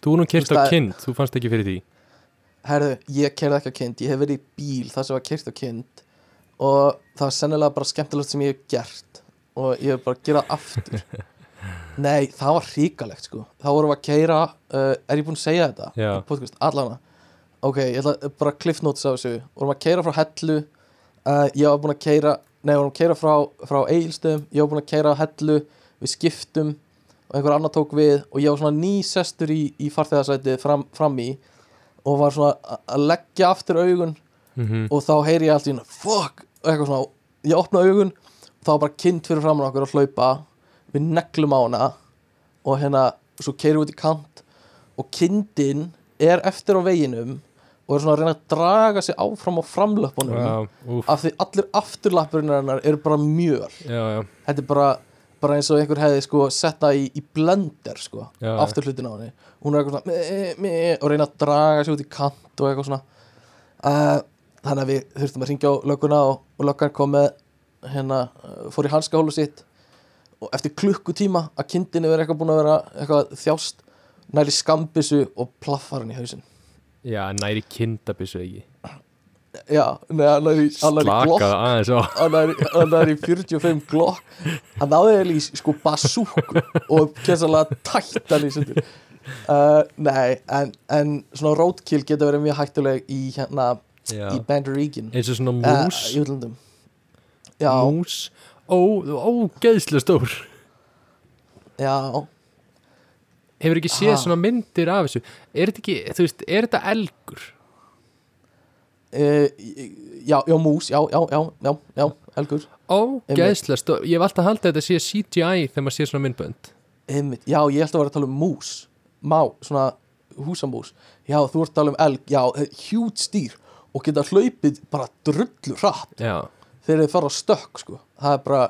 C: Þú nú kert á
A: það-
C: kind, þú fannst ekki fyrir því
A: Herðu, ég kerði ekki á kind, ég hef verið í bíl þar sem var kert á kind og það var sennilega bara skemmtilegt sem ég hef gert og ég hef bara gerað aftur. Nei, það var hríkalegt sko. Þá vorum við að keira, uh, er ég búinn að segja þetta? Podcast, allana Ok, ég ætla bara cliff notes á þessu. Vorum að keira frá Hellu uh, ég var búinn að keira, nei, vorum að keira frá, frá Egilstöðum, ég var búinn að keira Hellu við skiptum og einhver annar tók við og ég var svona nýsestur í, í farþegarsætið fram, fram í og var svona að leggja aftur augun
C: mm
A: og þá heyri ég allt í hérna fuck, eitthvað svona, ég opna augun þá var bara kind fyrir framan okkur að hlaupa við neglum á hana og hérna, svo keirum við út í kant og kindin er eftir á veginum og er svona að reyna að draga sig áfram á framlöpunum
C: úf,
A: af því allir afturlappurinn eru bara
C: já,
A: þetta er bara, bara eins og einhver hefði sko setta í, í blender sko
C: Já.
A: aftur hlutin á henni. Hún er eitthvað svona me, me, og reyna að draga sig út í kant og eitthvað svona. Uh, þannig að við þurftum að ringja á lögguna og, og löggan kom með hérna, uh, fór í hanskahólu sitt. Og eftir klukkutíma að kindin er eitthvað búin að vera eitthvað þjást næri skambissu og plaffar hann í hausinn.
C: Já, næri kindabissu ekki
A: já, neða, hann næri, hann næri glokk.
C: Slakaðu aðeins á
A: hann er, hann er í 45 glokk. Hann náði eða í sko basúku og kessalega tætt hann í sundur. Uh, nei, en, en svona roadkill getur verið mjög hættuleg í hérna,
C: Já.
A: í Bandaríkin
C: eins og svona
A: uh,
C: mús.
A: í já,
C: mús, ó, ó, geðslega stór.
A: Já.
C: Hefur ekki séð
A: Ha.
C: svona myndir af þessu. Er þetta ekki, þú veist, er þetta elgur
A: uh, já, já, mús, já, já, já, já, já elgur,
C: ó, geðslega stór, ég hef alltaf haldið að þetta sé CGI þegar maður sé svona myndbönd.
A: Einmitt. Já, ég ætla að vera að tala um mús. Má, svona húsamús. Já, þú ert að tala um elg, já, hjút stýr og geta hlaupið bara drullu hratt.
C: Já,
A: þegar þið fara á stökk sko. það er bara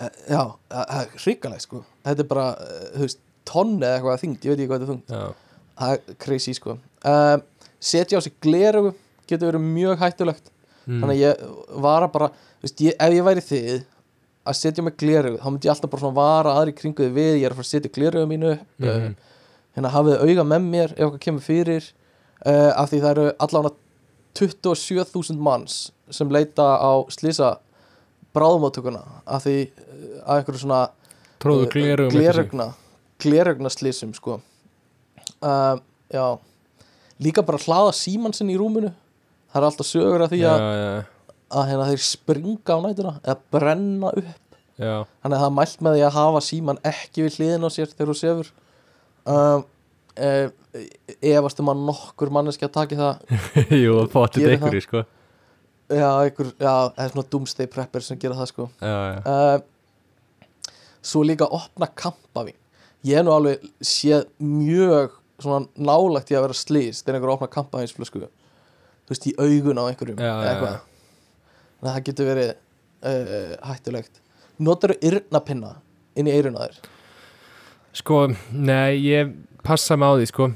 A: eh, já, það það er hrikalegt sko. þetta er bara, eh, þú veist, tonni eða eitthvað þyngd, ég veit ekki hvað þetta er þungt.
C: Já,
A: það er crazy sko. Um, setja á sig glerugu getur verið mjög hættulegt.
C: Mm.
A: þannig að ég var að bara veist, ég, ef ég væri þið að setja mig glerugu, þá myndi ég alltaf bara svona vara aðri kringu þið við, ég er að fara að setja glerugu mínu upp
C: Mhm.
A: uh, hérna hafið auga með mér ef eitthvað kemur fyrir uh, af því það eru allavega 27.000 manns sem leita á slísa bráðumáttökuna af því uh, að einhverju svona
C: tróðu
A: glerugna glerugna slísum sko. Uh, já. Líka bara hlaða síman sinn í rúminu það er alltaf sögur af því að, að hérna, þeir springa á nætuna eða brenna upp.
C: Já,
A: þannig að það er mælt með því að hafa síman ekki við hliðin á sér þegar þú sefur. Um, e, efast um að nokkur manneski að taki það?
C: Jú, það fóttið
A: Gerir
C: einhverju, sko.
A: Já, einhver, já, það er svona doomsday prepper sem gera það sko.
C: Já, já,
A: uh, svo líka opna kampavín. Ég hef nú alveg séð mjög svona nálægt í að vera slís þegar einhver opna kampavínsflösku þú veist, í augun á einhverjum
C: Já,
A: eitthvað. þannig að það getur verið uh, hættulegt. Notar þú yrnapinna inn í eiruna þér?
C: Sko, nei, ég passa mig á því, sko.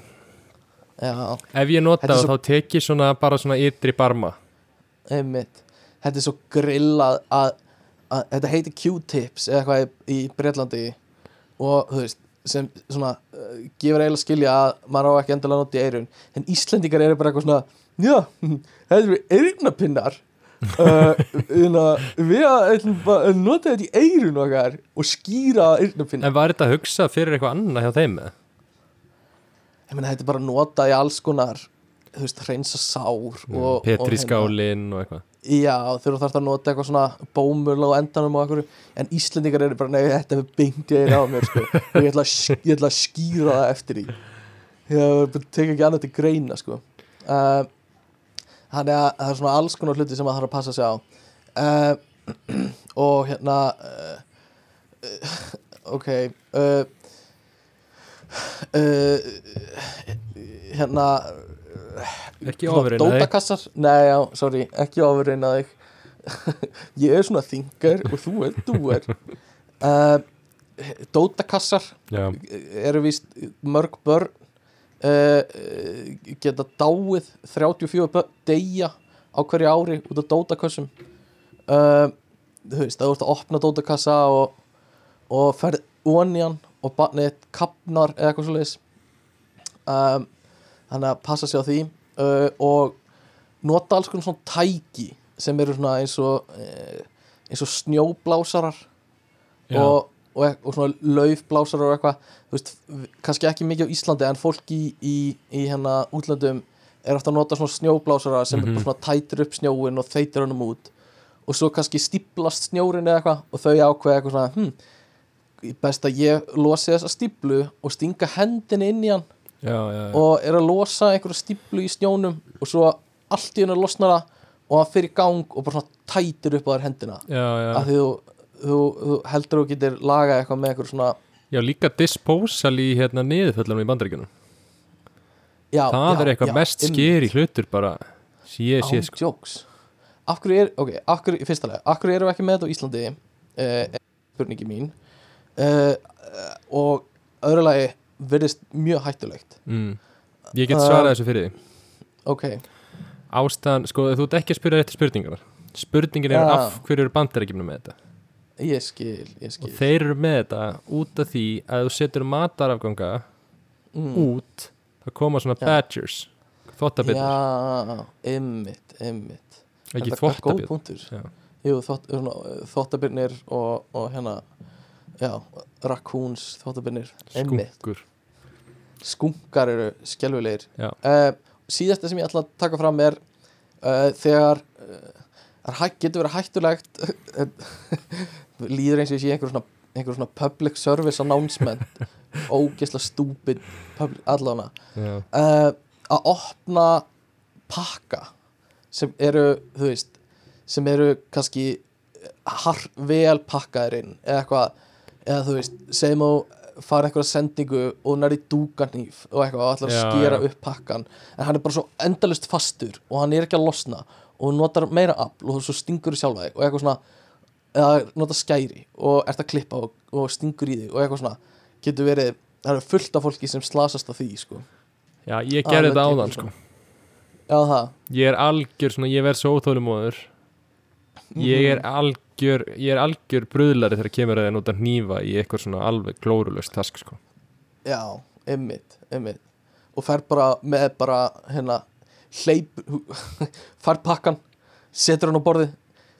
A: Já,
C: ef ég nota það,
A: svo-
C: þá tek ég svona bara svona ytri barma.
A: Einmitt. Þetta er svo grillað að, að þetta heitir Q-tips eða eitthvað í Breitlandi og þú veist sem svona uh, gefur eiginlega að skilja að maður á ekki endilega að nota í eirun en Íslendingar eru bara eitthvað svona já, þetta eru eirnapinnar uh, hérna, við ætlum bara að nota þetta í eirun okkar og skýra eirnapinnar
C: en var þetta að hugsa fyrir eitthvað annað hjá þeim
A: ég meina þetta er bara nota í alls konar þú veist, hreinsa sár og, og
C: Petri
A: hérna-
C: skálin og eitthvað
A: Já, þegar þú þarfst að nota eitthvað svona bómul á endanum og eitthvað en Íslendingar eru bara, nei, þetta er er á mér sko. og ég ætla, að, ég ætla að skýra það eftir í ég tek ekki annað til greina sko. uh, þannig að það er svona alls konar hluti sem maður þarf að passa sig á uh, og hérna uh, ok hérna
C: ekki ofurinn að þig.
A: Dótakassar, nei já, sorry, ekki ofurinn að þig. Ég er svona þingar og þú er dúer. Uh, Dótakassar
C: já,
A: eru víst mörg börn. Uh, geta dáið 34 börn deyja á hverju ári út af dótakassum. Uh, þú veist, það voru að opna dótakassa og, og ferð onian og barnið kapnar eða eitthvað svo leiðis um, þannig að passa sig á því. Uh, og nota alls konar svona tæki sem eru svona eins og uh, eins og snjóblásarar og, og, ek- og svona laufblásarar og eitthvað. Þú veist, kannski ekki mikið á Íslandi en fólk í, í, í hérna útlöndum er ofta að nota svona snjóblásara sem
C: Mhm.
A: er bara svona tætir upp snjóin og þeitir honum út. Og svo kannski stíplast snjórin eða eitthvað og þau ákveða eitthvað svona hm, best að ég losi þessa stíplu og stinga hendinni inn í hann
C: já, já,
A: og er að losa einhverja stíplu í snjónum og svo allt í hennu losnar það og hann fyrir gang og bara svona tætir upp á þær hendina. Því þú, þú, þú heldur þú getur lagað eitthvað með eitthvað svona
C: já, líka disposal í hérna niðurföllunum í bandaríkjunum.
A: Já,
C: það er eitthvað mest skeri hlutur bara. Sé,
A: án
C: sko.
A: jokes. Af hverju er, ok, af hverju, í fyrsta lega af hverju erum við ekki með þetta á Íslandi? Uh, spurningi mín. Uh, og öðru lagi verðist mjög hættulegt
C: mm. ég get
A: Uh,
C: svarað þessu fyrir því
A: ok,
C: ástæðan, sko, þú ert ekki að spyrja rétti spurningar spurningin er
A: Já.
C: af hverju eru bandaríkjumna með þetta
A: ég skil, ég skil
C: og þeir eru með þetta út af því að þú setur matarafganga
A: mm.
C: út það koma svona
A: Já.
C: badgers þvottabirnir,
A: já, ymmit, ymmit
C: ekki Já.
A: Jú, þvott, svona, þvottabirnir og, og hérna já, þvottabirnir ymmit,
C: skunkur.
A: Skunkar eru skelfilegir.
C: Já.
A: uh, síðasta sem ég ætla að taka fram er uh, þegar uh, getur verið hættulegt líður eins og ég sé einhver svona, einhver svona public service announcement. Ógeðslega stúpid uh, að opna pakka sem eru, þú veist sem eru kannski vel pakkaðir inn eða eitthvað, eða þú veist segjum þú fara einhverja sendingu og nær í dúganýf og eitthvað og ætlar að skera
C: já.
A: upp pakkan en hann er bara svo endalust fastur og hann er ekki að losna og þú notar meira afl og svo stingur þú sjálfa þig og eitthvað svona eða nota skæri og ert að klippa og, og stingur í þig og eitthvað svona getur verið, það er fullt af fólki sem slasast af því sko.
C: Já, ég gerði þetta áðan sko.
A: Já það.
C: Ég er algjör, svona, ég verð svo óþólumóður ég er algjör ég er algjör bröðlari þegar kemur að það nota hnífa í eitthvað svona alveg glórulöst task sko.
A: Já, ymmit, ymmit og fer bara með bara hérna hleyp fær pakkan, setur hann á borðið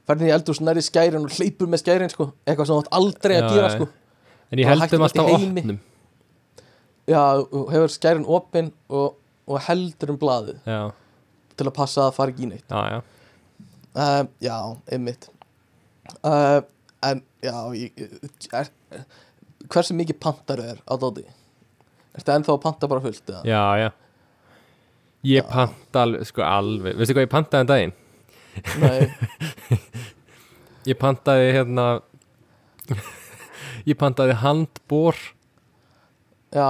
A: fer hann í eldhús nærri skærin og hleypur með skærin sko, eitthvað sem þú átt aldrei að gera sko.
C: En ég held þeim alltaf opnum.
A: Já, hefur skærin opinn og, og heldur um blaðið
C: já,
A: til að passa að það fari ekki í neitt.
C: Já, já.
A: Uh, Já, ymmit uh, En, já er, Hversu mikið pantar er á dóti? Ertu ennþá að panta bara fullt? eða?
C: Já, já Ég
A: Já.
C: panta alveg, sko alveg Veistu hvað ég pantaði en daginn?
A: Nei,
C: Ég pantaði hérna Ég pantaði handbór
A: já,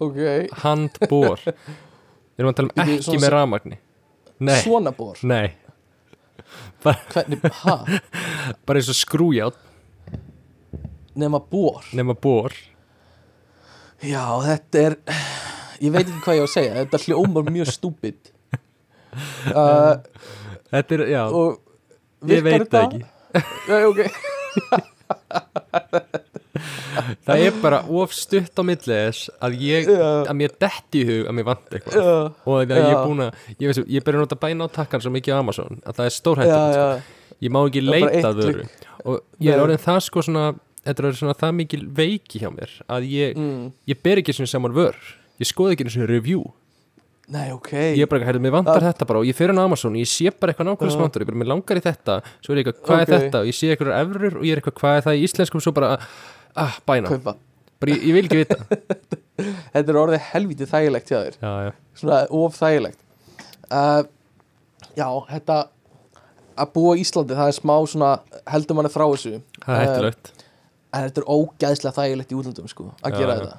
A: ok
C: Handbór Við erum að tala um ekki með rafmagni Nei,
A: Svona bor
C: nei
A: Hvernig, ha?
C: Bara eins og skrújátt
A: Nema bor.
C: Nema bór
A: Já, þetta er Ég veit ekki hvað ég á að segja Þetta hljómar mjög stúpid. Uh,
C: Þetta er, já, ég veit
A: þetta?
C: ekki.
A: Já, ok
C: Það er bara of stutt á milli þess að ég,
A: Já.
C: að mér detti í hug að mér vant eitthvað.
A: Já,
C: og þegar ég er
A: Já.
C: búin að ég, veist, ég byrja að nota bæna á takkan svo mikið á Amazon að það er
A: já,
C: stórhættilegt sko.
A: já,
C: ég má ekki leita að vöru. og ég er orðin það sko svona þetta er svona það mikil veiki hjá mér að ég,
A: mm.
C: ég ber ekki svona saman vör. Ég skoði ekki svona review.
A: Nei, ok.
C: Ég er bara, hættu, mér vantar þetta bara og ég fyrir á Amazon og ég sé bara eitthvað nákvæmlega
A: Já.
C: sem vantar ég bara, mér langar í þetta, svo er ég eitthvað, hvað
A: Ok.
C: er þetta? Og ég sé eitthvað efrur og ég er eitthvað, hvað er það í íslenskum? Svo bara, ah, bæna.
A: Kaupa.
C: Bara, ég, ég vil ekki vita.
A: Þetta er orðið helvítið þægilegt hjá þér.
C: Já, já,
A: Svona of þægilegt. Uh, Já, þetta Að búa í Íslandi, það er smá svona Heldur manni frá þessu.
C: Það er hættulegt.
A: En þetta er ógæðslega þægilegt í útlöndum sko, að gera
C: já.
A: þetta.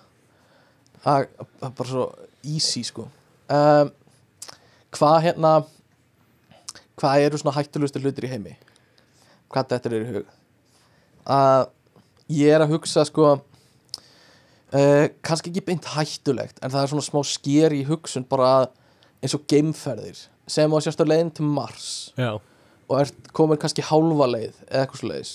A: Það það er bara svo easy sko. Um, hvað hérna hvað eru svona hættulegustu hlutir í heimi? Hvað þetta er í hug? Að ég er að hugsa sko uh, kannski ekki beint hættulegt en það er svona smá sker í hugsun bara eins og geimferðir sem á sérst á leiðin til Mars.
C: Já,
A: og ert komin kannski hálfa leið eða eitthvað svo leiðis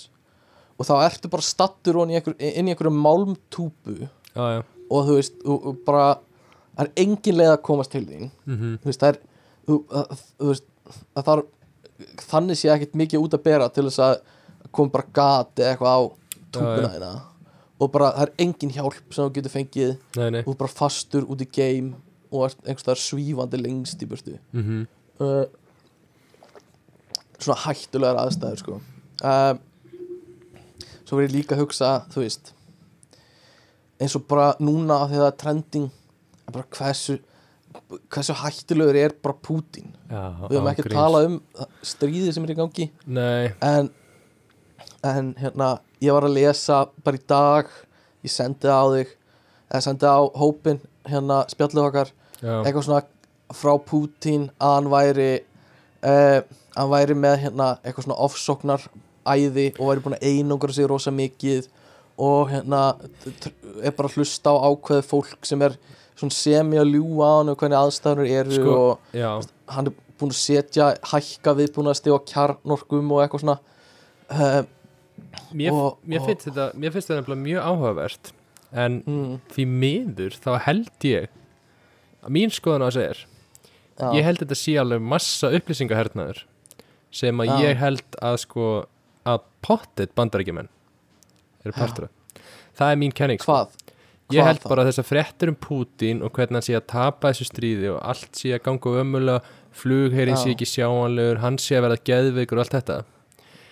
A: og þá ertu bara stattur inn í einhverju málmtúpu.
C: Já, já.
A: Og þú veist, og bara það er engin leið að komast til þín.
C: Mm
A: þú veist, það er þú, að, þú veist, það þarf þannig sé ekkert mikið út að bera til þess að koma bara gat eða eitthvað á túpuna þína og bara það er engin hjálp sem þú getur fengið.
C: Nei, nei.
A: Og þú ert bara fastur út í game og ert einhvers staðar svífandi lengst í burtu.
C: Mm
A: uh, svona hættulegar aðstæður sko. Uh, svo verið líka að hugsa þú veist eins og bara núna af því að það er trending en bara hversu hversu hættulegur er bara Putin
C: Já,
A: við höfum ekki
C: gríns.
A: talað um stríðið sem er í gangi.
C: Nei,
A: en, en hérna ég var að lesa bara í dag ég sendi það á þig eða sendi það á hópin hérna spjallið okkar.
C: Já,
A: eitthvað svona frá Putin að hann væri uh, hann væri með hérna eitthvað svona ofsóknar æði og væri búin að einungra sig rosa mikið og hérna er bara að hlusta á ákveði fólk sem er semi að ljúga á hann og hvernig aðstæðanur eru
C: Sko,
A: og
C: já,
A: hann er búin að setja hækka viðbúinasti og kjarnorkum og eitthvað svona. Uh,
C: mér,
A: og-
C: mér
A: og-
C: finnst þetta mér finnst þetta mjög áhugavert en
A: mm,
C: því miður þá held ég að mín skoðan á þessu er
A: já,
C: ég held þetta sé alveg massa upplýsingahernaður sem að
A: Já.
C: ég held að sko að pottet bandarækjumenn eru partur af það er mín kenning sko.
A: hvað?
C: ég
A: hvað
C: held
A: þá?
C: bara að þessar fréttur um Putin og hvernig hann sé að tapa þessu stríði og allt sé að ganga ömulega flugherinn
A: Já.
C: sé ekki sjáanlegur hann sé að verða geðveikur og allt þetta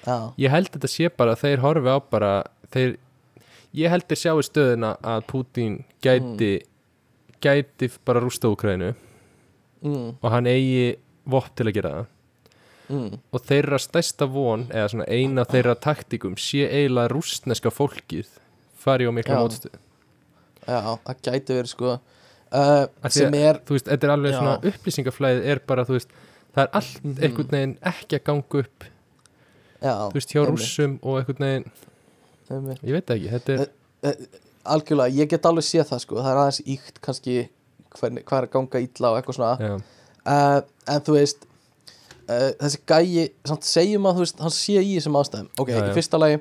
A: já,
C: ég held þetta sé bara að þeir horfi á bara þeir, ég held þeir sjáu stöðuna að Putin gæti gæti bara rústa Úkrænu
A: mm,
C: og hann eigi vopp til að gera það
A: mm,
C: og þeirra stærsta von eða svona eina þeirra taktikum sé eiginlega rústneska fólkið fari á mikla
A: Já.
C: mótstuð
A: já, það gæti verið sko uh, sem er
C: þú veist, þetta er alveg
A: Já.
C: svona upplýsingaflæðið er bara, þú veist, það er allt
A: Mhm.
C: einhvern veginn ekki að ganga upp
A: já,
C: þú veist, hjá rússum og einhvern veginn,
A: einmitt.
C: ég veit ekki þetta er,
A: algjörlega, ég get alveg séð það sko. Það er aðeins íkt kannski hvernig, hvað er að ganga illa og eitthvað svona.
C: Já,
A: uh, en þú veist uh, þessi gæi, samt segjum að veist, hann sé í þessum ástæðum. Ok,
C: Já, já.
A: í fyrsta lagi,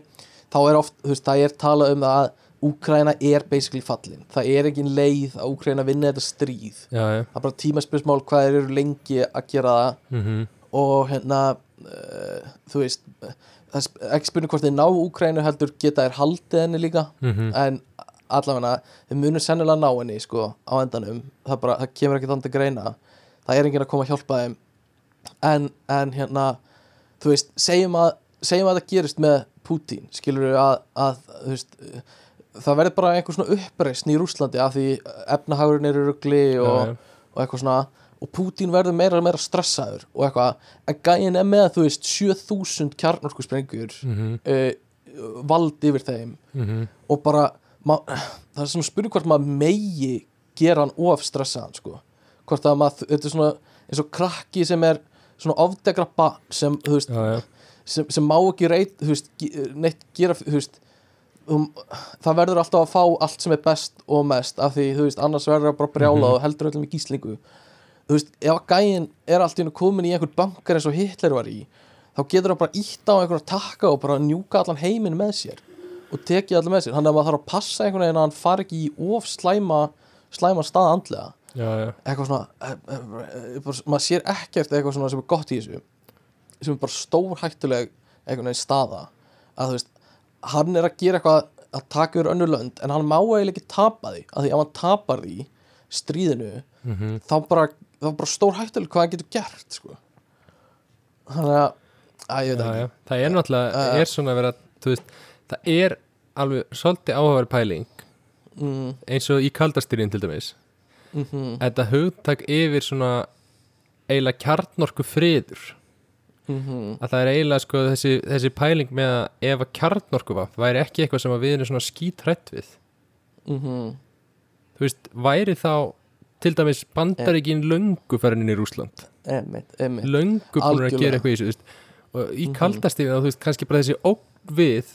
A: þá er oft þú veist, það er talað um það að Úkraina er basically fallin, það er ekki leið að Úkraina vinna þetta stríð.
C: Já, já.
A: Það er bara tímaspörsmál hvað þeir eru lengi að gera það.
C: Mm
A: og hérna uh, þú veist ekki spurning hvort þeir ná Úkrainu heldur geta þeir haldið henni líka.
C: Mhm.
A: en allavega þeir munum sennilega ná henni sko á endanum. Það, bara, það kemur ekki þannig að greina. Það er enginn að koma að hjálpa þeim. En, en hérna þú veist, segjum að, segjum að það gerist með Putin, skilur við að, að þú veist, það verður bara einhver svona uppreisn í Rúslandi af því efnahagurinn eru rugli og, og eitthvað svona og Putin verður meira og meira stressaður og eitthvað, en gæin er með þú veist 7000 kjarnorku sprengur
C: mhm,
A: uh, vald yfir þeim.
C: Mhm,
A: og bara það er svona spurning hvort maður megi gera hann of stressaðan sko. Hvort að maður, þetta er svona eins og krakki sem er svona ofdegra barn sem, þú veist,
C: já, já,
A: sem, sem má ekki reit, þú veist, neitt gera, þú veist um, það verður alltaf að fá allt sem er best og mest af því, þú veist, annars verður það bara brjála
C: Mhm.
A: og heldur öllum í gíslingu þú veist, ef að gæin er allt í hennu komin í einhvern bankar eins og Hitler var í þá getur það bara ítt á einhverja takka og bara njúka allan heiminn með sér og tekið allan með sér, þannig að maður þarf að passa einhvern veginn að hann fari ekki í of slæma slæma stað andlega.
C: Já, já,
A: eitthvað svona eh, eh, bara, maður sér ekkert eitthvað svona sem er gott í þessu sem er bara stór hættuleg einhvern veginn staða. Að þú veist, hann er að gera eitthvað að taka yfir önnur lönd en hann má eiginlega ekki tapa því. Að því ef hann tapar því stríðinu
C: mhm,
A: þá bara, þá er bara stór hættuleg hvað hann getur gert sko. Þannig að, að ég veit
C: já,
A: ekki.
C: já. Það er náttúrulega,
A: Uh,
C: er svona að vera veist, það er alveg svolítið áhugaverð pæling.
A: Mm,
C: eins og í kaldastyrjun til dæmis.
A: Mm
C: þetta hugtak yfir svona eiginlega kjarnorku friður.
A: -hmm,
C: að það er eiginlega sko þessi, þessi pæling með að ef að kjarnorku væri ekki eitthvað sem við erum svona skítrætt við.
A: Mm
C: þú veist, væri þá til dæmis bandaríkin löngu farin inn í Rúsland löngu búin að gera eitthvað í þessu og í
A: Mhm.
C: kaldastífin þú veist, kannski bara þessi ógn við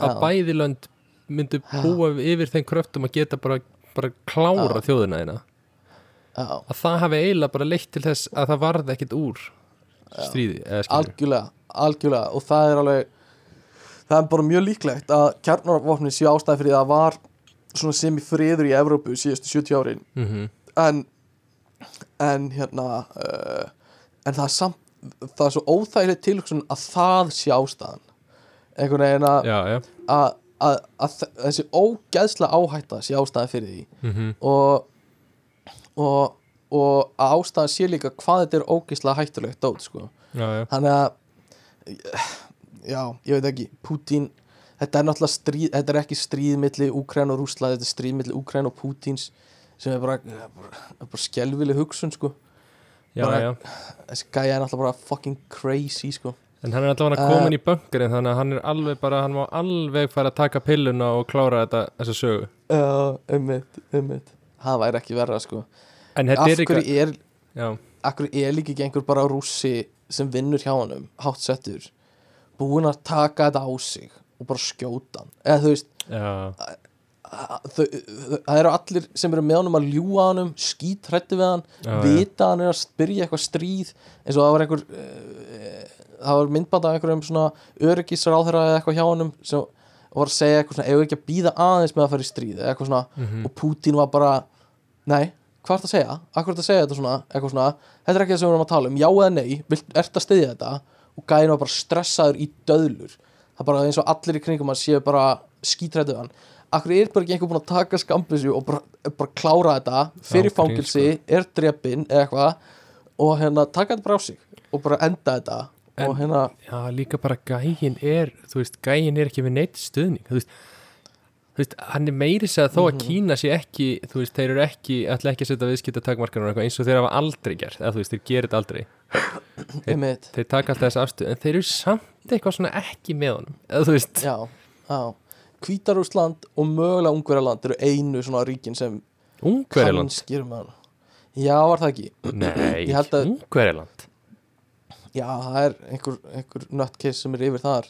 C: að
A: Já.
C: bæði lönd myndu búa yfir þeim kröftum að geta bara, bara klára
A: Já.
C: þjóðina þeina að það hafi eiginlega bara leitt til þess að það varði ekkit úr stríði
A: algjörlega, algjörlega. Og það er alveg það er bara mjög líklegt að kjarnarvopnin sé ástæði fyrir það var svona sem í friður í Evrópu síðustu 70 árin.
C: Mm -hmm.
A: En en hérna uh, en það er samt það er svo óþægileg tilhugsun að það sé ástæðan. Einhvern veginn að að, þessi ógeðslega áhætta sé ástæðan fyrir því.
C: Mm
A: og og, og að ástæðan sé líka hvað þetta er ógeðslega hættulegt dót sko. Þannig að já, ég veit ekki Putin, þetta er náttúrulega stríð þetta er ekki stríð milli Úkræn og Rússland þetta er stríð milli Úkræn og Pútins sem er bara, bara, bara skelvileg hugsun sko.
C: Já,
A: Bara-
C: já.
A: Þessi gæja er náttúrulega bara fucking crazy sko.
C: En hann er allavega
A: Uh,
C: komin í bunkerinn þannig að hann er alveg bara, hann má alveg fara að taka pilluna og klára þetta, þessa sögu.
A: Já, ummitt, ummitt Það væri ekki verra sko.
C: En þetta er ekki
A: er, hverju er líka ekki einhver bara rússi sem vinnur hjá honum, hátt settur búinn að taka þetta á sig og bara skjóta hann? Eða þú veist,
C: já,
A: að- það eru allir sem eru með honum að ljúga honum skítrættu við hann,
C: Já, já.
A: vita að hann er að byrja eitthvað stríð eins og það var einhver uh, það var myndband af einhverjum svona öryggisráðherra eða eitthvað hjá honum sem var að segja eitthvað svona, ef ekki að býða aðeins með að fara í stríð eitthvað svona,
C: Mhm.
A: og Putin var bara nei, hvað er það að segja? Akkur er það að segja þetta svona, eitthvað svona þetta er ekki það sem við erum að tala um, já eða nei ert að styðja þetta og gæðin var bara stressaður í döðlur það bara eins og allir í kringum hann séu bara skítrættu hann Akkur er bara ekki einhver búin að taka skambissu og bara, bara klára þetta? Fyrir fangilsi, er drepinn eða eitthvað og hérna taka þetta bara á sig og bara enda þetta
C: En-
A: og hérna,
C: já, líka bara gæin er, þú veist, gæin er ekki við neitt stuðning, þú veist. Þú veist, hann er meiri segð þó
A: Mhm.
C: að Kína sé ekki, þú veist, þeir eru ekki, ætla ekki að setja viðskipta takmarkanur eitthvað eins og þeir hafa aldrei gert, eða þú veist, þeir gerir þetta aldrei.
A: einmitt.
C: Þeir taka alltaf þessa afstöð, en þeir eru samt eitthvað svona ekki með honum, eða þú veist,
A: já, já Hvítarúsland og mögulega Ungverjaland eru einu svona ríkin sem
C: Ungverjaland.
A: hann Já, var það ekki?
C: Nei, Ungverjaland.
A: Já, það er einhver, einhver nöttkiss sem er yfir þar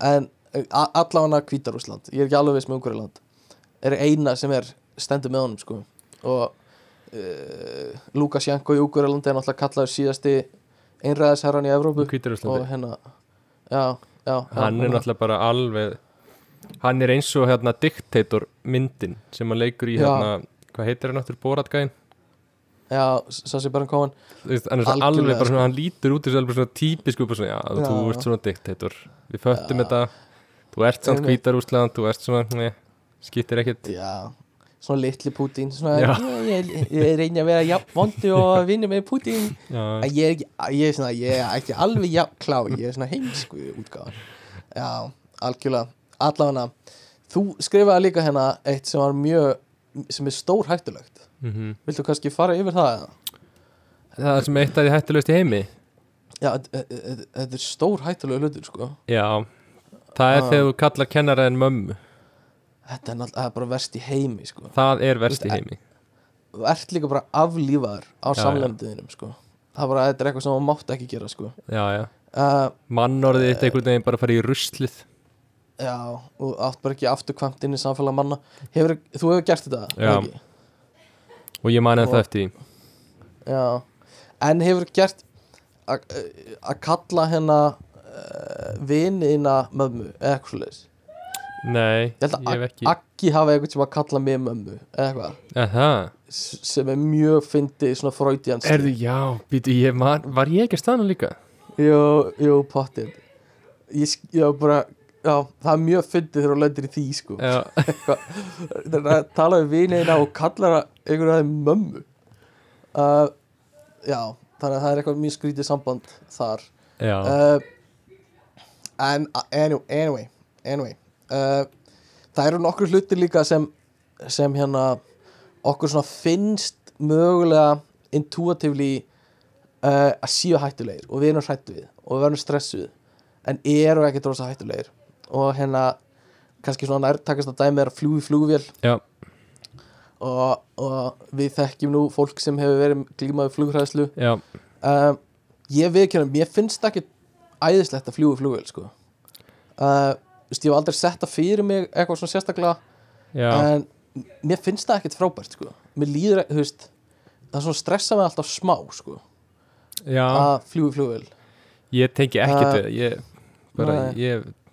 A: en a- allavega Hvítarúsland ég er ekki alveg viss með Ungverjaland er eina sem er stendur með honum sko. og uh, Lukasjenko í Ungverjalandi er náttúrulega kallaður síðasti einræðisherran í Evrópu og hérna já, já, já
C: hann er náttúrulega bara alveg hann er eins og hérna diktator myndin sem hann leikur í
A: Já.
C: hérna hvað heitir hann áttur, Boratgæin
A: já, Sassi Baron Cohen
C: hann er alveg bara
A: sko.
C: svona, hann lítur út þessu alveg svona típisku bara svona, já,
A: Já.
C: þú ert svona diktator við föttum þetta, þú ert samt
A: Einmitt.
C: hvítar úsleðan, þú ert svona, ne, skiptir ekkit
A: já, svona litli Putin svona,
C: Já.
A: ég, ég, ég reyni að vera jafn vondi og vinna með Putin
C: já,
A: En ég er ekki, ég er er ekki alveg jafn klá, ég er svona heimsku útgáðan Já, algjörlega Allavega, þú skrifaði líka hérna eitt sem var mjög sem er stór hættulegt
C: mm
A: Viltu kannski fara yfir það eða?
C: það sem eitt að því hættulegst í heimi.
A: Já, þetta- er stór hættulega hlutur, sko.
C: Já, það er
A: Ah.
C: þegar þú kallar kennara en mömmu.
A: Þetta er, það er bara verst í heimi, sko.
C: Það er verst í
A: Þú
C: heimi.
A: Þú ert líka bara aflífaður á
C: Já,
A: samlemdiðinum, sko. Það er bara, þetta er eitthvað sem maður mátt ekki gera, sko.
C: Já, já,
A: uh,
C: mannorðið þitt einhvern veginn bara farið í ruslið
A: Já, og átt bara ekki afturkvæmt inn í samfélag manna. Hefur, Þú hefur gert þetta, ekki?
C: og ég
A: Og-
C: ennþá eftir
A: Já, en hefur gert að kalla hérna uh, viniðina mömmu eða eitthvað svoleiðis?
C: Nei,
A: Ég
C: ég hef ekki.
A: Akki hafa eitthvað sem að kalla mig mömmu eða eitthvað.
C: Það?
A: sem er mjög fyndið svona freudians
C: Erðu, já, býtu, ég man, var ég ekki að staðna líka?
A: Jú, jú, pottið. Ég, já, bara, já, það er mjög fyndið þegar þú lendir í því, sko. Er að tala við viniðina og kallar einhverju aðeins mömmu. Uh, Já, þannig að það er eitthvað mjög skrítið samband þar. Uh, en anyway, anyway, anyway uh, það eru nokkur hlutir líka sem sem hérna okkur svona finnst mögulega intuitively uh, að séu hættulegir og við erum hrættu við og við verðum stressuð en eru ekki drósa hættulegir og hérna kannski svona nærtakast að dæmi er að fljúi flugvél.
C: Já,
A: og, og við þekkjum nú fólk sem hefur verið glímaði flughræðslu.
C: Já,
A: um, ég viðkjörnum, mér finnst ekki æðislegt að fljúi flugvél sko. uh, ég hef aldrei sett það fyrir mig eitthvað svona sérstaklega
C: já,
A: en mér finnst það ekkert frábært sko. mér líður, þú veist það er svona stressa mig alltaf smá sko,
C: já,
A: að fljúi flugvél.
C: Ég tengi ekkert
A: Uh,
C: við, ég, bara,
A: nei.
C: ég, ég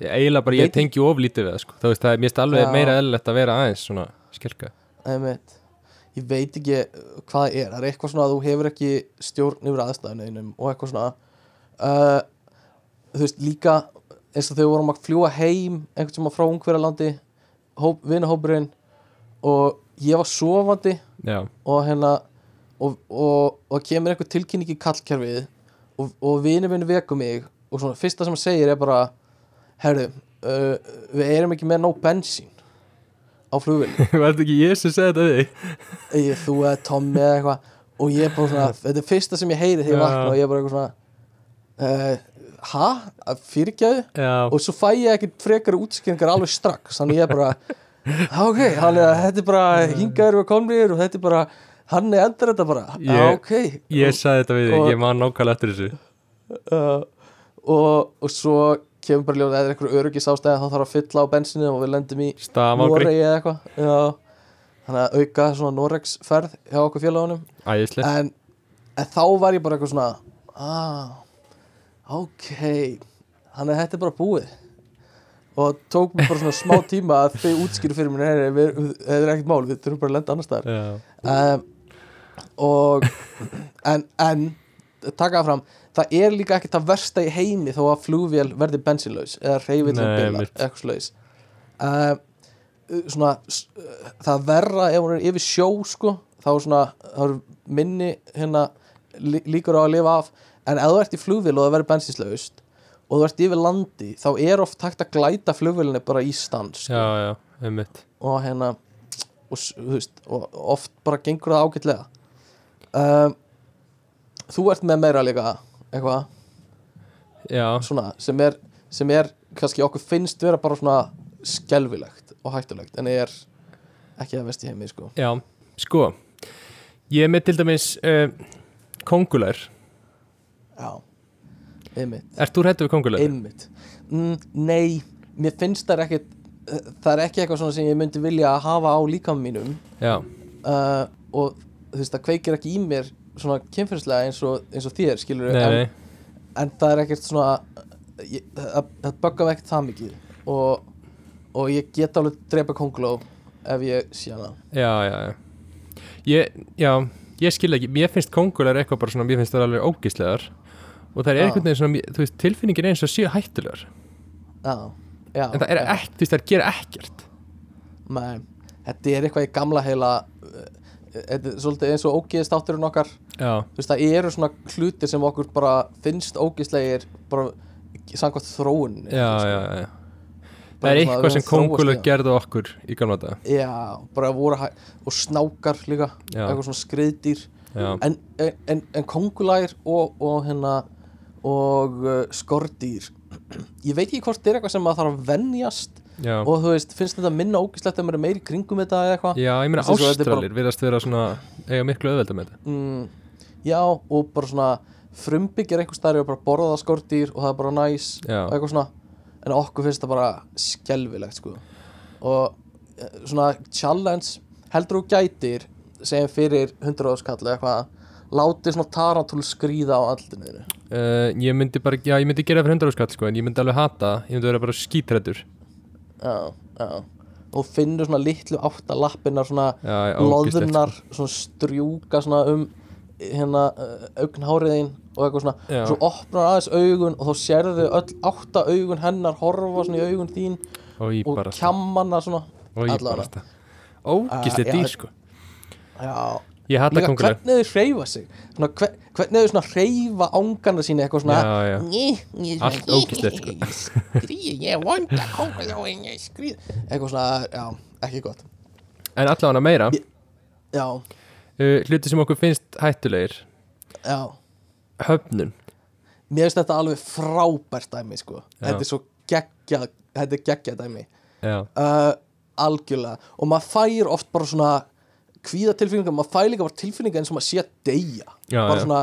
C: eiginlega bara, ég tengi oflítið við það, sko, veist, það er mér finnst alveg
A: Já.
C: meira eðlilegt að vera aðeins svona skilka.
A: Einmitt. ég veit ekki uh, hvað það er það er eitthvað svona að þú hefur ekki stjórn yfir aðstæðunum og eitthvað svona uh, þú veist líka eins og við vorum að fljúa heim einhvern sem frá ungverjalandi hóp, vinahópurinn og ég var sofandi
C: Já,
A: og hérna og, og, og kemur einhver tilkynning í kallkerfið og, og vinur minn veku mig og svona fyrsta sem hann segir er bara herru, uh, við erum ekki með nóg bensín á flugvél.
C: Var þetta ekki ég sem segði þetta þig?
A: ég, þú eða Tommi eða eitthvað. Og ég er bara svona, þetta er fyrsta sem ég heyri þegar ég vakna og ég er bara eitthvað svona uh, ha? Að Fyrirgjöðu? Og svo fæ ég ekki frekari útskýringar alveg strax. Þannig ég er bara "Já, ok, hann er, þetta er bara hingaður við komnir og þetta er bara hann er endur þetta bara,
C: Ég-
A: ok.
C: ég sagði þetta við þig, ég man nákvæmlega eftir þessu.
A: Uh, og, og svo kemur bara ljóð eða eitthvað öryggis ástæði þá þarf að fylla á bensinu og við lendum í Noregi eða eitthvað. Þannig að auka svona Noregs ferð hjá okkur félagunum en, en þá var ég bara eitthvað svona ah, ok. Þannig að þetta er bara búið. Og tók mér bara svona smá tíma að þau útskýru fyrir mér "Nei, nei, við- þetta er ekkert mál, við þurfum bara að lenda annars staðar.
C: Já,
A: um, og en, en taka það fram það er líka ekki það versta í heimi þó að flugvél verði bensinlaus eða reyfillin
C: Nei,
A: bilar, eitthvað slags um, svona s- það verra ef hún er yfir sjó sko, þá er svona er minni hérna lí- líkur á að lifa af. En ef þú ert í flugvél og það verður bensinslaust og þú ert yfir landi þá er oft hægt að glæta flugvélinni bara í stans sko.
C: Já, já,
A: og hérna og, veist, og oft bara gengur það ágætlega. Um, þú ert með meira líka eitthvað.
C: Já,
A: svona sem er, sem er kannski okkur finnst vera bara svona skelfilegt og hættulegt en er ekki að vest í heimi sko.
C: Já, sko Ég er með til dæmis uh, Kongulær
A: já, einmitt,
C: Ert þú hættu við kongulær?
A: einmitt. Mm, nei, mér finnst það ekki það er ekki eitthvað svona sem ég myndi vilja hafa á líkam mínum.
C: Já,
A: uh, og þú veist það kveikir ekki í mér svona kynferðslega eins og, eins og þér skilur
C: nei,
A: en,
C: nei.
A: en það er ekkert svona það, böggar mig ekkert það mikið. Og, og ég get alveg drepa konguló ef ég sé hana.
C: Já, já, já. Ég, já, ég skil ekki. Mér finnst kongulær eitthvað bara svona Mér finnst það alveg ógislegar Og það er einhvern veginn svona Þú veist, tilfinningin er eins og séu hættulegar.
A: Já, já,
C: En það er ekkert, þú veist, það gera ekkert.
A: Nei, þetta er eitthvað í gamla heila uh, þetta er svolítið eins og ógeðist átturinn okkar.
C: Já,
A: þú veist það eru svona hlutir sem okkur bara finnst ógeðslegir bara samkvæmt þróun
C: já, já, já. Það er eitthvað sem kongulær gerðu okkur í gamla dag
A: já, bara voru og snákar líka, eitthvað svona skriðdýr. En, en, en kongulær og, og hérna og uh, skordýr. Ég veit ekki hvort þetta er eitthvað sem maður þarf að venjast
C: já.
A: Og þú veist, finnst þetta minna ógislegt að maður er meiri kringum þetta eða eitthvað?
C: Já, ég meina
A: Þessi, svo þetta er bara-
C: ástralir virðast vera svona eiga miklu auðvelda með þetta.
A: Mm, já, og bara svona frumbyggir einhver stærri og bara borða skordýr og það er bara næs
C: Já.
A: og eitthvað svona. En okkur finnst það bara skelfilegt sko. Og eh, svona challenge heldur þú gætir segjum fyrir 100 áskall eða eitthvað látið svona tarantúl skríða á andlinu þínu.
C: uh, Ég myndi bara, já, ég myndi gera það fyrir 100 skatt sko En ég myndi alveg hata, ég myndi vera bara skítrættur
A: já, já. Og finnur svona litlu átta lappinnar svona
C: Já, já, ógeðslegt,
A: loðnar svona strjúka svona um hérna augnháriðin og eitthvað svona.
C: Já.
A: svo opnar aðeins augun og þá sérðu öll átta augun hennar horfa svona í augun þín
C: Og
A: og kjammanna svona
C: Og Ógislega
A: Ah, já,
C: dýr sko.
A: Já
C: Ég hata
A: líka
C: konguleg
A: hvernig þau hreyfa sig. Svona, hver, hvernig þau hreyfa ángana sína eitthvað svona
C: Já, já.
A: Ný, ný,
C: Allt ógeðslegt, sko.
A: ég vonda kongulóin eitthvað svona, já, ekki gott.
C: En allavega meira.
A: Ég- já,
C: uh, Hluti sem okkur finnst hættulegir.
A: Já.
C: Höfnun.
A: Mér finnst þetta alveg frábært dæmi sko. Þetta er svo geggjað þetta er geggjað dæmi. Uh, algjörlega. Og maður fær oft bara svona kvíða tilfinningar, maður fær líka bara tilfinningar eins og maður sé að deyja.
C: Já,
A: bara svona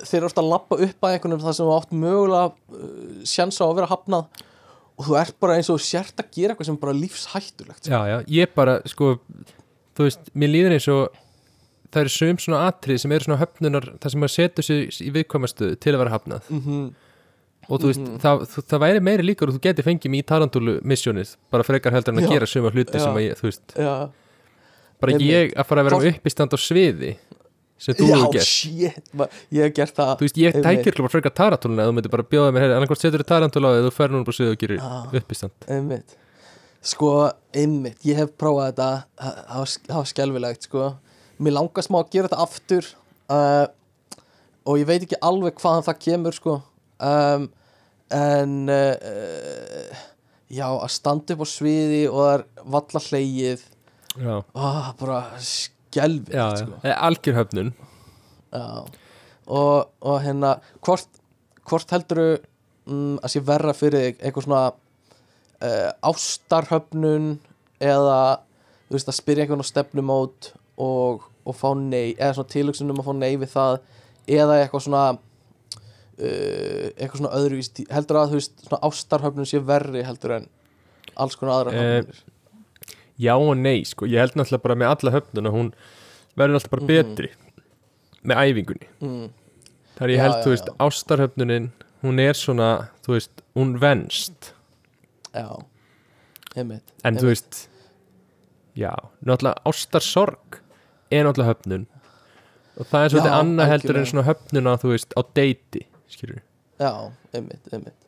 A: þeir eru ofta að lappa upp að einhvernum það sem þú átt mögulega uh, sjans á að vera hafnað og þú ert bara eins og sért að gera eitthvað sem bara lífshættulegt.
C: Já, já, ég bara sko Þú veist, mér líður eins og Það eru söm svona atrið sem eru svona höfnunar Það sem maður setur sig í viðkvæmastuð til að vera hafnað.
A: Mm
C: Og þú veist, það, þú, það væri meiri líkur og þú geti fengið mig í tarantúlu missjónið Bara frekar heldur en að
A: Já.
C: gera söma hluti
A: Já.
C: sem að ég, þú veist.
A: Já,
C: Bara
A: Einmitt.
C: ég að fara að vera með uppistand á sviði sem þú hefur gert.
A: shit ma- ég hef gert það.
C: Þú veist, ég tækir bara frekar tarantúluna þú myndir bara bjóða mér, annarkvort setur þú tarantúla eða þú fer núna bara sviðið og gerir
A: Ah.
C: uppistand.
A: Einmitt. Sko, einmitt, ég hef prófað þetta það var, var skelfilegt sko. Mér langar smá að gera þetta aftur uh, og ég veit ekki alveg hvaðan það kemur sko. Um, en uh, já, að standa upp á sviði og það er valla hlegið ah, bara
C: já.
A: sko.
C: Eh, algjör höfnun
A: Já, og, og hérna hvort, hvort heldur mm, að sé verra fyrir þig eitthvað svona uh, ástarhöfnun eða þú veist að spyrja einhvern á stefnumót og, og fá nei eða svona tilöksunum að fá nei við það eða eitthvað svona uh, eitthvað svona öðruvís heldur að þú veist svona ástarhöfnun sé verri heldur en alls konar aðra
C: Eh,
A: höfnunir
C: já og nei, sko, ég held náttúrulega bara með alla höfnuna hún verður alltaf bara
A: Mhm.
C: betri með æfingunni.
A: Mm,
C: þar ég held,
A: já,
C: þú veist, ástarhöfnunin hún er svona, þú veist, hún venst.
A: Já, einmitt
C: en þú veist já, náttúrulega ástarsorg er náttúrulega höfnun. Og það er svolítið annað heldur en svona höfnuna, þú veist, á deiti skilur
A: já, einmitt, einmitt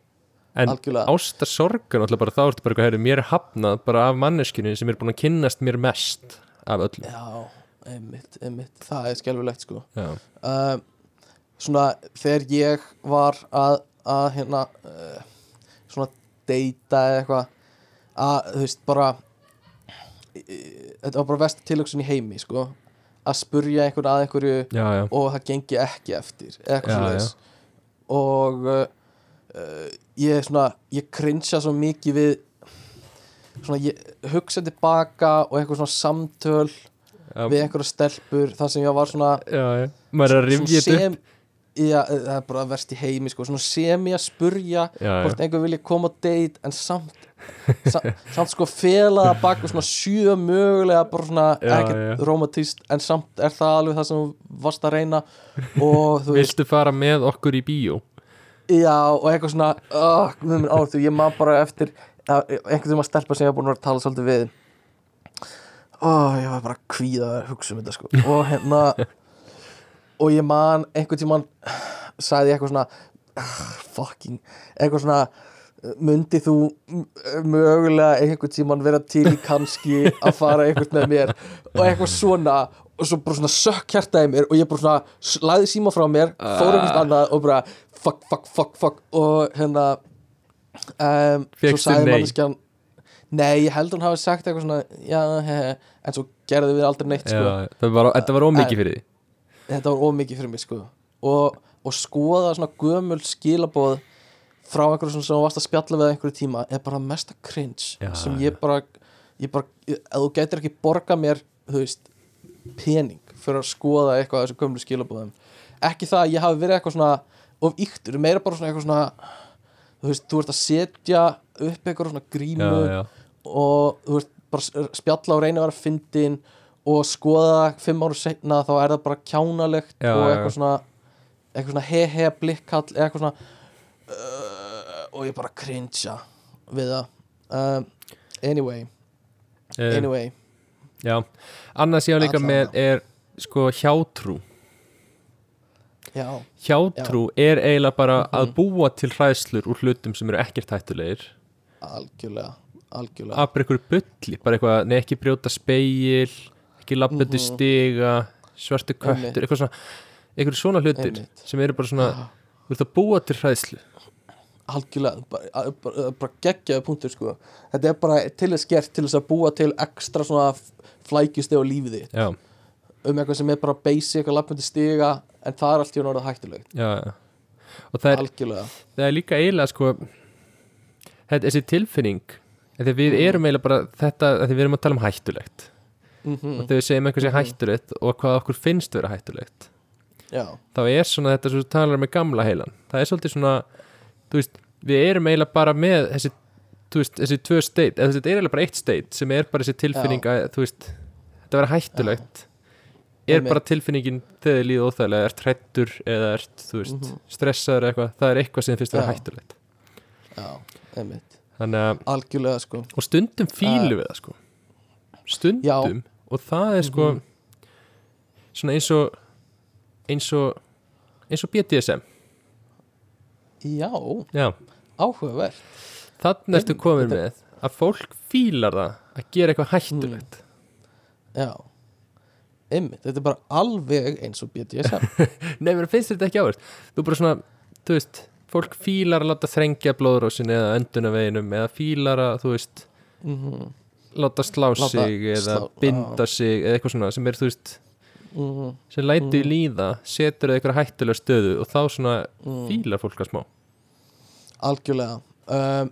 C: en
A: Algjörlega.
C: ástarsorg er náttúrulega bara þá ertu bara eitthvað, mér hafnað bara af manneskinu sem er búin að kynnast mér mest af öllu
A: Já, einmitt, einmitt, það er skelfilegt sko. Uh, Svona þegar ég var að, að hérna uh, svona deyta eða eitthvað að þú veist bara þetta var bara vest tilöksun í heimi sko. Að spurja einhvern að einhverju
C: já, já,
A: og það gengi ekki eftir eitthvað svoleiðis. og uh, ég svona ég cringea svo mikið við svona ég hugsa tilbaka og eitthvað svona samtöl
C: já,
A: við einhverja stelpur þar sem ég var svona
C: já, já. maður er að rifja þetta upp.
A: já, það er bara verst í heimi sko, svona sem ég að spurja hvort einhver vilja koma á date en samt samt, samt sko felaða bak og svona sjö mögulega bara svona
C: Já,
A: ekkert
C: já.
A: romantíst en samt er það alveg það sem þú varst að reyna og þú
C: viltu fara með okkur í bíó
A: já og eitthvað svona oh, minn, á, þú, ég maður bara eftir einhvern veginn að stelpa sem ég hef búin að vera að tala svolítið við. Oh, ég var bara að kvíða að hugsa um þetta sko. Og hérna og ég man einhvern tímann sagði ég eitthvað svona ah, fucking, eitthvað svona myndi þú mögulega einhvern tímann vera til í kannski að fara einhvern með mér? Og eitthvað svona og svo bara svona sökk hjartaði mér og ég bara svona slæði síma frá mér fór einhvern annað og bara fuck, fuck, fuck, fuck og hérna um, svo sagði
C: nei?
A: manneskjan nei, ég held hún hafi sagt eitthvað svona já, he, he, en svo gerði við aldrei neitt sko.
C: Já, það var, þetta var ómikið fyrir því.
A: Þetta var ómikið fyrir mig sko. Og, og skoða svona gömul skilaboð frá einhverju svona sem þú varst að spjalla við einhverju tíma er bara mesta cringe
C: Já,
A: sem ég bara, ég bara ef þú gætir ekki borga mér þú veist, pening fyrir að skoða eitthvað af þessum gömlu skilabóðum ekki það að ég hafi verið eitthvað svona of yktur, meira bara svona eitthvað svona þú veist, þú ert að setja upp eitthvað svona grímu
C: já, já,
A: og þú veist bara spjalla og reyna að vera fyndin og skoða fimm ára setna þá er það bara kjánalegt
C: Já,
A: og eitthvað svona eitthvað svona he-he blikkall eitthvað svona uh, og ég bara cringea við það. Um, anyway,
C: Eh,
A: anyway.
C: já. annars ég á líka
A: Allavega.
C: með er sko hjátrú
A: já,
C: hjátrú er eiginlega bara að
A: Mhm.
C: búa til hræðslur úr hlutum sem eru ekkert hættulegir.
A: Algjörlega algjörlega.
C: Að bara einhverju bulli, bara eitthvað nei ekki brjóta speil, ekki labbandi
A: Mhm.
C: stiga, svartu köttur eitthvað svona, einhverju svona hlutir
A: Einmitt.
C: sem eru bara svona,
A: Ah,
C: þú ert að búa til hræðslu.
A: Algjörlega bara, bara, bara geggjaði punktur sko. Þetta er bara til þess gert til þess að búa til ekstra svona flækjusti á lífið þitt.
C: Já,
A: um eitthvað sem er bara basic að lappandi stiga en það er allt í orðið hættulegt.
C: Já, já. Og það er,
A: algjörlega.
C: það er líka eiginlega sko þetta, þessi tilfinning að við
A: Mm.
C: erum eiginlega bara þetta, því við erum að tala um hættulegt.
A: Mm
C: og þegar við segjum eitthvað sé
A: Mhm.
C: hættulegt og hvað okkur finnst vera hættulegt
A: já,
C: þá er svona þetta sem þú talar með gamla heilan. Það er svolítið svona veist, við erum eiginlega bara með þessi, veist, þessi tvö state eða þetta er eiginlega bara eitt state sem er bara þessi tilfinning að þú veist, þetta vera hættulegt er bara tilfinningin þegar þið líða óþægilega, ert hrættur eða ert, þú veist,
A: Mhm.
C: stressaður eða eitthvað, það er eitthvað sem finnst vera
A: Já.
C: hættulegt.
A: Já, einmitt.
C: Þannig að,
A: algjörlega sko.
C: Og stundum fílu við það sko. Stundum. Og það er sko
A: Mhm.
C: svona eins og eins og eins og BDSM
A: já,
C: já,
A: áhugavert.
C: Þannig ertu komin með að fólk fílar það að gera eitthvað hættulegt.
A: Já, einmitt, þetta er bara alveg eins og BDSM
C: nei, mér finnst þetta ekki áverð þú bara svona, þú veist, fólk fílar að láta þrengja blóðrósin eða öndunaveginum eða fílar að, þú veist
A: mhm,
C: láta slá
A: Láta
C: sig eða
A: slá-
C: binda sig eða eitthvað svona sem er, þú veist
A: mhm,
C: sem lætu í líða, setur það eitthvað hættulega stöðu og þá svona
A: mhm.
C: fílar fólk að smá.
A: Algjörlega. Um,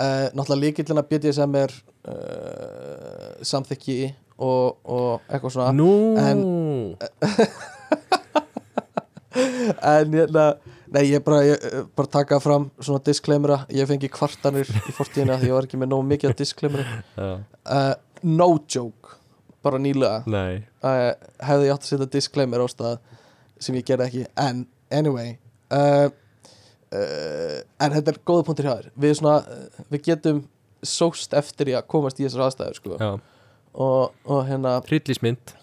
A: uh, náttúrulega líkillin að BDSM er uh, samþykki og, og eitthvað svona.
C: Nú,
A: en hérna nei ég bara, ég, eh, bara taka fram svona disclaimera, ég fengi kvartanir í fortíðina því ég var ekki með nóg mikið disclaimera uh, no joke bara nýlega. Uh, hefði ég átt að setja disclaimer á stað sem ég gerði ekki. En anyway uh, en þetta er góða punktur hjá þér. Við, svona, við getum sóst eftir í að komast í þessar aðstæður sko.
C: já,
A: og, og hérna
C: hryllismynd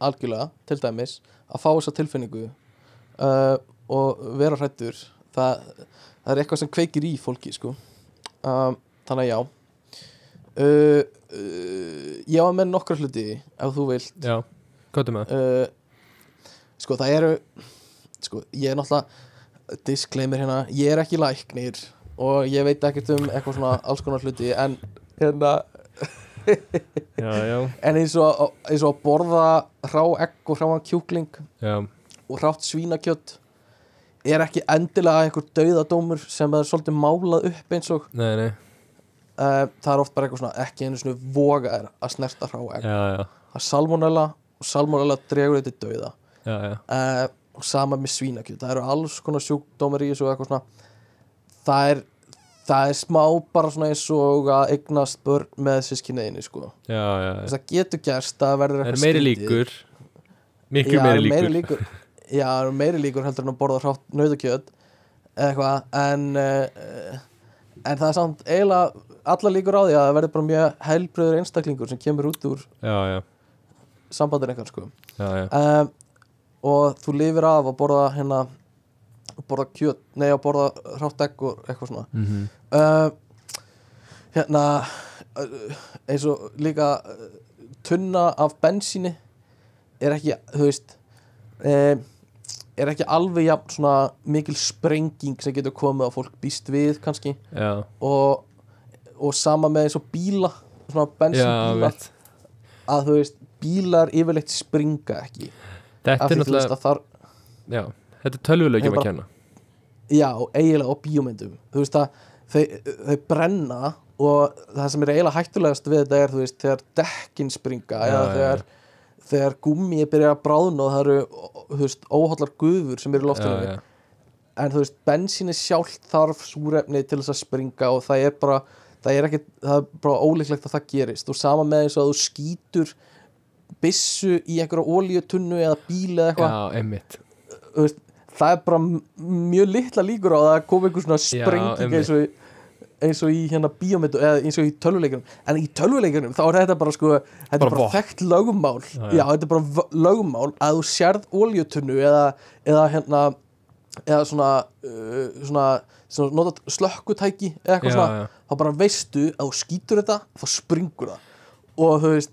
A: algjörlega til dæmis að fá þessa tilfinningu uh, og vera hrættur það, það er eitthvað sem kveikir í fólki sko. um, þannig að já. Uh, uh, ég var með nokkra hluti ef þú vilt.
C: Já,
A: uh, sko það eru sko ég er náttúrulega disclaimer hérna, ég er ekki læknir og ég veit ekkert um eitthvað svona alls konar hluti en hérna
C: já, já,
A: en eins og, eins og að borða hrá egg og hráan kjúkling
C: já,
A: og hrátt svínakjött er ekki endilega einhver dauðadómur sem er svolítið málað upp eins og
C: nei, nei.
A: uh, það er oft bara eitthvað svona ekki einu svona voga að snerta hrá egg. Það er salmonella og salmonella dregur þetta dauða. Uh, og sama með svínakjöt. Það eru alls konar sjúkdómar í þessu eitthvað svona. Það er, það er smá bara svona eins og að eignast börn með sískinniðinni sko. Það getur gerst að verður
C: það er
A: eitthvað
C: meiri líkur. Miklu
A: Já,
C: meiri líkur,
A: líkur. Já, það eru meiri líkur heldur en að borða hrátt nauðakjöt eða eitthvað. En uh, en það er samt eiginlega alla líkur á því að það verður bara mjög heilbröður einstaklingur sem kemur út úr sambandin eitthvað sko. Um, og þú lifir af að borða hérna borða kjöt, nei að borða hrátt egg og eitthvað svona.
C: Mhm.
A: Uh, hérna uh, eins og líka uh, tunna af bensíni er ekki, þú veist uh, er ekki alveg jafn svona mikil sprenging sem getur komið að fólk býst við kannski. Og, og sama með eins og bíla svona
C: veit
A: að þú veist, bílar yfirleitt springa ekki.
C: Þetta er náttúrulega,
A: að þar
C: já, þetta er tölvulegjum að kenna.
A: Já, eiginlega á bíómyndum. Þú veist að þau, þau brenna og það sem er eiginlega hættulegast við þetta er, þú veist, þegar dekkin springa
C: Já,
A: eða þegar, þegar gummi byrja að bráðna og það eru, veist, óhallar gufur sem eru í loftinu.
C: já,
A: en þú veist, bensíni sjálft þarf súrefni til þess að springa og það er bara það er ekki, það er bara ólíklegt að það gerist. Og sama með eins og að þú skýtur byssu í einhverja ólíutunnu eða bíl eða eitthvað það er bara mjög litla líkur á að það komi einhver svona sprenging eins og, eins og í hérna bíómyndu eða eins og í tölvuleikunum en í tölvuleikunum þá er þetta bara sko þetta
C: Bara
A: er bara þekkt lögumál
C: Já,
A: já,
C: já.
A: þetta er bara lögumál að þú sérð óljutunnu eða, eða hérna eða svona, uh, svona, svona slökkutæki eða eitthvað
C: Já,
A: svona. þá bara veistu að þú skýtur þetta þá springur það. Og þú veist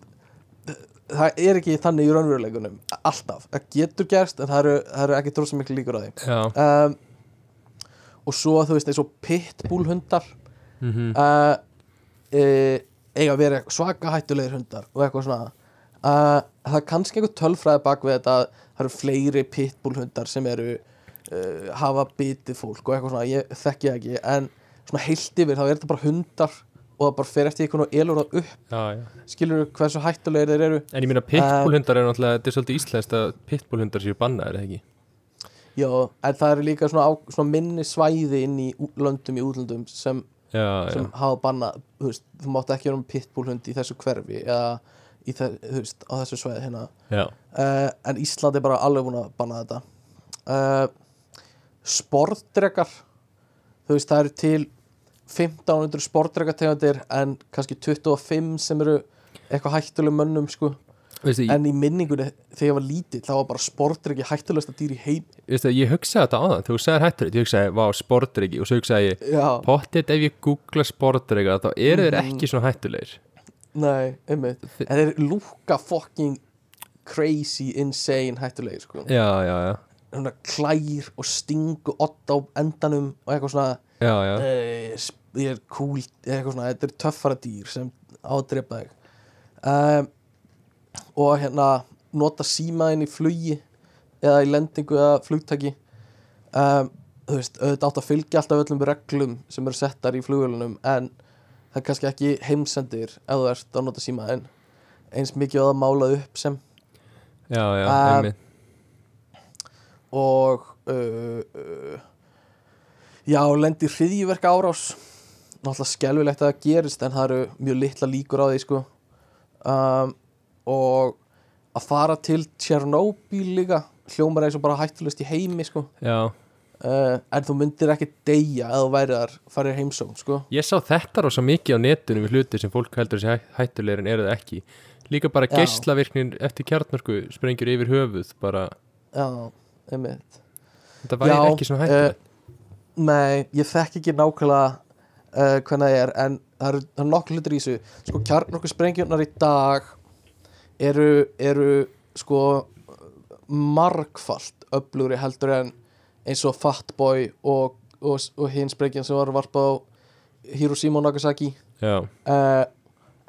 A: það er ekki þannig í raunveruleikunum alltaf, það getur gerst en það eru, það eru ekki dróðsum miklu líkur á því. Um, og svo þú veist eins og pitbull hundar
C: mhm.
A: uh, e, eiga að vera svaka hættulegir hundar og eitthvað svona. Uh, það er kannski einhver tölfræði bak við þetta að það eru fleiri pitbull hundar sem eru uh, hafa bitið fólk og eitthvað svona, ég þekki ekki en svona heilt yfir þá er þetta bara hundar og það bara fer eftir einhvern og elur það upp.
C: Já, já.
A: Skilur hversu hættulegir þeir eru?
C: En ég meina pitbullhundar er náttúrulega, þetta er svolítið íslenskt að pitbullhundar séu bannaðir, eða ekki?
A: Já, en það eru líka svona, á, svona minni svæði inn í löndum í útlöndum sem,
C: Já,
A: sem hafa bannað þú veist, þú mátt ekki vera um pitbullhund í þessu hverfi eða í þe þú veist, á þessu svæði hérna. Uh, en Ísland er bara alveg búin að banna þetta. Uh, sportdrekar þú veist, það eru til 1500 sportdrekategundir en kannski 25 sem eru eitthvað hættuleg mönnum sko.
C: Veistu,
A: en í minningunni þegar ég var lítill þá var bara sportdreki hættulegsta dýr í heim
C: veistu, ég hugsaði þetta á það, þú sagðir hættur ég hugsaði, vá, sportreiki, og svo hugsaði ég pottit ef ég googla sportreika þá eru þeir
A: Mhm.
C: ekki svona hættulegir.
A: Nei, einmitt.
C: Þi-
A: En þeir lúka fucking crazy, insane hættulegir sko.
C: Já, já, já,
A: klær og stingu odd á endanum og eitthvað svona
C: já, já,
A: uh, ég er cool svona, þetta er töffara dýr sem á að drepa þig. Um, og hérna nota símaðin í flugi eða í lendingu eða flugtaki. Um, þú veist, auðvitað átt að fylgja alltaf öllum reglum sem eru settar í flugvélunum en það er kannski ekki heimsendir ef þú ert að nota símaðin eins mikið á það málað upp sem.
C: Já, já,
A: Um,
C: einmitt.
A: og uh, uh, já, lendi hriðjverka árás náttúrulega skelfilegt að það gerist en það eru mjög litla líkur á því sko. Um, og að fara til Tjernobyl líka hljómar eins og bara hættulust í heimi sko. Uh, en þú myndir ekki deyja eða þú væri þar farir heimsóm sko.
C: Ég sá þetta rosa mikið á netunum við hluti sem fólk heldur sér hættulegir en eru það ekki. Líka bara
A: Já.
C: geislavirknin eftir kjarnorku sprengjur yfir höfuð bara,
A: já, einmitt.
C: Þetta væri ekki svona hættulegt
A: Nei, ég þekk ekki nákvæmlega uh, hvernig það er en það eru, eru nokkuð hlutur í þessu. Sko kjarnorku sprengjunar í dag eru, eru sko margfalt öflugri heldur en eins og Fatboy og, og, og hinn sprengjan sem var varpað á Hiroshima og Nagasaki. Uh,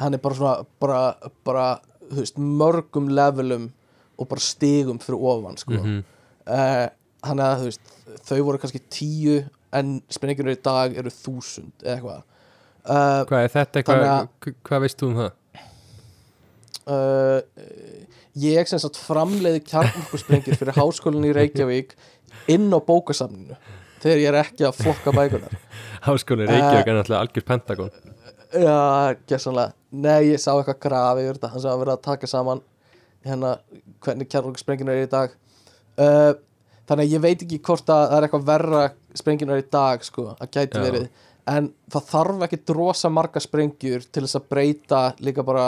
A: hann er bara svona bara, bara þú veist, mörgum levelum og bara stigum fyrir ofan sko.
C: Mhm,
A: uh, hann að veist þau voru kannski tíu en sprengjunir í dag eru þúsund eða eitthvað. Uh,
C: hvað er þetta eitthvað,
A: Þannig að-
C: hva- hvað veist þú um það?
A: uh, ég sem sagt framleiði kjarnorkusprengjur fyrir háskólinni í Reykjavík inn á bókasamninu þegar ég er ekki að flokka bækunar
C: Háskóli Reykjavík er náttúrulega algjör pentagon.
A: Já, gessanlega nei, ég sá eitthvað grafi yfir þetta hann sá að vera að taka saman hérna hvernig kjarnorkusprengjunir er í dag. Uh, þannig að ég veit ekki hvort að það er eitthvað verra sprengjunar í dag sko, að gæti
C: Já.
A: verið en það þarf ekki drosa marga sprengjur til þess að breyta líka bara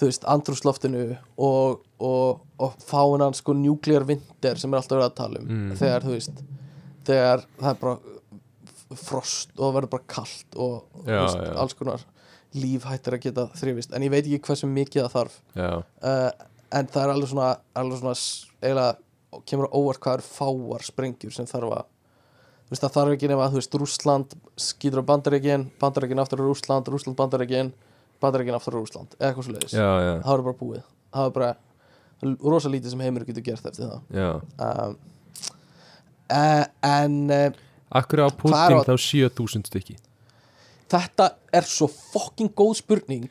A: þú veist, andrúsloftinu og, og, og fáinan sko nuclear winter sem er alltaf verið að tala um
C: Mm.
A: þegar þú veist þegar það er bara frost og það verður bara kalt og þú
C: Já,
A: veist,
C: já.
A: alls konar líf hættir að geta þrifist en ég veit ekki hversu mikið það þarf uh, en það er alveg svona, alveg svona eiginlega kemur á óvart hvað eru fáar sprengjur sem þarf að þú veist það þarf ekki nema að þú veist Rússland skýtur á Bandaríkin, Bandaríkin aftur á Rússland Rússland Bandaríkin, Bandaríkin aftur á Rússland eða eitthvað
C: já,
A: það er bara búið. Það er bara það er rosa lítið sem heimur getur gert eftir það. Um, uh, en uh,
C: Akkur á Putin þá 7000 stykki?
A: Þetta er svo fucking góð spurning.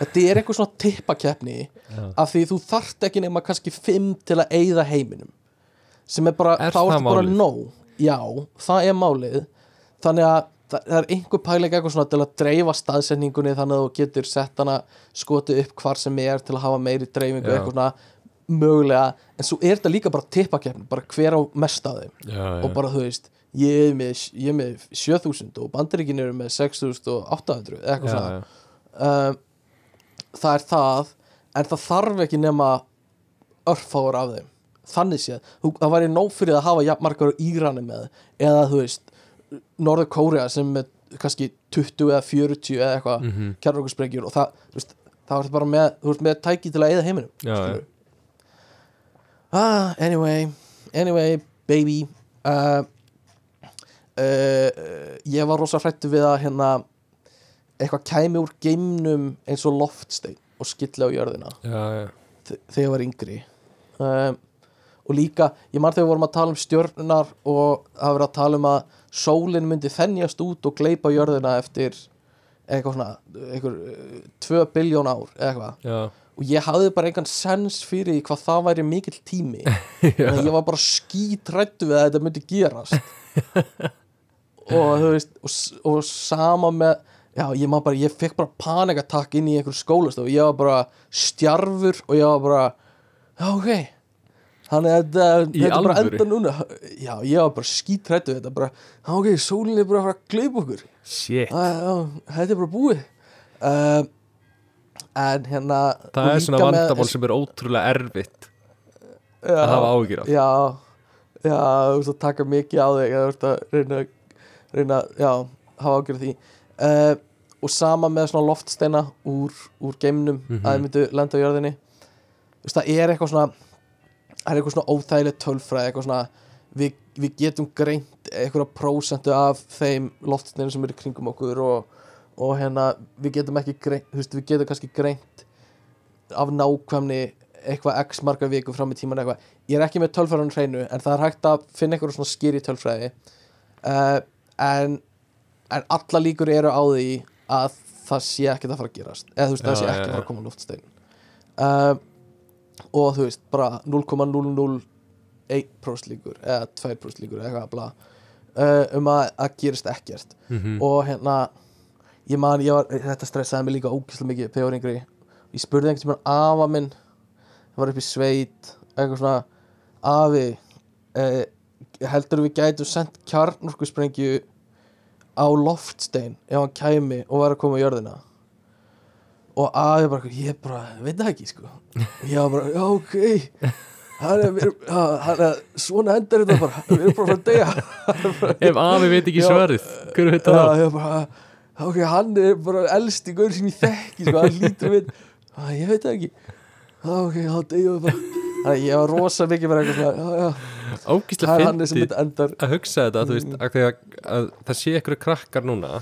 A: Þetta er eitthvað svona tippakeppni
C: Já.
A: af því þú þarft ekki nema kannski fimm til að eyða heiminum sem er bara,
C: Er
A: þá
C: það
A: ertu bara nóg. Já, það er málið. Þannig að það, er einhver pæling eitthvað svona til að dreifa staðsetningunni þannig að þú getur sett hana skotið upp hvar sem er til að hafa meiri dreifingu
C: Já.
A: eitthvað svona mögulega. En svo er þetta líka bara tippakeppni bara hver á mest af þeim.
C: Já,
A: og bara þú veist ég er með, ég er með 7000 og bandaríkin eru með 6800 eða eitthvað svona. um, það er það. En það þarf ekki nema örfáur af þeim þannig séð, það væri nóg fyrir að hafa margar á Írani með eða þú veist, Norður Kórea sem með kannski 20 eða 40 eða eitthvað mm
C: Mhm.
A: kjarnorkusprengjur og það, þú veist, það var bara með þú veist með tæki til að eða heiminum
C: Já,
A: ah, anyway anyway, baby uh, uh, ég var rosa hrættu við að hérna eitthvað kæmi úr geimnum eins og loftstein og skilli á jörðina
C: já, já.
A: þe- þegar ég var yngri um, og líka, ég man þegar við vorum að tala um stjörnunar og það var að tala um að sólin myndi þennjast út og gleypa jörðina eftir eitthvað svona eitthvað, uh, tvö biljón ár eitthvað.
C: Já.
A: og ég hafði bara engan sens fyrir því hvað það væri mikill tími. Að ég var bara skítrættu við að þetta myndi gerast. Og þú veist og, og sama með já, ég, bara, ég fekk bara panikatakk inn í einhver skólastof, ég var bara stjarfur og ég var bara já, ok þannig að þetta, þetta er bara enda núna. Já, ég var bara skítrættu þetta bara, ok, sólin er bara að fara að gleypa okkur.
C: Shit.
A: Þetta er bara búið. Uh, en hérna
C: Það er svona
A: líka með-
C: vandamál sem er ótrúlega erfitt
A: já,
C: að hafa áhyggjur af.
A: Já, já, þú veist að taka mikið á þig þú veist að reyna, reyna já, hafa ágjörð því. Uh, og sama með svona loftsteina úr, úr geimnum
C: Mhm.
A: að þið myndu lenda á jörðinni. Þú veist það er eitthvað svona það er eitthvað svona óþægileg tölfræði eitthvað svona við, við getum greint eitthvað prósentu af þeim loftsteinum sem eru kringum okkur og, og hérna við getum ekki greint þú veist, við getum kannski greint af nákvæmni eitthvað x marga viku fram í tíman eitthvað ég er ekki með tölfræðan hreinu en það er hægt að finna eitthvað svona skýri tölfræði uh, en en alla líkur eru á því að það sé ekkert að fara að gerast eða þú veist, það
C: Já,
A: sé
C: já,
A: ekki
C: já.
A: fara að koma loftstein uh, og þú veist, bara 0,001% líkur eða 2% líkur eða eitthvað bla uh, um að, að gerist ekkert.
C: Mm
A: og hérna ég man, ég var, þetta stressaði mig líka ógæslega mikið þegar ég var yngri. Ég spurði einhvern tímann afa minn það var upp í sveit eitthvað svona afi eh, heldur við gætum sendt kjarnorku sprengju á loftstein ef hann kæmi og var að koma í jörðina og afi bara, ég bara veit það ekki sko. Ég var bara, já ok. Hann er, við hann er svona endar þetta bara, við erum bara að að deyja.
C: Ef afi veit ekki svarið Hver veit það
A: Já, ég bara, ok, hann er bara elsti gaur sem ég þekki, sko, hann lítur við. Að ég veit það ekki. Ok, þá deyjum við bara. Þannig að ég var rosa mikið bara eitthvað já, já, þetta endar.
C: að hugsa þetta að, veist, að, að, að það sé einhverju krakkar núna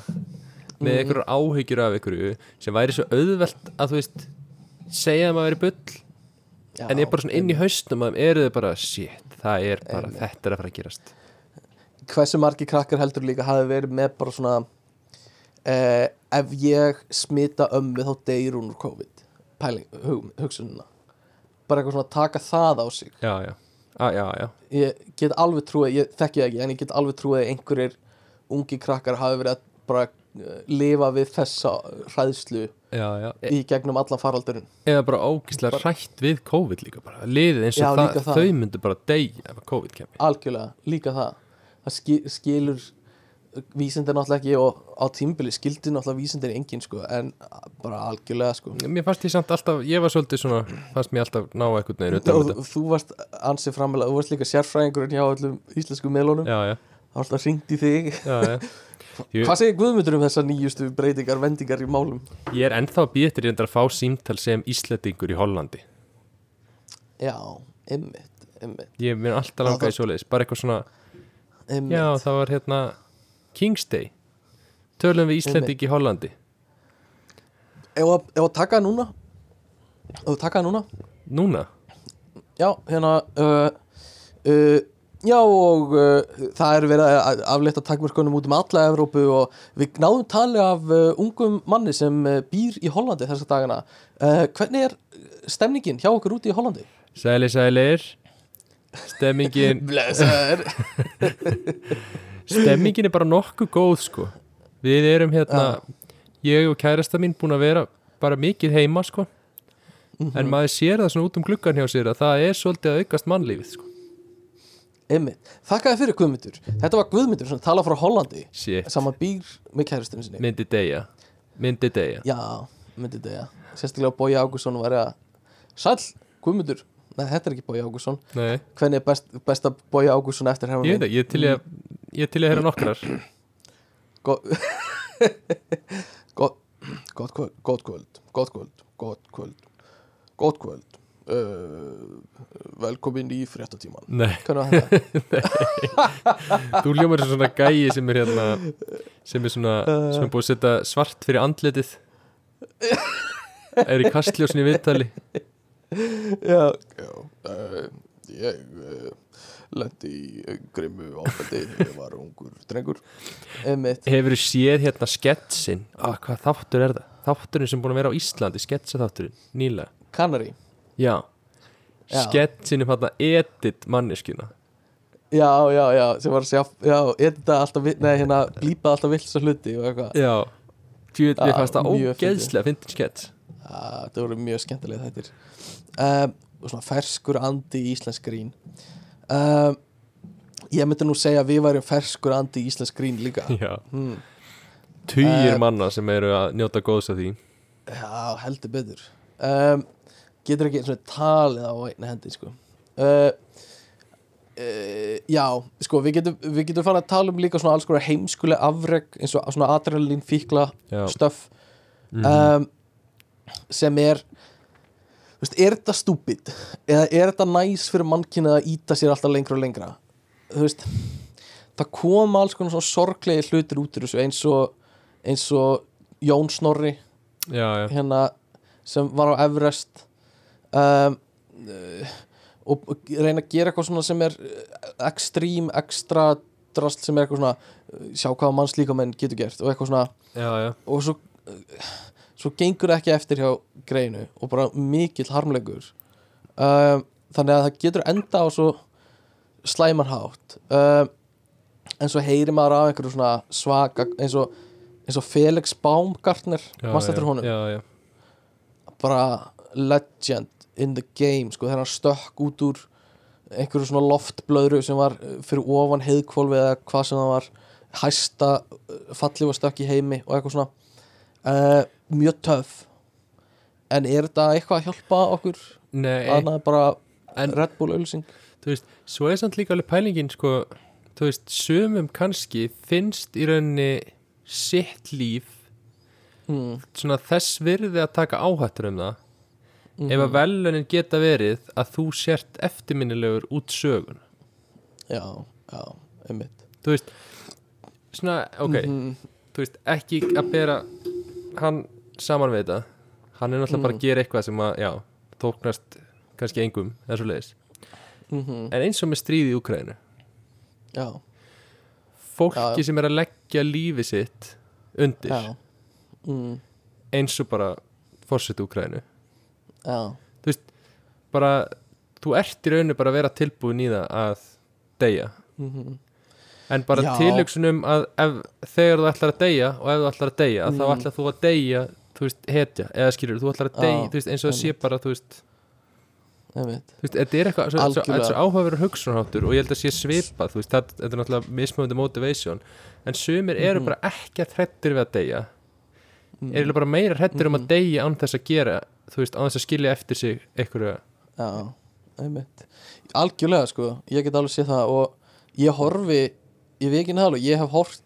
C: með
A: Mhm.
C: einhverju áhyggjur af einhverju sem væri svo auðvelt að þú veist segja að maður veri bull
A: já,
C: en ég bara svona inn í haustum að eru þau bara shit, það er bara, þetta er að fara að gerast.
A: Hversu margir krakkar heldur líka hafi verið með bara svona eh, Ef ég smita ömmu þá deyr hún úr COVID Pæling, hug, hugsunina. Bara eitthvað svona taka það á sig.
C: Já, já, ah, já, já,
A: Ég get alveg trúið, ég þekki það ekki En ég get alveg trúið að einhverjir ungi krakkar hafi verið að bara lifa við þessa hræðslu
C: já, já.
A: í gegnum allan faraldurinn.
C: Eða bara ógíslega rætt við COVID líka bara, liðið eins og
A: Já,
C: það,
A: það.
C: þau myndu bara deyja ef að COVID kemur
A: algjörlega, líka það. Það ski, skilur vísindin náttúrulega ekki og á tímbili skildi náttúrulega vísindin engin sko en bara algjörlega sko.
C: Mér fannst ég samt alltaf, ég var svolítið svona fannst mér alltaf ná eitthvað
A: og
C: þetta
A: þú varst ansið framilega, þú varst líka sérfræðingurinn hjá öllum íslensku
C: já,
A: það var alltaf ringt í þig.
C: Já, já Ég,
A: hvað segir Guðmundur um þessar nýjustu breytingar, vendingar í málum?
C: Ég er býja eftir reyndar að fá símtal sem Íslandingur í Hollandi.
A: Já, ymmit, ymmit,
C: Ég minn alltaf langa í svoleiðis, bara eitthvað svona
A: ymmit
C: Já, það var hérna King's Day. Tölum við Íslanding í Hollandi?
A: Ef að taka það núna ef að taka það núna.
C: Núna?
A: Já, hérna uh, uh, Já og uh, það er verið að aflétta takmörkunum út um alla Evrópu og við náðum tali af uh, ungum manni sem uh, býr í Hollandi þessa dagana. Hvernig er stemningin hjá okkur úti í Hollandi?
C: Sæli, sælir. Stemmingin
A: Blessaður.
C: Stemmingin er bara nokkuð góð sko. Við erum hérna Ég og kærasta mín búin að vera bara mikið heima sko. En maður sér það svona út um gluggan hjá sér að það er svolítið að aukast mannlífið sko
A: Einmitt, þakkaði fyrir Guðmundur. Þetta var Guðmundur sem tala frá Hollandi.
C: Shit,
A: sem hann býr með kæristinu sinni.
C: Myndi deyja. Myndi deyja.
A: Já, myndi þetta, já Sérstaklega Bói Ágússon var að Sæll, Guðmundur. Nei, þetta er ekki Bói Ágússon
C: Nei,
A: Hvernig er best, besta Bói Ágússon eftir hefum
C: ég veit ekki, ég er til í að Ég er til í að heyra nokkrar.
A: Gott Gott Gott kvöld Gott kvöld Gott kvöld Gott kvöld Gott kvöld uh, Velkomin í fréttatíman
C: Nei,
A: þetta?
C: þú hljómar sem svona gæi sem er hérna sem er svona, sem er búið að setja svart fyrir andlitið. Er í kastljósin í viðtali.
A: Já Já uh, Ég uh, lendi í grimmu áfældi Ég var ungur drengur.
C: Hefur þú séð hérna sketsin ah, hvað þáttur er það? Þátturinn sem búin að vera á Íslandi, sketsa þátturinn nýlega,
A: Kanari
C: já,
A: Já.
C: sketsin um hérna edit manneskjuna.
A: Já, já, já Sem var að sjá Já, edita alltaf Nei, hérna Blípa alltaf vill svo hluti og eitthvað.
C: Já, mér
A: Já,
C: fannst það ógeðslega fyndin skets
A: Já, þetta voru mjög skemmtilega þættir. Um, og svona ferskur andi í íslensk grín. Um, ég myndi nú segja að við værum ferskur andi í íslensk grín líka.
C: Já,
A: hmm.
C: tugir
A: Eh,
C: manna sem eru að njóta góðs af því.
A: Já, heldur betur. Um, getur ekki eins og talið á einni hendi sko. Uh, uh, já, sko við getum, við getum fara að tala um líka svona alls konar heimskuleg afreg eins og svona adrenalín fíkla
C: Já,
A: stöff
C: Mhm.
A: um, sem er þú veist, er þetta stúpid? Eða er þetta næs fyrir mannkynið að íta sér alltaf lengra og lengra? Þú veist það koma alls konar svona sorglegi hlutir út úr þessu eins og eins og Jón Snorri
C: já, já,
A: hérna sem var á Everest um, og reyna að gera eitthvað svona sem er ekstrím, ekstra drast sem er eitthvað svona uh, sjá hvað manns líka menn getur gert og eitthvað svona.
C: Já, já.
A: og svo, svo gengur ekki eftir hjá greinu og bara mikill harmleikur. Um, þannig að það getur enda á svo slæmarhátt um, en svo heyri maður af einhverju svona svaka eins og, eins og Felix Baumgartner eftir
C: já,
A: honum?
C: Já,
A: bara legend in the game sko, þegar hann stökk út úr einhverju svona loftblöðru sem var uh, fyrir ofan heiðkvolfi eða hvað sem það var hæsta uh, fallið var stökk í heimi og eitthvað svona. Uh, mjög töff. En er þetta eitthvað að hjálpa okkur? En bara
C: En-
A: Red Bull auðlýsing
C: þú veist, svo er samt líka alveg pælingin sko, þú veist, sumum kannski finnst í rauninni sitt líf
A: mm,
C: svona þess virði að taka áhættur um það
A: mm,
C: ef að velunin geta verið að þú sért eftirminnilegur út sögun
A: já, já, einmitt.
C: Þú veist, svona, ok.
A: Mhm,
C: þú veist, ekki að bera hann saman við þetta. Hann er náttúrulega bara
A: Mm.
C: að gera eitthvað sem að, já, tóknast kannski engum, eða svo leiðis
A: mhm,
C: en eins og með stríði í Úkræðinu
A: já,
C: fólki
A: Já, já.
C: sem er að leggja lífi sitt undir.
A: Mm,
C: eins og bara fórseti Úkræðinu
A: já,
C: bara, þú ert í rauninu bara að vera tilbúin í það að deyja
A: mhm
C: en bara
A: Já.
C: tilhugsunum að ef, þegar þú ætlar að deyja og ef þú ætlar að deyja
A: Mm.
C: þá ætlar þú að deyja þú veist, hetja, eða skilur þú ætlar að deyja þú veist, eins og það sé bara, þú veist þú veist, þetta er eitthvað áhugaverður hugsunarháttur og ég held að sé svipað þú veist, þetta er náttúrulega mismöndi motivation en sumir eru
A: Mhm.
C: bara ekki að hrettir við að deyja
A: Mm.
C: eru bara meira hrettir um
A: Mhm.
C: að deyja án þess að gera þú veist, þess að skilja eftir sig einhverju,
A: Já, einmitt. Algjörlega sko, ég get alveg séð það og ég horfi, ég veit ekki neðalega ég hef hort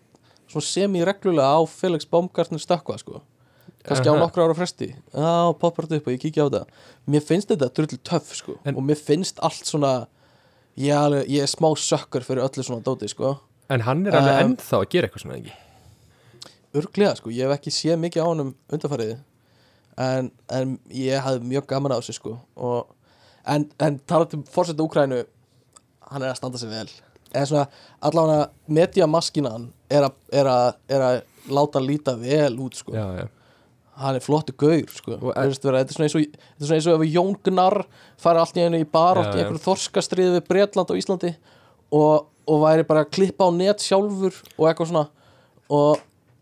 A: semi-reglulega á Felix Baumgartner stökkva sko. Kannski á
C: Aha.
A: nokkru ára fresti. Já, poppar þetta upp og ég kíkja á það Mér finnst þetta drull töff sko.
C: En-
A: og mér finnst allt svona ég, er alveg, ég er smá sökkur fyrir öllu svona dóti sko.
C: En hann er alveg
A: Um,
C: ennþá að gera eitthvað svona ekki?
A: Örglega sko, ég hef ekki séð mikið á honum undarfærið en, en ég hafði mjög gaman á þessu sko. Og, en, en talað um fórseta Úkrænu hann er að standa sig vel. Eða svona allavega mediamaskinan er að, láta líta vel út sko.
C: Já, já,
A: hann er flottu gaur sko. Þetta er svona eins og þetta er svona eins og ef Jón Gunnar fari allt í einu í barátt
C: Já,
A: í einhverju þorskastriði við Bretland og Íslandi og, og væri bara að klippa á net sjálfur og eitthvað svona. Og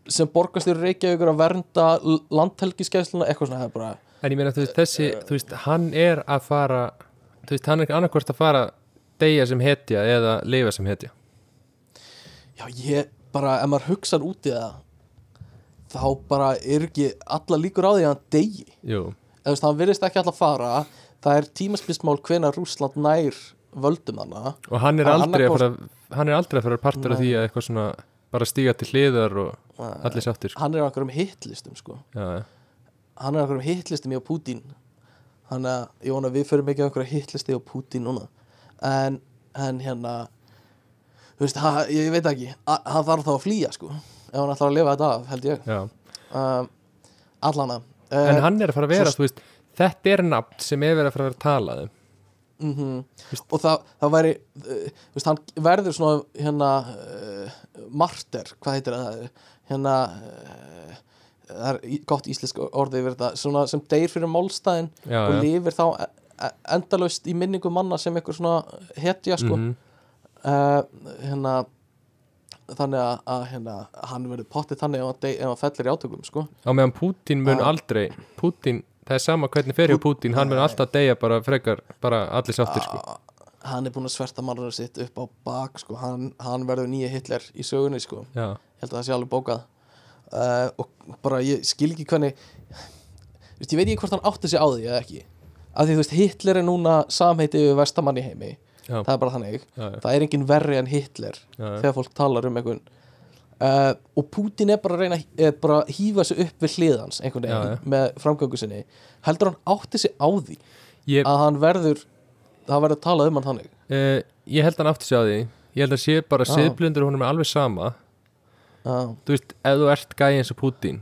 A: sem borgastur Reykjavíkur að vernda landhelgiskeisluna eitthvað svona bara
C: en ég meina þú veist, þessi þú veist, hann er að fara þú veist, hann er annarkvort að fara deyja sem hetja eða lifa sem hetja.
A: Já ég bara ef maður hugsar út í það þá bara er ekki alla líkur á því að hann degi eða þú veist, hann virðist ekki alltaf fara. Það er tímaspilsmál hvenær Rússland nær völdum hana
C: og hann er
A: Hann
C: aldrei að fara hann er aldrei að fara partur af því að eitthvað svona bara stíga til hliðar og allir sáttir sko.
A: hann er á einhverjum hitlistum sko.
C: Já,
A: hann er á einhverjum hitlistum hjá hann ég vona að við förum ekki á einhverjum hitlisti hjá Putin núna. En, en hérna þú veist, ha, ég veit ekki. Hann þarf þá að flýja sko. Ef hann ætlar að lifa þetta af, held ég. Um, allana
C: en
A: uh,
C: hann er að fara að vera,
A: svo-
C: þú veist þetta er nafn sem er verið að fara að vera talað
A: mm og það, það væri uh, þú veist, hann verður svona hérna uh, marter, hvað heitir það? Hérna uh, það er gott íslensk orðið þetta svona sem deyr fyrir málstæðin
C: já,
A: og lifir þá e- e- endalaust í minningu manna sem eitthvað svona hetja sko.
C: Mhm.
A: uh, hérna þannig að, að hérna, hann verður pottið þannig ef hann, ef hann fellir í átökum sko.
C: Á meðan Putin mun aldrei Putin, það er sama hvernig fer hjá Putin hann mun alltaf deyja bara frekar bara allir sáttir sko.
A: A- hann er búin að sverta mannur sitt upp á bak sko, hann, hann verður nýja Hitler í sögunni sko,
C: já,
A: held að það sé alveg bókað. Uh, og bara ég skil ekki hvernig veist, ég veit ekki hvort hann átti sig á því eða ekki. Af því þú veist, Hitler er núna samheiti við vestamann í heimi,
C: já,
A: það er bara þannig.
C: Já,
A: það er engin verri en Hitler þegar fólk talar um einhvern uh, og Putin er bara að reyna er bara að hýfa sig upp við hliðans einhvern veginn
C: já.
A: með framgöngu sinni. Heldur hann átti sig á því
C: ég,
A: að hann verður það verður að tala um hann þannig?
C: Uh, ég held hann aftur sig á því. Ég held að sé bara
A: Já.
C: siðblundur honum er alveg sama.
A: Uh,
C: þú veist, ef þú ert gæði eins og Putin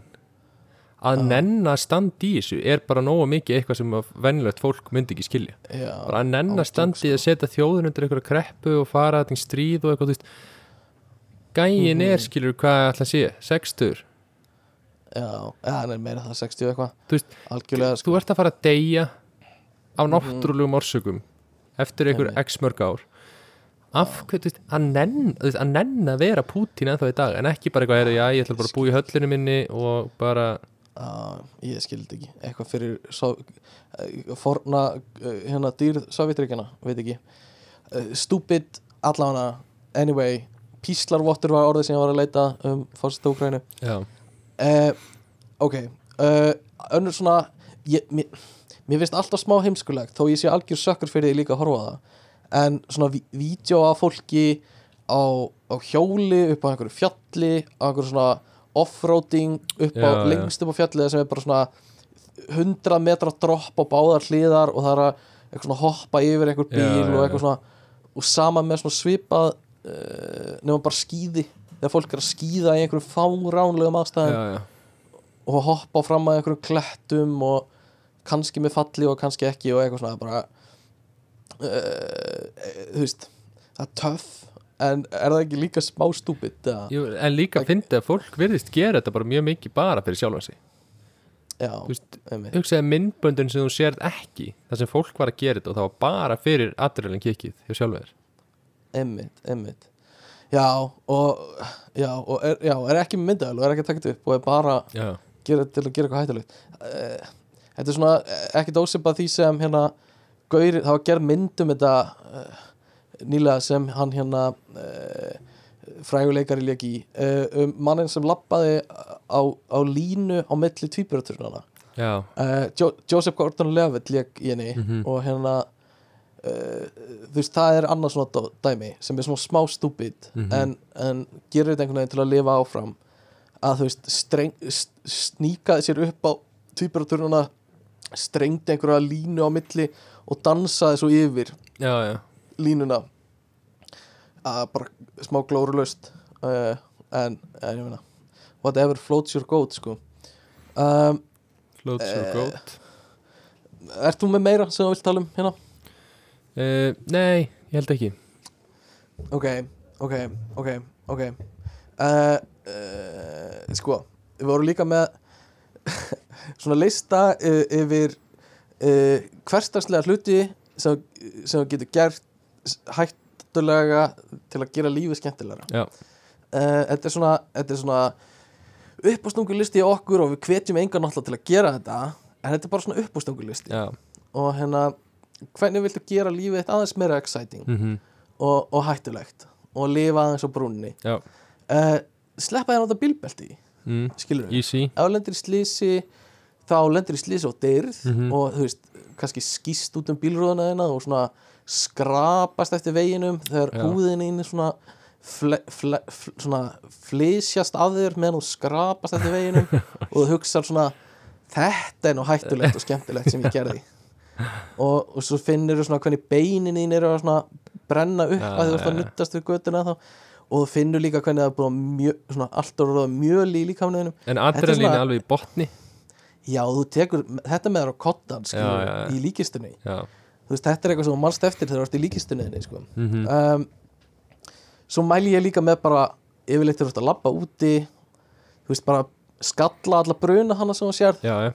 C: að nenna að standa í þessu er bara nógu mikið eitthvað sem að venjulegt fólk myndi ekki skilja.
A: Já,
C: bara að nenna standa í að setja þjóðun undir einhverja kreppu og fara í stríð og eitthvað, gæin
A: Mhm.
C: er, skilur, hvað ætla að sé? Sextur,
A: já, já, hann er meira það 60 og eitthvað.
C: Þú veist
A: algjörlega sko.
C: þú ert að fara að deyja af náttúrulegum orsökum eftir einhver x mörg ár. Af veist, að nenn að nenn að vera Putin ennþá í dag en ekki bara eitthvað, já, ég ætla bara að búa í höllinu minni og bara,
A: uh, ég skildi ekki. Eitthvað fyrir so, uh, forna uh, hérna dýr Sovjetríkjana, veit ekki. Uh, stupid allavega anyway, píslarvottur var orðið sem ég var að leita um fórstu Úkrænu uh, ok uh, önnur svona ég, mér, mér finnst alltaf smá heimskulegt þó ég sé algjör sökkur fyrir því líka að horfa það. En svona ví- vídeo af fólki á, á hjóli upp á einhverju fjalli á einhverju svona offroading upp á,
C: Já,
A: lengst upp á fjallið sem er bara svona 100 metra dropp á báðar hliðar og það er að hoppa yfir einhver bíl
C: já,
A: og eitthvað
C: já.
A: svona og sama með svona svipað uh, nema bara skíði þegar fólk er að skíða í einhverjum fáránlegum aðstæðum
C: já, já.
A: og hoppa fram að einhverjum klettum og kannski með falli og kannski ekki og eitthvað svona bara uh, þú veist það er töff. En er það ekki líka smá?
C: Jú, en líka fyndi að fólk virðist gera þetta bara mjög mikið bara fyrir sjálfan sig.
A: Já,
C: Þú veist, hugsaði myndböndin sem þú sérð ekki þar sem fólk var að gera þetta og það var bara fyrir adrenalin kikkið hjá sjálfum þér
A: einmitt, einmitt. Já, og, já, og er, já, er ekki myndaðal og er ekki að taka þetta upp og er bara gera, til að gera eitthvað hættulegt. Uh, þetta er svona eh, ekkit ósipað því sem hérna Gauri, það var gerð mynd um þetta uh, nýlega sem hann hérna uh, fræguleikari lék í uh, um mannin sem lappaði á, á línu á milli uh, jo Joseph Gordon-Levitt lék í henni
C: Mhm.
A: og hérna þú veist, það er annars svona dæmi sem er svona smá stúpid
C: Mhm.
A: en, en gerir þetta einhvern veginn til að lifa áfram að þú veist streng, sníkaði sér upp á tvíburaturnana strengdi einhverja línu á milli og dansaði svo yfir
C: já, já
A: línuna að bara smá glórulaust uh, en, en ég meina whatever floats your goat sko um,
C: floats your
A: Eh,
C: goat
A: Ert þú með meira sem þú vilt tala um hérna?
C: Uh, nei, ég held ekki.
A: Ok, ok, ok, ok. Uh, uh, Sko, við vorum líka með svona lista yfir hverstagslega hluti sem, sem getur gert hættulega til að gera lífið uh, Þetta er svona, þetta er svona uppástungulisti í okkur og við hvetjum engan náttúrulega til að gera þetta en þetta er bara svona uppástungulisti
C: já,
A: og hérna hvernig viltu gera lífið þitt aðeins meira exciting
C: mhm,
A: og, og hættulegt og lifa aðeins á brúnni? Uh, sleppa þér á þetta bílbelti
C: mm,
A: skilur við, ef lendir í slísi þá lendir í slísi og dyrð
C: Mhm.
A: og þú veist, kannski skýst út um bílrúðuna þina og svona skrapast eftir veginum þegar húðin inn svona fle, fle, fl, svona flysjast af þér meðan þú skrapast eftir veginum og þú hugsar svona þetta er nú hættulegt og skemmtilegt sem ég gerði og, og svo finnir þú svona hvernig beinin þín eru að svona brenna upp
C: Já,
A: að þú ert að nuttast við götuna þá. Og þú finnur líka hvernig það er búin mjö, svona alltaf róða mjöli í líkamniðinum
C: en
A: Þetta er svona-
C: alveg í botni.
A: Já, þú tekur þetta með þér á kottan
C: já.
A: í líkistunni. Þú veist, þetta er eitthvað sem mannst eftir þegar þú ert í líkistunni sko.
C: mhm,
A: um, svo mæli ég líka með bara yfirleitt þegar þú ert að labba úti þú veist, bara skalla alla bruna hana sem þú sér
C: já, já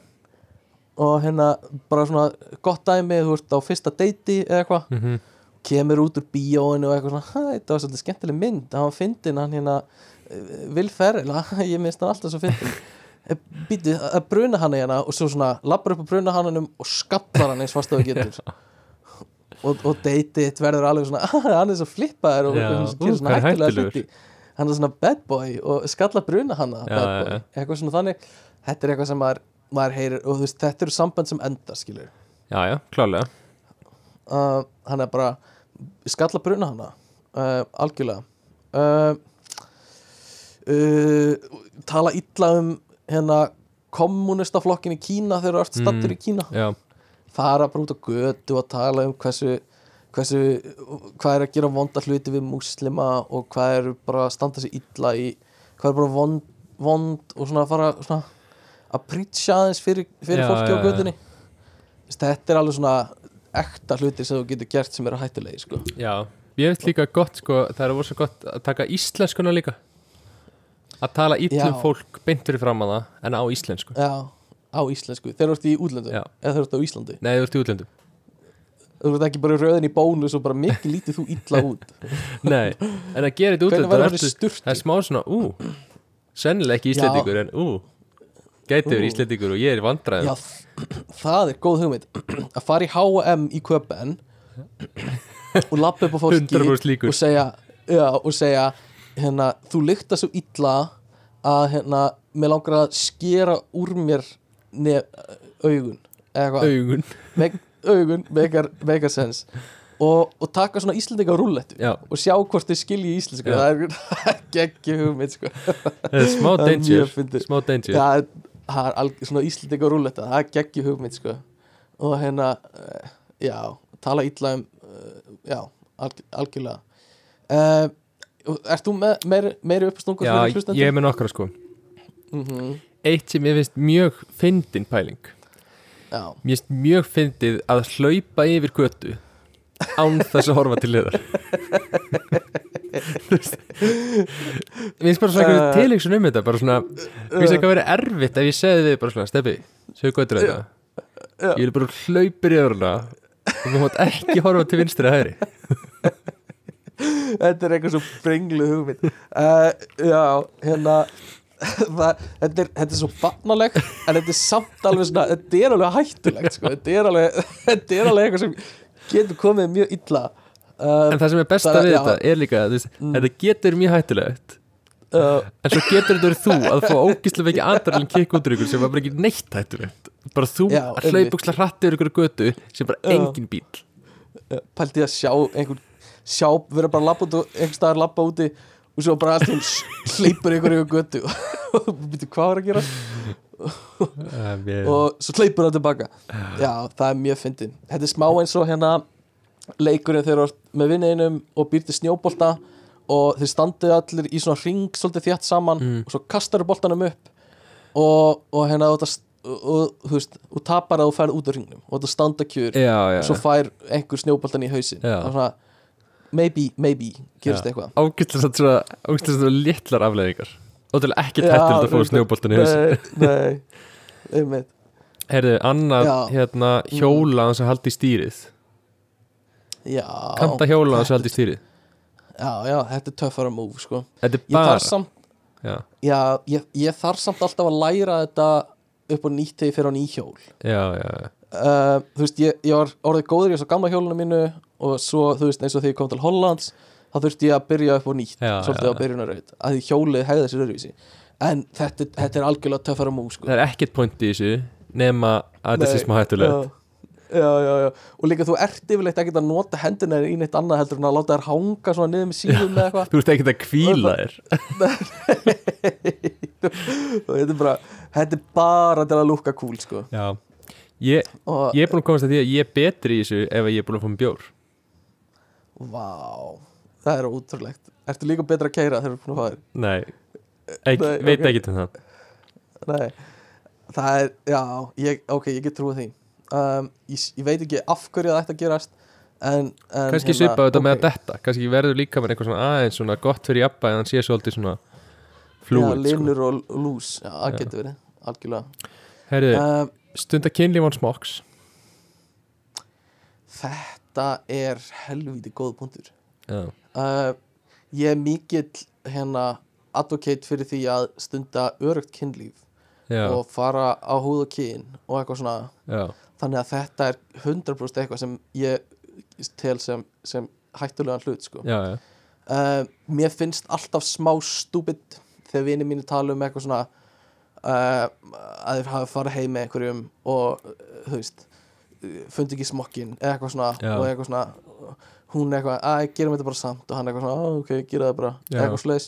A: og hérna bara svona gott dæmi þú ert á fyrsta deiti eða eitthvað
C: mhm,
A: kemur út úr bíóinu og eitthvað svona "Ha, þetta var svolítið skemmtileg mynd. Hann var fyndin hann hérna eh, ha, ég minnst hann alltaf svo fyndin býtu að bruna hann hérna. Og svo svona lappar upp á bruna hannanum og skallar hann eins fast að það getur. Og, og deitið verður alveg svona "Ah, hann er svo flippaður og gerir svona
C: hættulegur.
A: hluti. Hann er svona bad boy og skallar bruna
C: já.
A: eitthvað svona þannig. Þetta er eitthvað sem maður, maður heyrir og þú veist, þetta eru samband sem enda skilur
C: já, já, klálega
A: uh, hann er bara skalla bruna hana. Uh, algjörlega. Uh, uh, tala illa um hérna kommunistaflokkin í Kína þegar þú ert stattur
C: Mm.
A: í Kína.
C: já,
A: fara bara út á götu og tala um hversu, hversu hvað er að gera vonda hluti við múslima og hvað er bara að standa sig illa í hvað er bara vond, vond og svona að fara svona að prýtsja aðeins fyrir, fyrir
C: Já,
A: fólki á
C: já.
A: götunni. Þetta er alveg svona ekta hluti sem þú getur gert sem eru hættulegi sko.
C: já Ég veit líka gott sko, það er voru svo gott að taka íslenskuna líka. Að tala illum
A: Já.
C: fólk beint fyrir fram að það en á íslensku.
A: Já, á íslensku, þegar þú ert í útlöndum
C: Já.
A: eða þegar þú ert á Íslandi?
C: Nei, þú ert í útlöndum.
A: Þú ert ekki bara í röðin í bónus og bara mikið lítið þú illa út.
C: Nei, en að gera þetta
A: sturtu
C: Það er smá svona, ú Sennilega ekki íslendingur en ú Gæti verið íslendingur og ég er í vandræðum.
A: Já, það er góð hugmynd. Að fara í H&M í Köpen og lappa upp á fólki
C: 100% líkur.
A: og segja, já, og segja hérna, þú lykta svo illa að hérna, mér langar að skera úr mér nef, augun
C: Augun.
A: Meg, augun megar sens. Og, og taka svona íslendinga rúllettu
C: Já,
A: og sjá hvort þið skilji íslensku.
C: Já.
A: það er, geggi hugmynd sko.
C: smá
A: er
C: danger. Smá danger.
A: Er, það er alg, svona íslendinga rúlletta það er geggi hugmynd sko. og hérna uh, já, tala illa um uh, já, alg, algjörlega. Uh, Ert þú með meiri, meiri uppstungur
C: Já, ég er með nokkra sko.
A: Mm
C: Eitt sem ég finnst mjög fyndin pæling.
A: Já,
C: Mér finnst mjög fyndið að hlaupa yfir götu án þess að horfa til liðar Mér finnst bara svona
A: Uh,
C: uh, tilíksun um þetta bara svona, mér finnst ekki að vera erfitt ef ég segði við bara svona, Steppi, segðu götur þetta.
A: Já.
C: Ég vil bara hlaupir yfir hana og þú mátt ekki horfa til vinstri að hægri.
A: Þetta er eitthvað svo brenglu hugmynd. Uh, Já, hérna það, þetta, er, þetta er svo barnalegt en þetta er samt alveg svona þetta er alveg hættulegt sko. þetta, er alveg, þetta er alveg eitthvað sem getur komið mjög illa. uh,
C: En það sem er besta
A: er-
C: við þetta er líka að
A: Mm.
C: þetta getur mjög hættulegt
A: uh,
C: En svo getur þetta verið þú að fá ógislega mikið aðdralinn kikk út úr ykkur sem var bara ekki neitt hættulegt. Bara þú að ógislega hratt yfir ykkur götu sem bara
A: Já.
C: engin bíl
A: pælti að sjá einhver sjá, vera bara að labba út einhver staðar labba úti og svo bara allt í hún hleypur einhver yfir götu. Og býtu hvað var að gera?
C: Og,
A: svo hleypur það tilbaka já, það er mjög fyndin. Þetta er smá eins og hérna leikurinn þegar þú ert með vinninum og býr til snjóbolta og þeir standið allir í svona ring svolítið þjátt saman
C: Mm.
A: og svo kastar boltanum upp og, og hérna og, og, og, þú veist, og tapar að þú ferð út af ringnum og þetta standa kjur
C: Já, já,
A: og svo fær einhver snjóboltan í hausin og svona maybe, maybe, gerist eitthvað.
C: Ágislega svona, ágislega svona litlar afleðingar Ótrúlega ekki
A: Já,
C: hættulegt að fá
A: reyndar.
C: snjóboltan í haus
A: nei, nei, einmitt.
C: Herðu, annað
A: Já.
C: hérna hjóla hans að halda í stýrið Kanta hjóla halda í stýrið.
A: Já, já, þetta er töffara move sko.
C: Þetta er
A: ég
C: bara
A: þarf samt
C: Já,
A: Já, ég, ég þarf samt alltaf að læra þetta upp á nýtt þegar ég fer á nýhjól
C: já, já, já.
A: uh, Þú veist, ég, ég var orðið góður í þessu gamla hjólinu mínu og svo, þú veist, eins og þegar ég kom til Hollands þá þurfti ég að byrja upp á nýtt svolítið á byrjunarraut að því hjólið hegða sér öðruvísi. En þetta, þetta er algjörlega töffara múl sko.
C: Það er ekkert point í þessu nema að þetta sé smá hættulegt
A: já, já, já, og líka þú ert yfirleitt ekkert að nota hendina í neitt annað heldur en að láta þær hanga svona niður með síðum eða eitthvað.
C: Þú ert ekkert að kvíla þér
A: þetta er bara þetta er bara til að lúka cool sko.
C: Já. Ég, ég er búin að komast að því að ég er betri í þessu ef ég er búin að fá mér bjór.
A: Vá, það er ótrúlegt. Ertu líka betra að keira þegar þú er búin að fá þér?
C: Nei, Ek,
A: Nei,
C: veit
A: ok.
C: ekki um það.
A: Nei, það er, já, ég, ok, ég get trúið því um, ég, ég veit ekki af hverju það ætti að gerast En, en
C: Kannski
A: hérna,
C: svipa þetta með
A: ok.
C: að detta Kannski verður líka með eitthvað svona aðeins svona gott fyrir jafna en hann sé svolítið svona flúið sko.
A: linur og lús, já, það
C: Já.
A: getur verið Algjörlega.
C: Herri,
A: um,
C: stunda kynlíf án smokks
A: Þetta er helvíti góð punktur. Uh, Ég er mikill hérna advocate fyrir því að stunda örugt kynlíf
C: já,
A: og fara á húð og kyn og eitthvað svona.
C: Já,
A: þannig að þetta er 100% eitthvað sem ég tel sem, sem hættulegan hlut sko.
C: já, já.
A: uh, mér finnst alltaf smá stúbid þegar vinið mínu tala um eitthvað svona uh, að þeir hafa farið heim með einhverjum og uh, þú veist fundi ekki smokkin eða eitthvað svona
C: Já.
A: og eitthvað svona hún eitthvað, að gerum þetta bara samt. Og hann eitthvað svona, "Á, ok, gera það bara. Eitthvað slags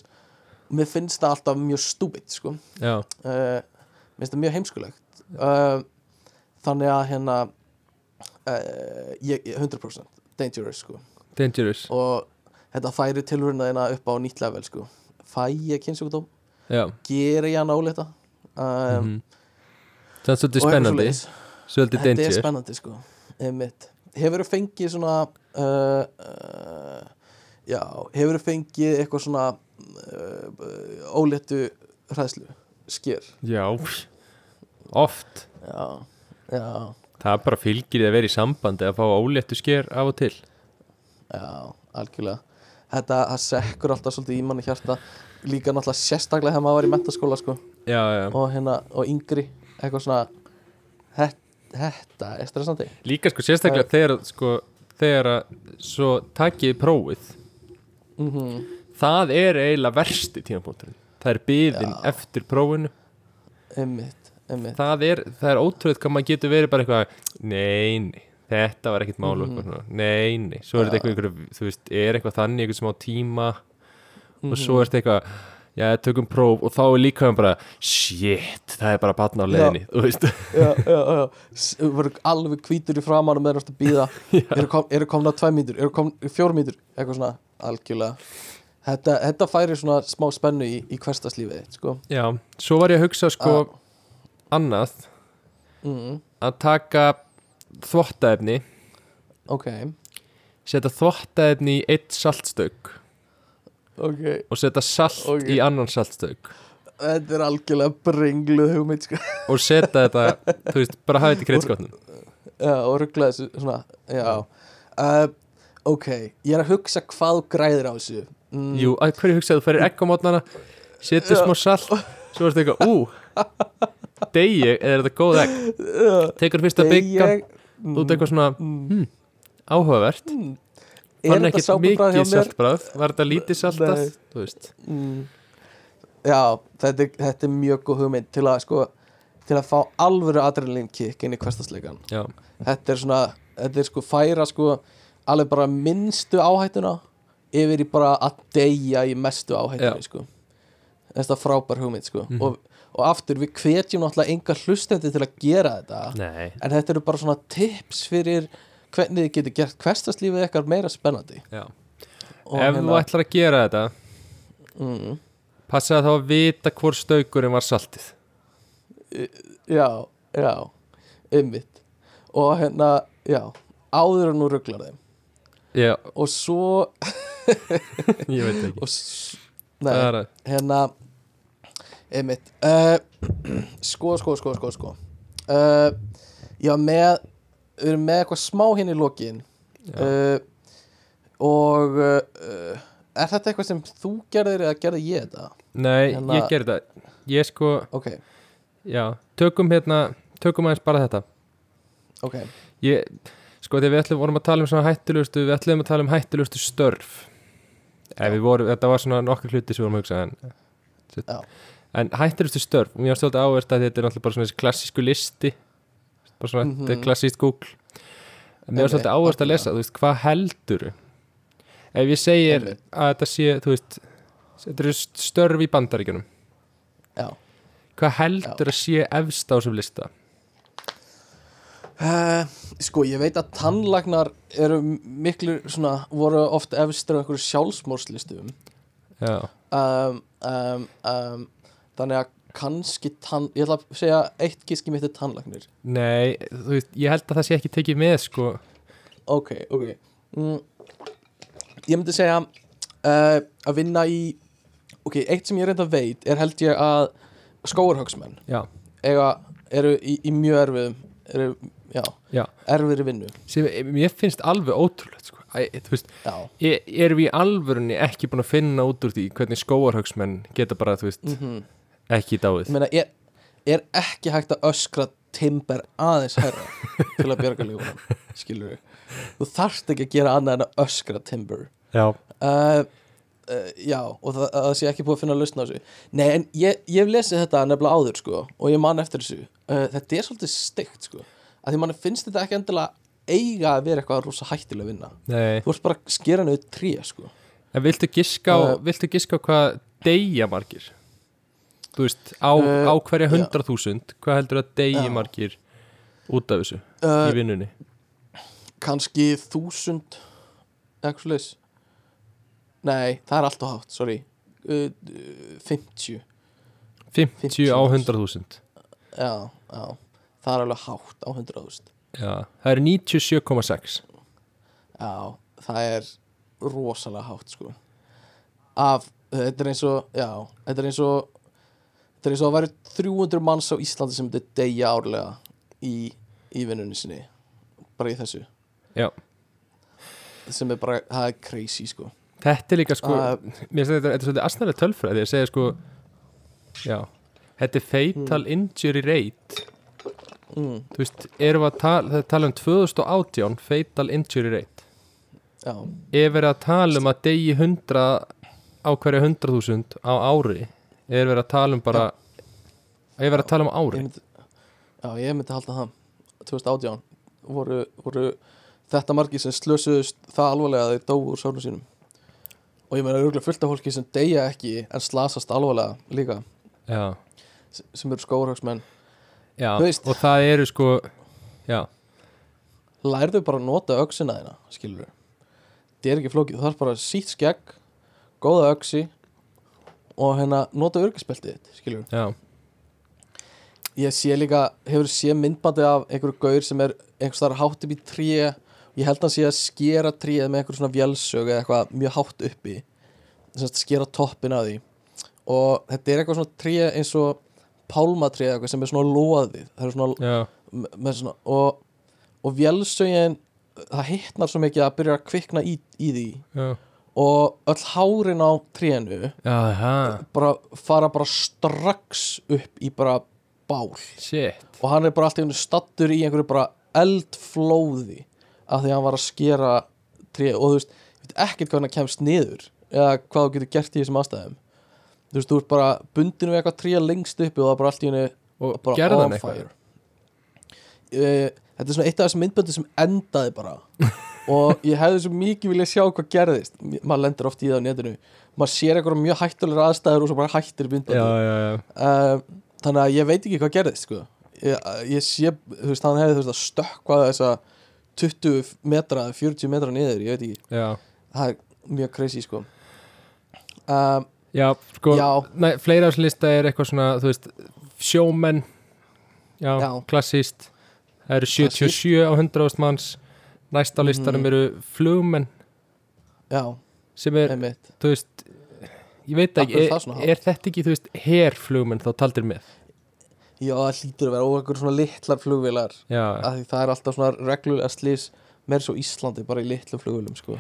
A: mér finnst það alltaf mjög stúbit sko. Uh, mér finnst það mjög heimskulegt. Uh, þannig að hérna uh, ég, ég 100% dangerous sko.
C: Dangerous.
A: Og þetta færi tilhöruna þeina upp á nýtt level sko. Fæ ég kynnsjúkdóm,
C: já,
A: gera ég hann álita um,
C: mm það er svolítið spennandi. svolítið
A: þetta er
C: danger
A: spennandi sko. Hefur þú fengið svona uh, uh, já, hefur þú fengið eitthvað svona óléttu hræðslu? Sker?
C: Já, oft.
A: Já, já,
C: það bara fylgir því að vera í sambandi að fá óléttu sker af og til.
A: Já, algjörlega. Þetta, það sekkur alltaf svolítið í manni hjarta. Líka náttúrulega sérstaklega þegar maður var í mentaskóla sko.
C: Já, já,
A: og hérna, og yngri eitthvað svona þetta, þetta er stressandi.
C: Líka sko sérstaklega þegar sko, þegar að svo takið prófið.
A: Mm
C: það er eiginlega versti tímapunkturinn. Það er byðin eftir prófinu.
A: Einmitt
C: það er, það er ótrúið hvað maður getur verið bara eitthvað nei, nei, þetta var ekkert mál. Mm
A: Mhm.
C: nei, nei, svo er þetta eitthvað, eitthvað þú veist, er eitthvað þannig, eitthvað smá tíma og
A: Mhm.
C: svo er þetta eitthvað já, tökum próf. Og þá er líka bara shit, það er bara batna á leiðinni þú veist,
A: já, já, þú verður alveg hvítur í framann og meðan þú ert að býða eru, kom, eru komna tvær mínútur, eru komna fjór mínútur eitthvað svona, algjörlega. Þetta, þetta færi svona smá spennu í, í hverstaslífið sko.
C: Já, svo var ég að hugsa sko annað,
A: mm,
C: að taka þvottaefni
A: ok,
C: setja þvottaefni í eitt saltstök
A: ok.
C: og setja salt
A: Ok.
C: í annan saltstök
A: þetta er algjörlega brengluð hugmynd, sko.
C: Og setja þetta, þú veist, bara hafa þetta í kreitskotnum
A: já, og ruggla þessu svona, uh, ok, ég er að hugsa hvað græðir á þessu. Mm,
C: Jú, að hverju hugsaðu, þú ferir egg á mótnana setur
A: Já.
C: smá salt svo er þetta eitthvað, ú degi, eða er þetta góð egg? Tekur fyrst að byggja
A: ég,
C: út eitthvað svona, hm, áhugavert.
A: Mm,
C: fann
A: er hjá
C: mikið
A: mér?
C: saltbræð var þetta lítið saltað,
A: mm, já, þetta er, þetta er mjög góð hugmynd til að sko til að fá alvöru adrenalin kick inn í hverstasleikan
C: já,
A: þetta er svona, þetta er sko færa sko alveg bara minnstu áhættuna yfir í bara að deyja í mestu áhættunni
C: Já.
A: sko. Þetta er frábær hugmynd sko.
C: Mhm.
A: og, og aftur við hvetjum náttúrulega enga hlustendi til að gera þetta.
C: Nei.
A: En þetta eru bara svona tips fyrir hvernig þið getur gert hverstaslífið eitthvað meira spennandi.
C: Ef þú ætlar að gera þetta
A: mm,
C: passa þá að vita hvor staukurinn var saltið.
A: Já, já ummitt og hérna, já áður en nú rugglar þeim.
C: Já,
A: og svo
C: ég veit ekki.
A: Og nei, hérna einmitt. Uh, sko, sko, sko, sko, sko. Uh, já, með við erum með eitthvað smá hinn í lokin.
C: Já,
A: uh, og er þetta eitthvað sem þú gerðir eða gerði ég þetta?
C: nei,
A: hérna-
C: ég gerði það ég sko,
A: ok,
C: já, tökum hérna tökum aðeins bara þetta.
A: Ok.
C: Ég, sko þegar við ætlum vorum að tala um svona hættulegustu við ætlum að tala um hættulegustu störf. Ef við vorum, þetta var svona nokkur hluti sem við vorum að hugsa en,
A: Já.
C: En hættulegustu störf, mér var stótt áverst að þetta er náttúrulega bara svona þessi klassísku listi. Bara svona, þetta er klassíst Google. Mér svolítið
A: Einmitt,
C: áverst að lesa, þú veist, hvað heldur ef ég segir
A: Einmitt.
C: að þetta sé, þú veist þetta eru störf í bandaríkjunum.
A: Já.
C: Hvað heldur að sé efst á þessum lista?
A: Uh, sko, ég veit að tannlagnar eru miklu svona, voru oft efstur á einhverju sjálfsmórslistum
C: já,
A: um, um, um, þannig að kannski tann, ég ætla að segja eitt gíski mitt er tannlagnir
C: nei, þú veist, ég held að það sé ekki tekið með, sko.
A: Ok, ok. Mm, ég myndi segja uh, að vinna í ok, eitt sem ég reynda veit er held ég að eiga, eru í, í mjög erfiðum eru, já,
C: já.
A: erfiðri vinnu.
C: Sem mér finnst alveg ótrúlegt sko. Æ, þú veist, e- erum við í alvörunni ekki búin að finna út úr því hvernig skóarhauksmenn geta bara, þú veist,
A: mhm
C: ekki dáið.
A: Meina, er, er ekki hægt að öskra timber aðeins herra til að bjarga lífunum skilur við þú þarft ekki að gera annað en að öskra timber.
C: Já,
A: uh, uh, já, og það, það sé ekki búið að finna að lausna á þessu. Nei, en ég, ég hef lesið þetta nefnilega áður sko, og ég man eftir þessu. Uh, þetta er svolítið steikt sko. Að því manni finnst þetta ekki endilega eiga að vera eitthvað rosa hættilega vinna.
C: Nei.
A: Þú ert bara að skera niður tré sko.
C: En viltu giska á, viltu giska á hvað deyja margir? Þú veist, á,
A: Uh,
C: á hverja hundra þúsund hvað heldur að
A: Já.
C: margir út af þessu
A: uh,
C: í vinnunni?
A: kannski þúsund eitthvað slis nei, það er alltaf hátt, sorry. Uh, uh, 50
C: 50 á
A: 50
C: hundra þúsund?
A: Já, já, það er alveg hátt á 100.000
C: Já, það er 97,6
A: já, það er rosalega hátt sko. Af, þetta er eins og já, þetta er eins og þetta er eins og að væri 300 manns á Íslandi sem þetta deyja árlega í, í vinnunni sinni. Bara í þessu.
C: Já,
A: sem er bara, það er crazy sko.
C: Þetta er líka sko
A: Uh,
C: Mér finnst þetta, þetta er svolítið asnælega tölfræði að segja sko Já, þetta er fatal injury rate.
A: Mm,
C: Þú veist, erum við að tala, það er tala um 2018 fatal injury rate.
A: Já,
C: Ef verið að tala um að degi 100 á hverja 100.000 á ári er verið að tala um bara er verið að tala um
A: ég
C: ári
A: myndi, já, ég myndi halda það. 2018 voru, voru þetta margir sem slösuðust það alvarlega að þeir dóu úr sárnum sínum. Og ég meina örgulega fullt af fólki sem deyja ekki en slasast alvarlega líka.
C: Já,
A: sem eru skórahagsmenn
C: og það eru sko Já,
A: lærðu bara að nota öxina þína skilur þetta er ekki flókið, þú þarf bara sítt skegg góða öxi og hérna nota örgispeltið þitt skilur
C: já,
A: ég sé líka, hefur sé myndbandi af einhverju gaur sem er einhvers þar hátt upp í tré. Ég held að sé að skera tréð með einhverju svona vélsög eða eitthvað mjög hátt uppi. Að skera toppin af því. Og þetta er eitthvað svona tré eins og pálmatré eða eitthvað sem er svona loðið það er svona, með svona og, og vélsögin það hittnar svo mikið að byrja að kvikna í, í því.
C: Já
A: og öll hárin á trénu bara fara bara strax upp í bara bál.
C: Shit.
A: Og hann er bara alltaf stattur í einhverju bara eldflóði af því að hann var að skera tré og þú veist, ég veit ekkert hvað hann kemst niður eða hvað þú getur gert í þessum aðstæðum. Þú veist, þú ert bara bundinu við eitthvað tré lengst uppi og það er bara allt í einu
C: Og
A: bara
C: gerði hann eitthvað?
A: Eh, Þetta er svona eitt af þessum myndböndi sem endaði bara og ég hefði svo mikið vilja sjá hvað gerðist. Maður lendur oft í það á netinu. Maður sér eitthvað mjög hættulegur aðstæður og svo bara hættir
C: já
A: uh, þannig að ég veit ekki hvað gerðist sko. ég, ég sé, þú veist, hann hefði þú veist að stökkva þessa 20 metra, 40 metra niður ég veit ekki,
C: Já,
A: það er mjög crazy sko. Um,
C: já sko
A: Já.
C: Nei, fleira ás lista er eitthvað svona, þú veist sjómenn. Já,
A: Já.
C: klassíst Það eru 77 á 100.000 manns Næst á listanum
A: Mhm.
C: eru flugmenn
A: já,
C: sem er,
A: einmitt.
C: þú veist ég veit ekki,
A: er
C: er, er þetta ekki, þú veist, herflugmenn þá taldir með?
A: Já, það hlýtur að vera og einhver svona litlar flugvélar.
C: Já,
A: af því það er alltaf svona reglulega slís meir svo Íslandi, bara í litlum flugvélum sko.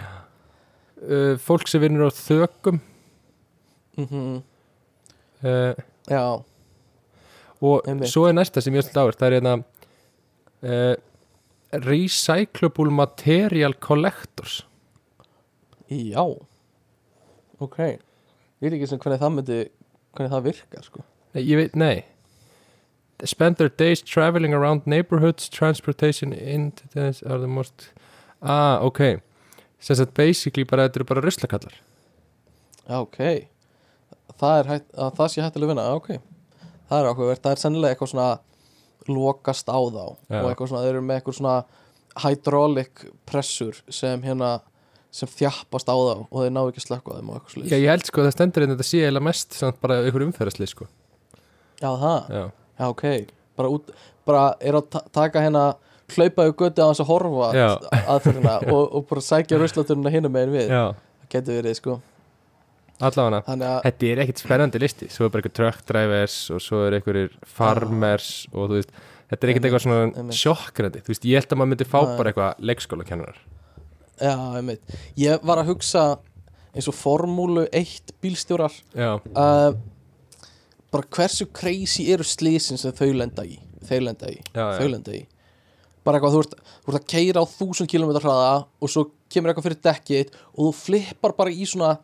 C: uh, fólk sem vinnur á þökum.
A: Mm
C: uh,
A: já,
C: og
A: Einmitt.
C: svo er næsta sem ég ætla áður það er hérna uh, Recyclable Material Collectors.
A: Já. Ok. Ég veit ekki sem hvernig það myndi hvernig það virkar sko.
C: Nei, ég veit, nei. They spend their days traveling around neighborhoods transportation into this are the most ah, ok. Sem sagt basically bara, þetta eru bara ruslakallar.
A: Já, ok. Það er hægt, að það sé hættilega vinna, já, ok. Það er áhugavert, það er sennilega eitthvað svona lokast á þá.
C: Já.
A: og eitthvað svona, þeir eru með eitthvað svona hydraulic pressur sem hérna sem þjappast á þá og þeir ná ekki að slökka þeim og eitthvað
C: Já,
A: slúðis
C: ég held sko að það stendur inn að þetta sé eða mest samt bara ykkur umferðasli sko.
A: Já, það,
C: Já,
A: já, ok. Bara, út, bara er að ta taka hérna hlaupa í göti á hans að horfa
C: Já.
A: aðferðina og, og bara sækja ruslaturina hinum megin við.
C: Já,
A: það getur verið, sko
C: allavega. Þetta er ekkit spennandi listi. Svo er bara eitthvað truck drivers og svo er eitthvað farmers og þú veist Þetta er
A: Einmitt,
C: eitthvað svona
A: einmitt.
C: sjokkrandi Þú veist, ég held að maður myndi fá
A: Nei.
C: bara eitthvað leikskólakennarar.
A: Já, einmitt. Ég var að hugsa eins og formúlu 1 bílstjórar uh, bara hversu crazy eru slísin sem þau lenda í þau lenda í,
C: Já,
A: þau lenda í. Bara eitthvað, þú ert, þú ert að keira á 1000 km hraða og svo kemur eitthvað fyrir dekkið og þú flippar bara í svona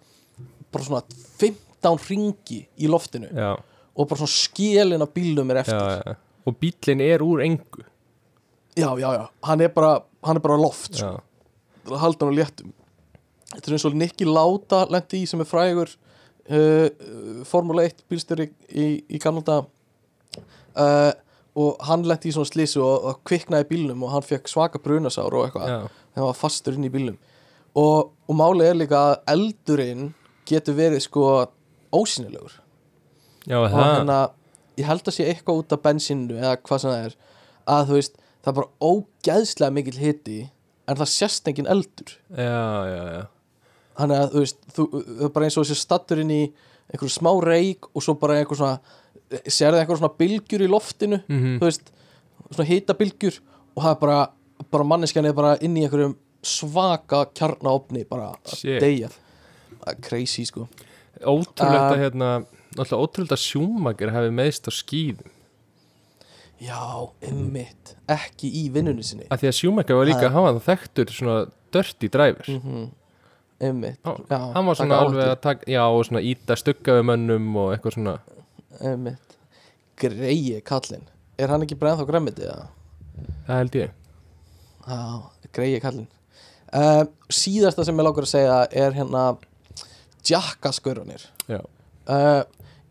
A: bara svona 15 ringi í loftinu
C: já,
A: og bara svona skélin af bílnum er eftir.
C: já. Og bílinn er úr engu.
A: Já, já, já, hann er bara hann er bara loft, sko, halda hann á léttum. Þetta er eins og Nicky Lauda lendi í sem er frægur uh, Formule 1 bílstjóri í, í gamla uh, og hann lendi í svona slísu og, og kviknaði í bílnum og hann fekk svaka brunasár og eitthvað. Hann var fastur inn í bílnum. Og, og málið er líka að eldurinn getur verið sko ósynilegur
C: já,
A: og
C: það.
A: hérna, ég held að sé eitthvað út af bensínu eða hvað sem það er að þú veist, það er bara ógeðslega mikill hiti en það sést engin eldur.
C: Já, já, já.
A: Þannig að þú veist, þú, það er bara eins og þessi stattur inn í einhverju smá reik og svo bara einhver svona sérði einhver svona bylgjur í loftinu
C: Mhm.
A: þú veist, svona hita bylgjur og það er bara, bara manneskjan er bara inn í einhverjum svaka kjarnaopni bara að
C: Shit.
A: deyja. Það er crazy sko.
C: Ótrúlegt að hérna Náttúrulega ótrúlegt að sjúmakir hafi meðst á skýðum
A: já, ymmit, ekki í vinnunni sinni.
C: Að því að sjúmakir var líka,
A: Það-
C: hann var þekktur svona dirty driver
A: mm
C: Já,
A: já,
C: hann var svona alveg að taka, já, og svona íta stugga við mönnum og eitthvað svona.
A: Einmitt. Greiði kallinn. Er hann ekki bara ennþá græmiti
C: það held ég.
A: Já, greiði kallinn. Uh, Síðasta sem ég lágur að segja er hérna Jackass-gaurunir
C: já,
A: uh,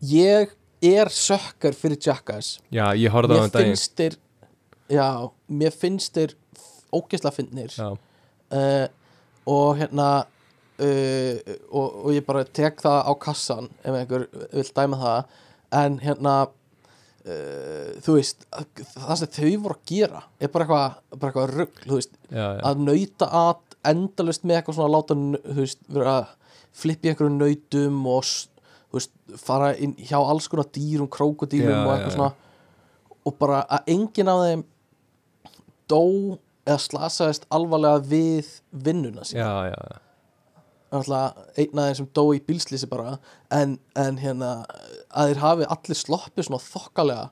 A: Ég er sökkar fyrir Jackass
C: já ég horfði á
A: Mér
C: hann daginn.
A: Já, mér finnst þér ógeðslega fyndnir.
C: Já,
A: uh, og hérna uh, og, og ég bara tek það á kassan ef einhver vil dæma það. En hérna uh, þú veist, það sem þau voru að gera er bara eitthvað, bara eitthvað rugg, þú veist,
C: já, já,
A: að nauta að endalust með eitthvað svona að láta þú veist, vera að flippa í einhverjum nautum og veist, fara inn hjá alls konar dýrum, krókudýrum
C: Já,
A: og eitthvað
C: já.
A: svona og bara að enginn af þeim dó eða slasaðist alvarlega við vinnuna sína
C: já, já, já.
A: náttúrulega einn af þeim sem dó í bílslýsi bara en, en hérna að þeir hafi allir sloppið svona þokkalega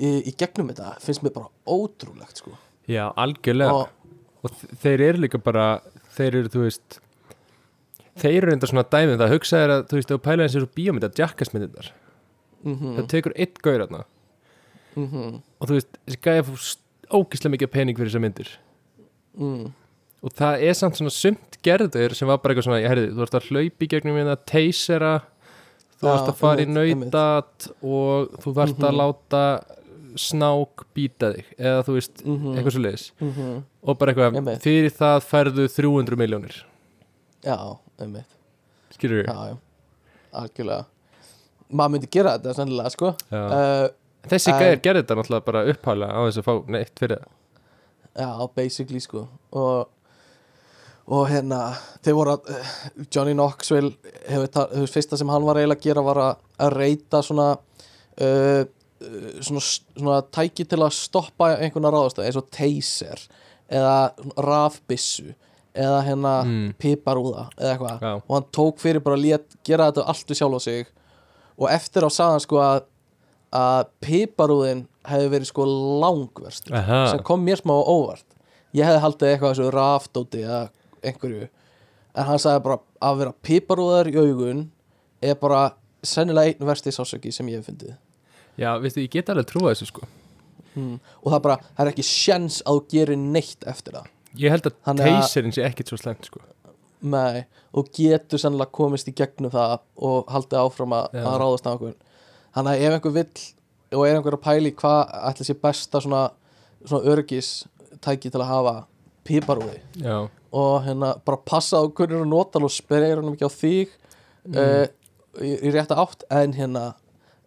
A: í, í gegnum þetta finnst mér bara ótrúlegt sko
C: já algjörlega
A: og
C: og þeir eru líka bara þeir eru, þú veist þeir eru enda svona dæmið það. Hugsa er að, þú veist, þú pæla eins og bíómynda jackasmyndindar,
A: mhm,
C: það tekur eitt gaur þarna.
A: Mhm,
C: og þú veist, þessi gæði fór ógislega mikið pening fyrir þessar myndir.
A: Mm,
C: og það er samt svona sumt gerður sem var bara eitthvað svona, ég herði, þú ert að hlaupa í gegnum hérna, teysera þú ert að fara í nautat og þú þarft að
A: Mhm.
C: láta snák býta þig. Eða þú veist,
A: mhm,
C: eitthvað svo leiðis
A: mhm,
C: og bara eitthvað, fyrir það færðu 300 miljónir
A: já, einmitt.
C: Skilur
A: já, já, algjörlega. Maður myndi gera þetta sennilega sko. Uh,
C: þessi
A: en-
C: gæðir gerði þetta náttúrulega bara upphálega á þess að fá neitt fyrir það.
A: Já, basically sko. Og, og hérna þeir voru að uh, Johnny Knoxville hefur, hefur fyrsta sem hann var eiginlega að gera var að, að reyta svona uh, svona, svona tæki til að stoppa einhverna ráðastæð eins og taser eða rafbissu eða hérna
C: Mm.
A: piparúða eða eitthvað
C: Já.
A: og hann tók fyrir bara að lét, gera þetta allt við sjálf á sig og eftir á sagði hann sko að að piparúðin hefði verið sko langverst
C: Aha.
A: sem kom mér smá óvart ég hefði haldið eitthvað þessu rafdóti eða einhverju en hann sagði bara að vera piparúðar í augun er bara sennilega einn versti sásöki sem ég hef fundið
C: já, veistu, ég get alveg trúa þessu sko
A: mm. og það bara, það er ekki sjens að gerir neitt eftir það
C: ég held að
A: að-
C: teyserinn sé ekkit svo slæmt sko.
A: Nei, og getur sennilega komist í gegnum það og haldið áfram að, að ráðast á okkur. Þannig að ef einhver vill og er einhver að pæli hvað ætla sé besta svona, svona örgis tæki til að hafa piparúði.
C: Já,
A: og hérna bara passa á hvernig þú notar og spyrir hann ekki á þig mm. í, í rétta átt. En hérna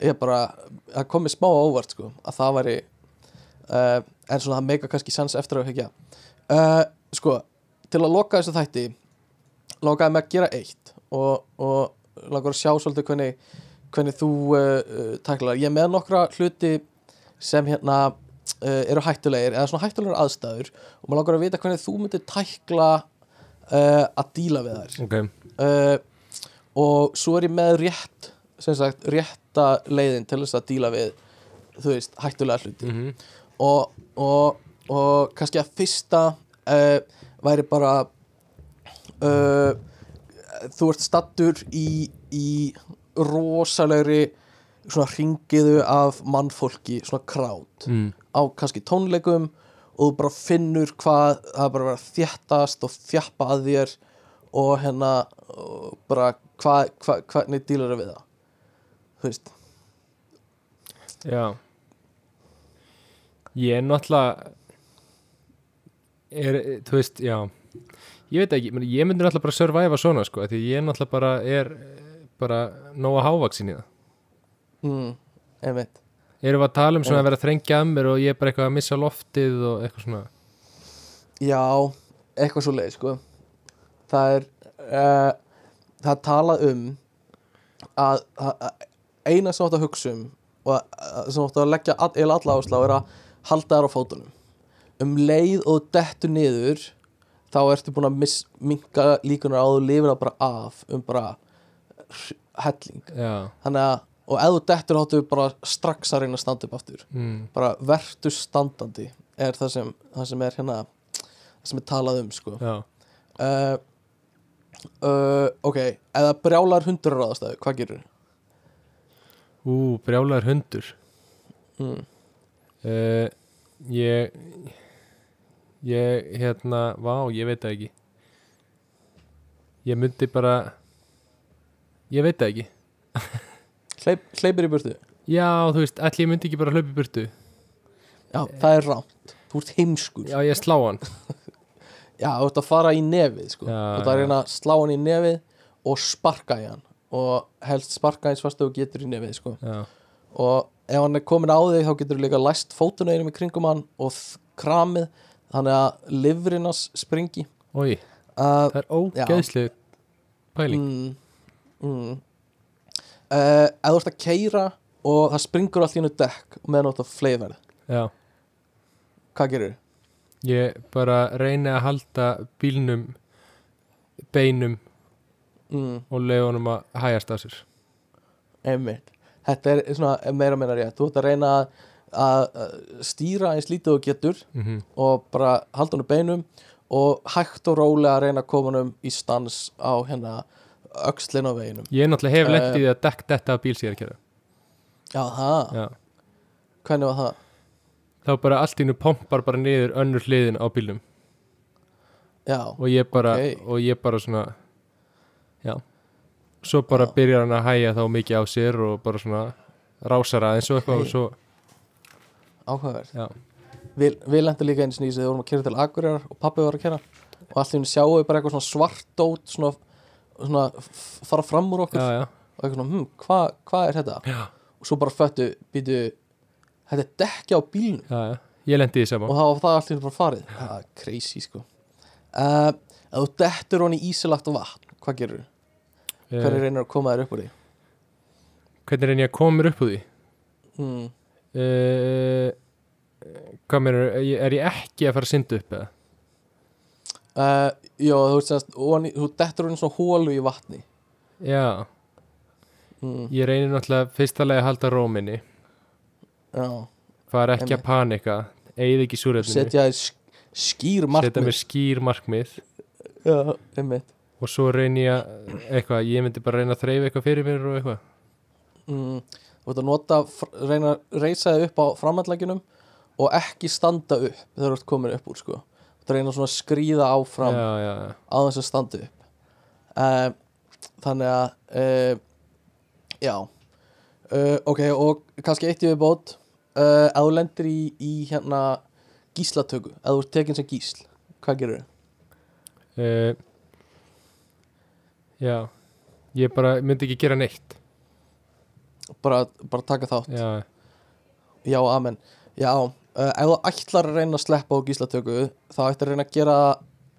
A: ég bara, það komið smá á óvart sko, að það væri uh, en svona það meika kannski sens eftir að hekja uh, sko, til að loka þessu þætti lokaði mig að gera eitt og, og langar að sjá svolítið hvernig, hvernig þú uh, taklar, ég með nokkra hluti sem hérna uh, eru hættulegir eða svona hættulegar aðstæður og maður langar að vita hvernig þú myndir tækla að díla við þær.
C: Ok.
A: Uh, og svo er ég með rétt sem sagt, rétta leiðin til þess að díla við þú veist, hættulega hluti.
C: Mm
A: og, og, og kannski að fyrsta uh, væri bara uh, þú ert stattur í, í rosalegri svona ringiðu af mannfólki svona krát
C: mm.
A: á kannski tónleikum og þú bara finnur hvað það bara vera að þéttast og þjappa að þér og hérna og bara hvað, hva, hvernig dílar við það? Þú veist.
C: Já. Ég er náttúrulega er, þú veist, já. Ég veit ekki, ég myndi náttúrulega bara survive svona sko, því ég náttúrulega bara er bara nóga hávaksin í það.
A: Mm, einmitt.
C: Erum við að tala um svona að vera að þrengja að mér og ég er bara eitthvað að missa loftið og eitthvað svona?
A: Já, eitthvað svo leið sko. það er uh, það talað um að, að, að eina sem átt að hugsa um og að, sem átt að leggja all, eða alla áslá er að halda þær á fótunum um leið og þú dettur niður þá ertu búin að minka líkunar á þú lifir það bara af um bara helling.
C: Já,
A: þannig að, og ef þú dettur áttu bara strax að reyna að standa upp aftur.
C: Mm,
A: bara vertu standandi er það sem, það sem er hérna það sem er talað um sko. Uh, uh, ok, það brjálar hundur á ráðastæðu, hvað gerur?
C: Ú, brjálaður hundur.
A: Mm.
C: uh, Ég Ég, hérna, vá, ég veit það ekki. Ég myndi bara Ég veit það ekki.
A: Hleyp, hleypir í burtu?
C: Já, þú veist, allir myndi ekki bara hlaupa í burtu.
A: Já, það er rámt, þú ert heimskur. Já,
C: Já, ég slá hann.
A: Þú ert að fara í nefið sko.
C: Já,
A: þú ert að
C: já.
A: reyna að slá hann í nefið og sparka í hann. Og helst sparka eins fast þú getur í nefið sko.
C: Já,
A: og ef hann er komin á þig þá getur þú líka læst fótunauðinum í kringum hann og kramið þannig að livrinas springi.
C: Oi,
A: uh,
C: það er ógeðsleg pæling.
A: Mm, mm. Uh, ef þú ert að keira og það springur allt í hennu dekk þú ert að fleiðverð
C: Já,
A: hvað gerir?
C: ég bara reyni að halda bílnum beinum
A: Mm,
C: og leiðunum að hægast að sér.
A: Einmitt. Þetta er svona meira meira rétt. Þú ert að reyna að, að að stýra eins lítið og getur
C: mm
A: og bara halda hann beinum og hægt og rólega að reyna að koma hann í stans á hérna öxlin á veginum
C: Ég náttúrulega hef
A: Eh.
C: lent í því að dekk þetta að
A: já það,
C: Já,
A: hvernig var það?
C: þá bara allt nú pompar bara niður önnur hliðin á bílnum
A: já,
C: og ég bara,
A: Ok.
C: og ég bara svona já svo bara
A: Já.
C: byrjar hann að hæja þá mikið á sér og bara svona rásar aðeins og eitthvað
A: Ok.
C: og svo,
A: áhugaverð. Við, við lendum líka eins og nýs við vorum að kera til Akureyrar og pappi var að kera og henni sjáum við bara eitthvað svona svartót svona, svona fara fram úr okkur.
C: Já, já,
A: og eitthvað svona, hm, hvað hva er þetta?
C: já,
A: og svo bara föttu, býtu þetta er dekki á
C: já. ég lendi í því
A: og þá var það henni bara farið. Það er crazy sko. Uh, ef þú dettur honi ísilagt vatn hvað gerur? Hverju
C: uh,
A: reynir að koma þér upp úr því?
C: hvernig reyni ég að koma mér upp úr því?
A: Hmm.
C: Uh, hvað mér er, er ég ekki að fara að synda upp eða?
A: Uh, já, þú veist í- þú dettur honi svona hólu í vatni.
C: Já,
A: mm,
C: ég reynir náttúrulega fyrstalega að halda róminni
A: já,
C: fara ekki að panika. Eigið ekki súrefninu.
A: Setja skýr
C: setja
A: markmið
C: mér skýr markmið.
A: Já, einmitt.
C: Og svo reyni ég að eitthvað, ég myndi bara reyna að þreyfa eitthvað fyrir mér og eitthvað.
A: Mm, þú veit að nota reyna að reysa þig upp á framhandlækinum og ekki standa upp þegar þú ert komin upp úr sko. Þú ert að reyna svona að skríða áfram
C: já, já, já,
A: á þess að standa upp. Uh, þannig að uh, já. Uh, ok og kannski eitt í við bót uh, ef þú lendir í, í hérna gíslatöku, ef þú ert tekin sem gísl hvað gerur þau?
C: uh, já. Ég bara myndi ekki gera neitt
A: bara, bara taka þátt.
C: Já,
A: Já, amen. Já, uh, ef þú ætlar að reyna að sleppa á gíslatöku þá ættir að reyna að gera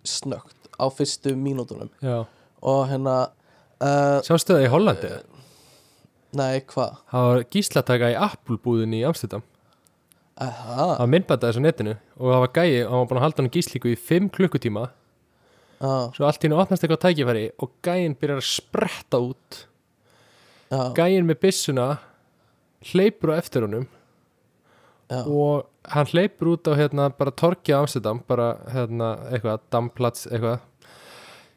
A: snögt á fyrstu mínútunum.
C: Já.
A: Og hérna uh,
C: sástu það í Hollandi?
A: Nei, hvað?
C: það var gíslataka í Apple búðinni í Amsterdam.
A: Aha,
C: það var myndbæta þessu netinu og það var gæi og hann var búin að halda hann gíslíku í 5 klukkutíma.
A: Já,
C: svo allt í hennu opnast eitthvað tækifæri og gæin byrjar að spretta út
A: já,
C: gæin með byssuna hleypur á eftir honum
A: já,
C: og hann hleypur út á hérna bara torkja Amsterdam bara hérna eitthvað damplats eitthvað.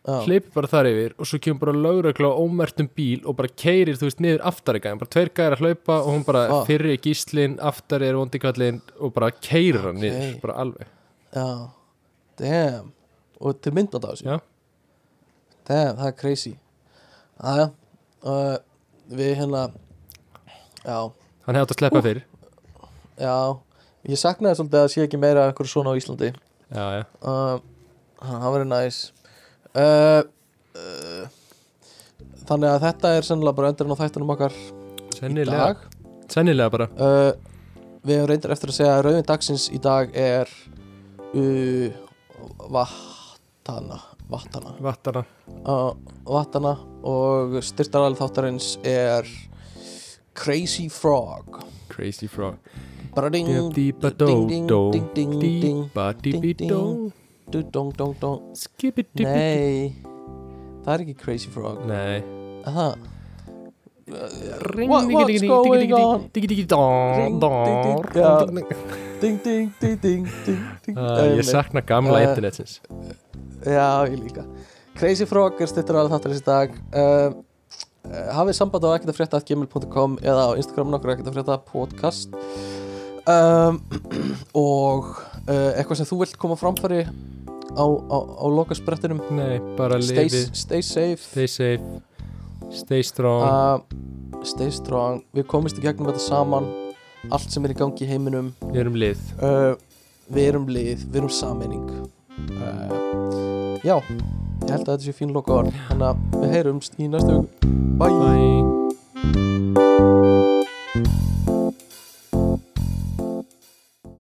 A: Já,
C: hleypur bara þar yfir og svo kemur bara lögregla á ómertum bíl og bara keirir þú veist niður aftari gæðin bara tveir gæðir að hlaupa og hún bara
A: Ah.
C: fyrri gíslin, aftari er vondikallin og bara keirir hann
A: Ok.
C: niður bara alveg.
A: Já. Damn. Og til myndband á þessu
C: já,
A: Damn, það er crazy. Aja, uh, við hérna Já,
C: Hann hefði átt að sleppa fyrr
A: já Ég saknaði svolítið að sé ekki meira einhverju svona á Íslandi.
C: Já, já.
A: Uh, Það verður næs. Uh, uh, Þannig að þetta er sennilega bara endurinn á þættunum okkar í
C: Sennilega.
A: dag.
C: Sennilega bara.
A: Uh, Við hefum reyndir eftir að segja að rauðin dagsins í dag er uh, Vattana Vattana uh, Vattana og styrtaralið þáttarins er Crazy Frog.
C: Crazy frog.
A: Bara ding ding, ding, ding, ding, ding, ding.
C: Skipi dýpi
A: Nei, það er ekki Crazy Frog.
C: Nei.
A: Það
C: Ring
A: What- what's going on? ding, ding. Ding, ding, ding, ding,
C: Ah, Ég sakna gamla internetsins.
A: Já, ég líka. Crazy Frog er styrtaralið þáttarins í dag. Uh, uh, Hafið samband á ekkert að frétta gmail.com eða á Instagram nokkur ekkert að frétta podcast. Um, og uh, eitthvað sem þú vilt koma framfæri á, á, á lokasprettinum?
C: Nei, bara
A: stay,
C: lifi
A: stay safe.
C: Stay safe Stay strong.
A: Uh, Stay strong, við komumst í gegnum þetta saman. Allt sem er í gangi í heiminum.
C: Við erum lið.
A: Uh, Við erum lið, við erum sammening uh, Já ég held að þetta sé fín loka orð. Þannig að við heyrumst í næstu hug Bye,
C: Bye.